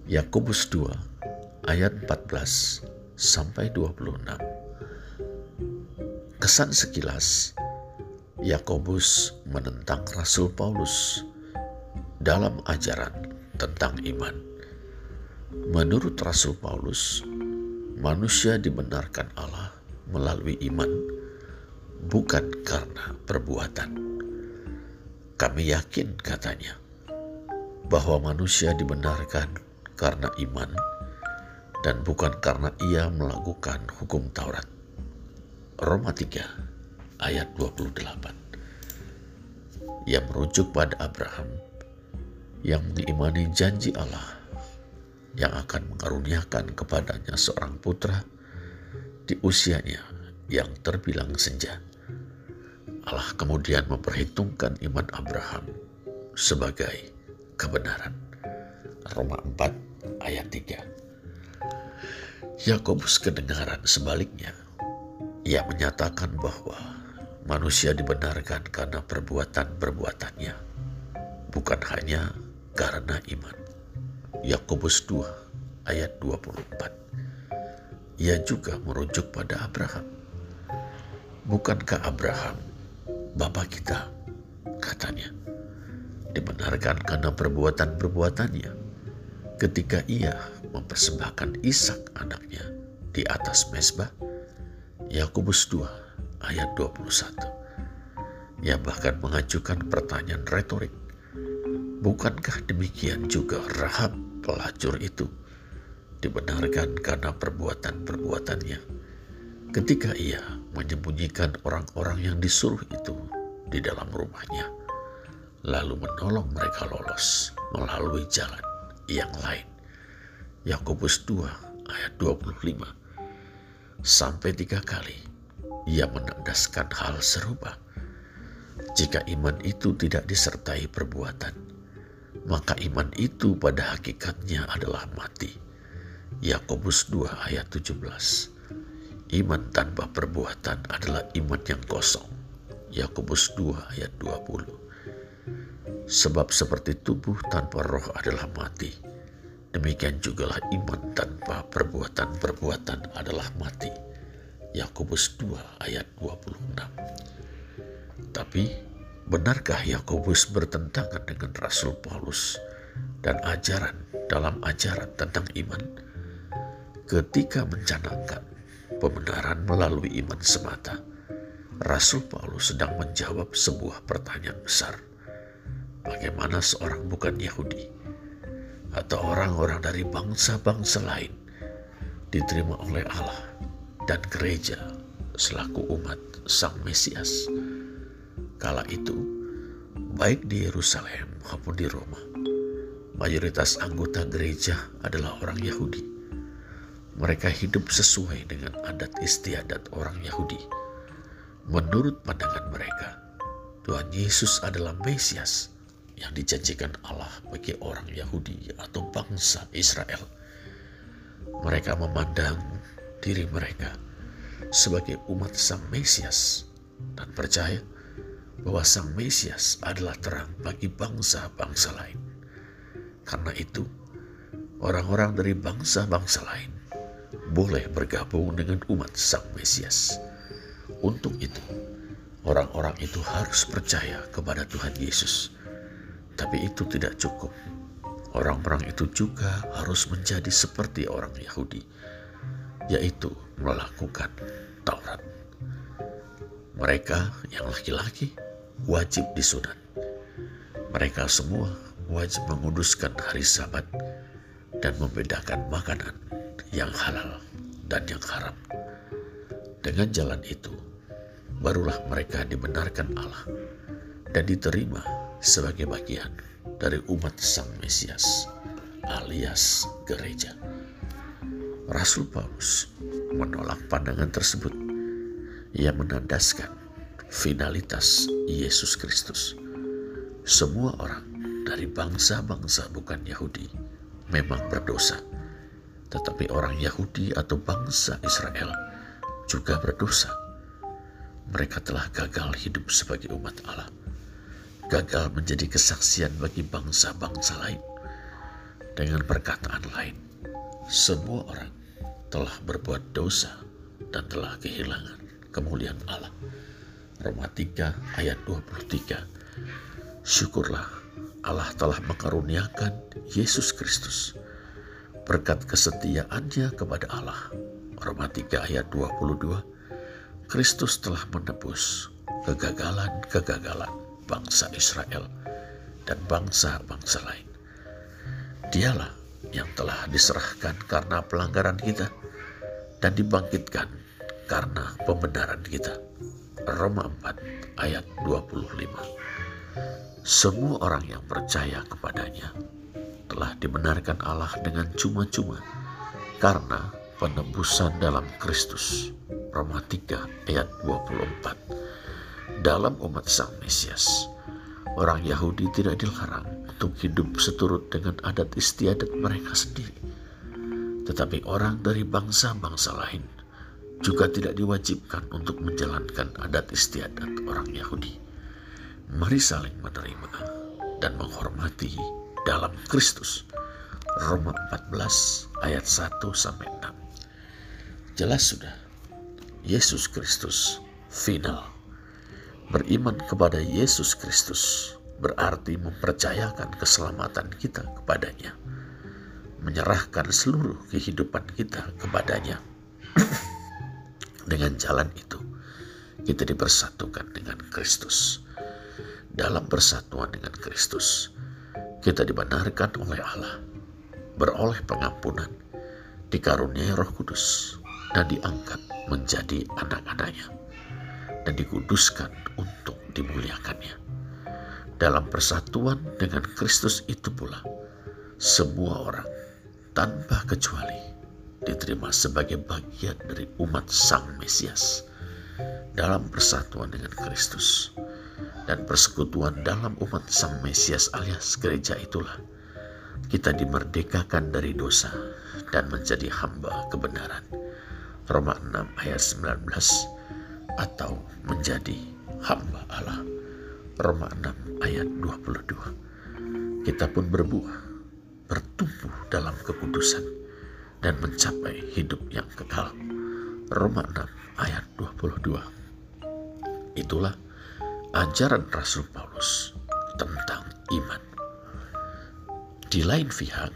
[SPEAKER 1] Yakobus 2 ayat 14 sampai 26 Kesan sekilas, Yakobus menentang Rasul Paulus dalam ajaran tentang iman. Menurut Rasul Paulus, manusia dibenarkan Allah melalui iman, bukan karena perbuatan. Kami yakin, katanya, bahwa manusia dibenarkan karena iman dan bukan karena ia melakukan hukum Taurat. Roma 3 ayat 28 yang merujuk pada Abraham yang mengimani janji Allah yang akan mengaruniakan kepadanya seorang putra di usianya yang terbilang senja. Allah kemudian memperhitungkan iman Abraham sebagai kebenaran. Roma 4 ayat 3. Yakobus kedengaran sebaliknya ia menyatakan bahwa manusia dibenarkan karena perbuatan-perbuatannya, bukan hanya karena iman. Yakobus 2 ayat 24. Ia juga merujuk pada Abraham. Bukankah Abraham, Bapak kita, katanya, dibenarkan karena perbuatan-perbuatannya ketika ia mempersembahkan Ishak anaknya di atas mesbah? Yakobus 2 ayat 21. Ia bahkan mengajukan pertanyaan retorik. Bukankah demikian juga Rahab pelacur itu dibenarkan karena perbuatan-perbuatannya ketika ia menyembunyikan orang-orang yang disuruh itu di dalam rumahnya lalu menolong mereka lolos melalui jalan yang lain. Yakobus 2 ayat 25 sampai tiga kali ia menandaskan hal serupa. Jika iman itu tidak disertai perbuatan, maka iman itu pada hakikatnya adalah mati. Yakobus 2 ayat 17 Iman tanpa perbuatan adalah iman yang kosong. Yakobus 2 ayat 20 Sebab seperti tubuh tanpa roh adalah mati, demikian jugalah iman tanpa perbuatan-perbuatan adalah mati. Yakobus 2 ayat 26 Tapi benarkah Yakobus bertentangan dengan Rasul Paulus dan ajaran dalam ajaran tentang iman? Ketika mencanangkan pembenaran melalui iman semata, Rasul Paulus sedang menjawab sebuah pertanyaan besar. Bagaimana seorang bukan Yahudi atau orang-orang dari bangsa-bangsa lain diterima oleh Allah dan gereja selaku umat Sang Mesias? Kala itu, baik di Yerusalem maupun di Roma, mayoritas anggota gereja adalah orang Yahudi mereka hidup sesuai dengan adat istiadat orang Yahudi. Menurut pandangan mereka, Tuhan Yesus adalah Mesias yang dijanjikan Allah bagi orang Yahudi atau bangsa Israel. Mereka memandang diri mereka sebagai umat Sang Mesias dan percaya bahwa Sang Mesias adalah terang bagi bangsa-bangsa lain. Karena itu, orang-orang dari bangsa-bangsa lain boleh bergabung dengan umat Sang Mesias. Untuk itu, orang-orang itu harus percaya kepada Tuhan Yesus. Tapi itu tidak cukup. Orang-orang itu juga harus menjadi seperti orang Yahudi, yaitu melakukan Taurat. Mereka yang laki-laki wajib disunat. Mereka semua wajib menguduskan hari Sabat dan membedakan makanan yang halal dan yang haram. Dengan jalan itu, barulah mereka dibenarkan Allah dan diterima sebagai bagian dari umat Sang Mesias alias gereja. Rasul Paulus menolak pandangan tersebut. Ia menandaskan finalitas Yesus Kristus. Semua orang dari bangsa-bangsa bukan Yahudi memang berdosa tetapi orang Yahudi atau bangsa Israel juga berdosa. Mereka telah gagal hidup sebagai umat Allah, gagal menjadi kesaksian bagi bangsa-bangsa lain. Dengan perkataan lain, semua orang telah berbuat dosa dan telah kehilangan kemuliaan Allah. Roma 3 ayat 23 Syukurlah Allah telah mengaruniakan Yesus Kristus berkat kesetiaannya kepada Allah. Roma 3 ayat 22, Kristus telah menebus kegagalan-kegagalan bangsa Israel dan bangsa-bangsa lain. Dialah yang telah diserahkan karena pelanggaran kita dan dibangkitkan karena pembenaran kita. Roma 4 ayat 25. Semua orang yang percaya kepadanya telah dibenarkan Allah dengan cuma-cuma karena penebusan dalam Kristus. Roma 3 ayat 24. Dalam umat Sang Mesias, orang Yahudi tidak dilarang untuk hidup seturut dengan adat istiadat mereka sendiri. Tetapi orang dari bangsa-bangsa lain juga tidak diwajibkan untuk menjalankan adat istiadat orang Yahudi. Mari saling menerima dan menghormati dalam Kristus. Roma 14 ayat 1 sampai 6. Jelas sudah, Yesus Kristus final. Beriman kepada Yesus Kristus berarti mempercayakan keselamatan kita kepadanya. Menyerahkan seluruh kehidupan kita kepadanya. dengan jalan itu, kita dipersatukan dengan Kristus. Dalam persatuan dengan Kristus, kita dibenarkan oleh Allah, beroleh pengampunan, dikaruniai roh kudus, dan diangkat menjadi anak-anaknya, dan dikuduskan untuk dimuliakannya. Dalam persatuan dengan Kristus itu pula, semua orang tanpa kecuali diterima sebagai bagian dari umat Sang Mesias. dalam persatuan dengan Kristus dan persekutuan dalam umat Sang Mesias alias gereja itulah kita dimerdekakan dari dosa dan menjadi hamba kebenaran. Roma 6 ayat 19 atau menjadi hamba Allah. Roma 6 ayat 22. Kita pun berbuah, bertumbuh dalam kekudusan dan mencapai hidup yang kekal. Roma 6 ayat 22. Itulah ajaran Rasul Paulus tentang iman. Di lain pihak,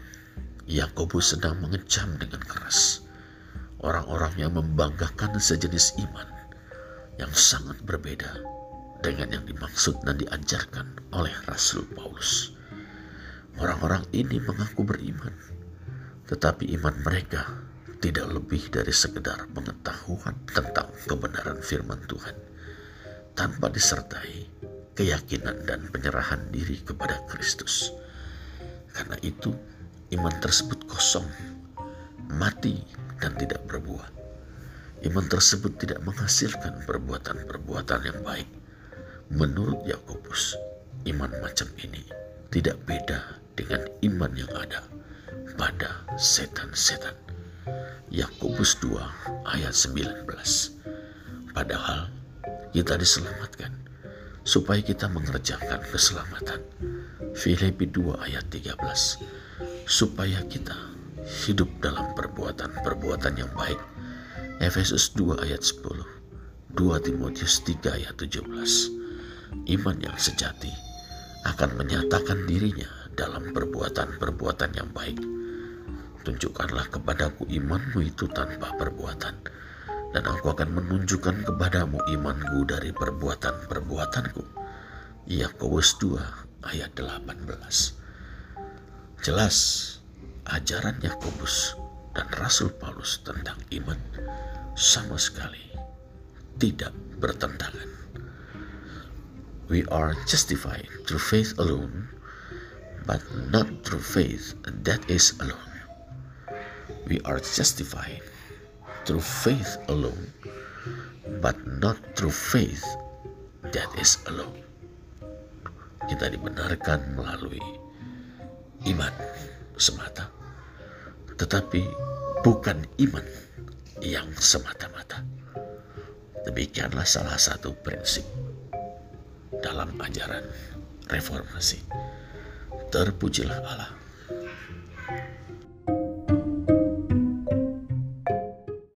[SPEAKER 1] Yakobus sedang mengecam dengan keras orang-orang yang membanggakan sejenis iman yang sangat berbeda dengan yang dimaksud dan diajarkan oleh Rasul Paulus. Orang-orang ini mengaku beriman, tetapi iman mereka tidak lebih dari sekedar pengetahuan tentang kebenaran firman Tuhan tanpa disertai keyakinan dan penyerahan diri kepada Kristus. Karena itu, iman tersebut kosong, mati, dan tidak berbuah. Iman tersebut tidak menghasilkan perbuatan-perbuatan yang baik. Menurut Yakobus, iman macam ini tidak beda dengan iman yang ada pada setan-setan. Yakobus 2 ayat 19. Padahal kita diselamatkan supaya kita mengerjakan keselamatan. Filipi 2 ayat 13. Supaya kita hidup dalam perbuatan-perbuatan yang baik. Efesus 2 ayat 10. 2 Timotius 3 ayat 17. Iman yang sejati akan menyatakan dirinya dalam perbuatan-perbuatan yang baik. Tunjukkanlah kepadaku imanmu itu tanpa perbuatan, dan aku akan menunjukkan kepadamu imanku dari perbuatan-perbuatanku. Yakobus 2 ayat 18. Jelas ajaran Yakobus dan Rasul Paulus tentang iman sama sekali tidak bertentangan. We are justified through faith alone, but not through faith that is alone. We are justified through faith alone, but not through faith that is alone. Kita dibenarkan melalui iman semata, tetapi bukan iman yang semata-mata. Demikianlah salah satu prinsip dalam ajaran reformasi. Terpujilah Allah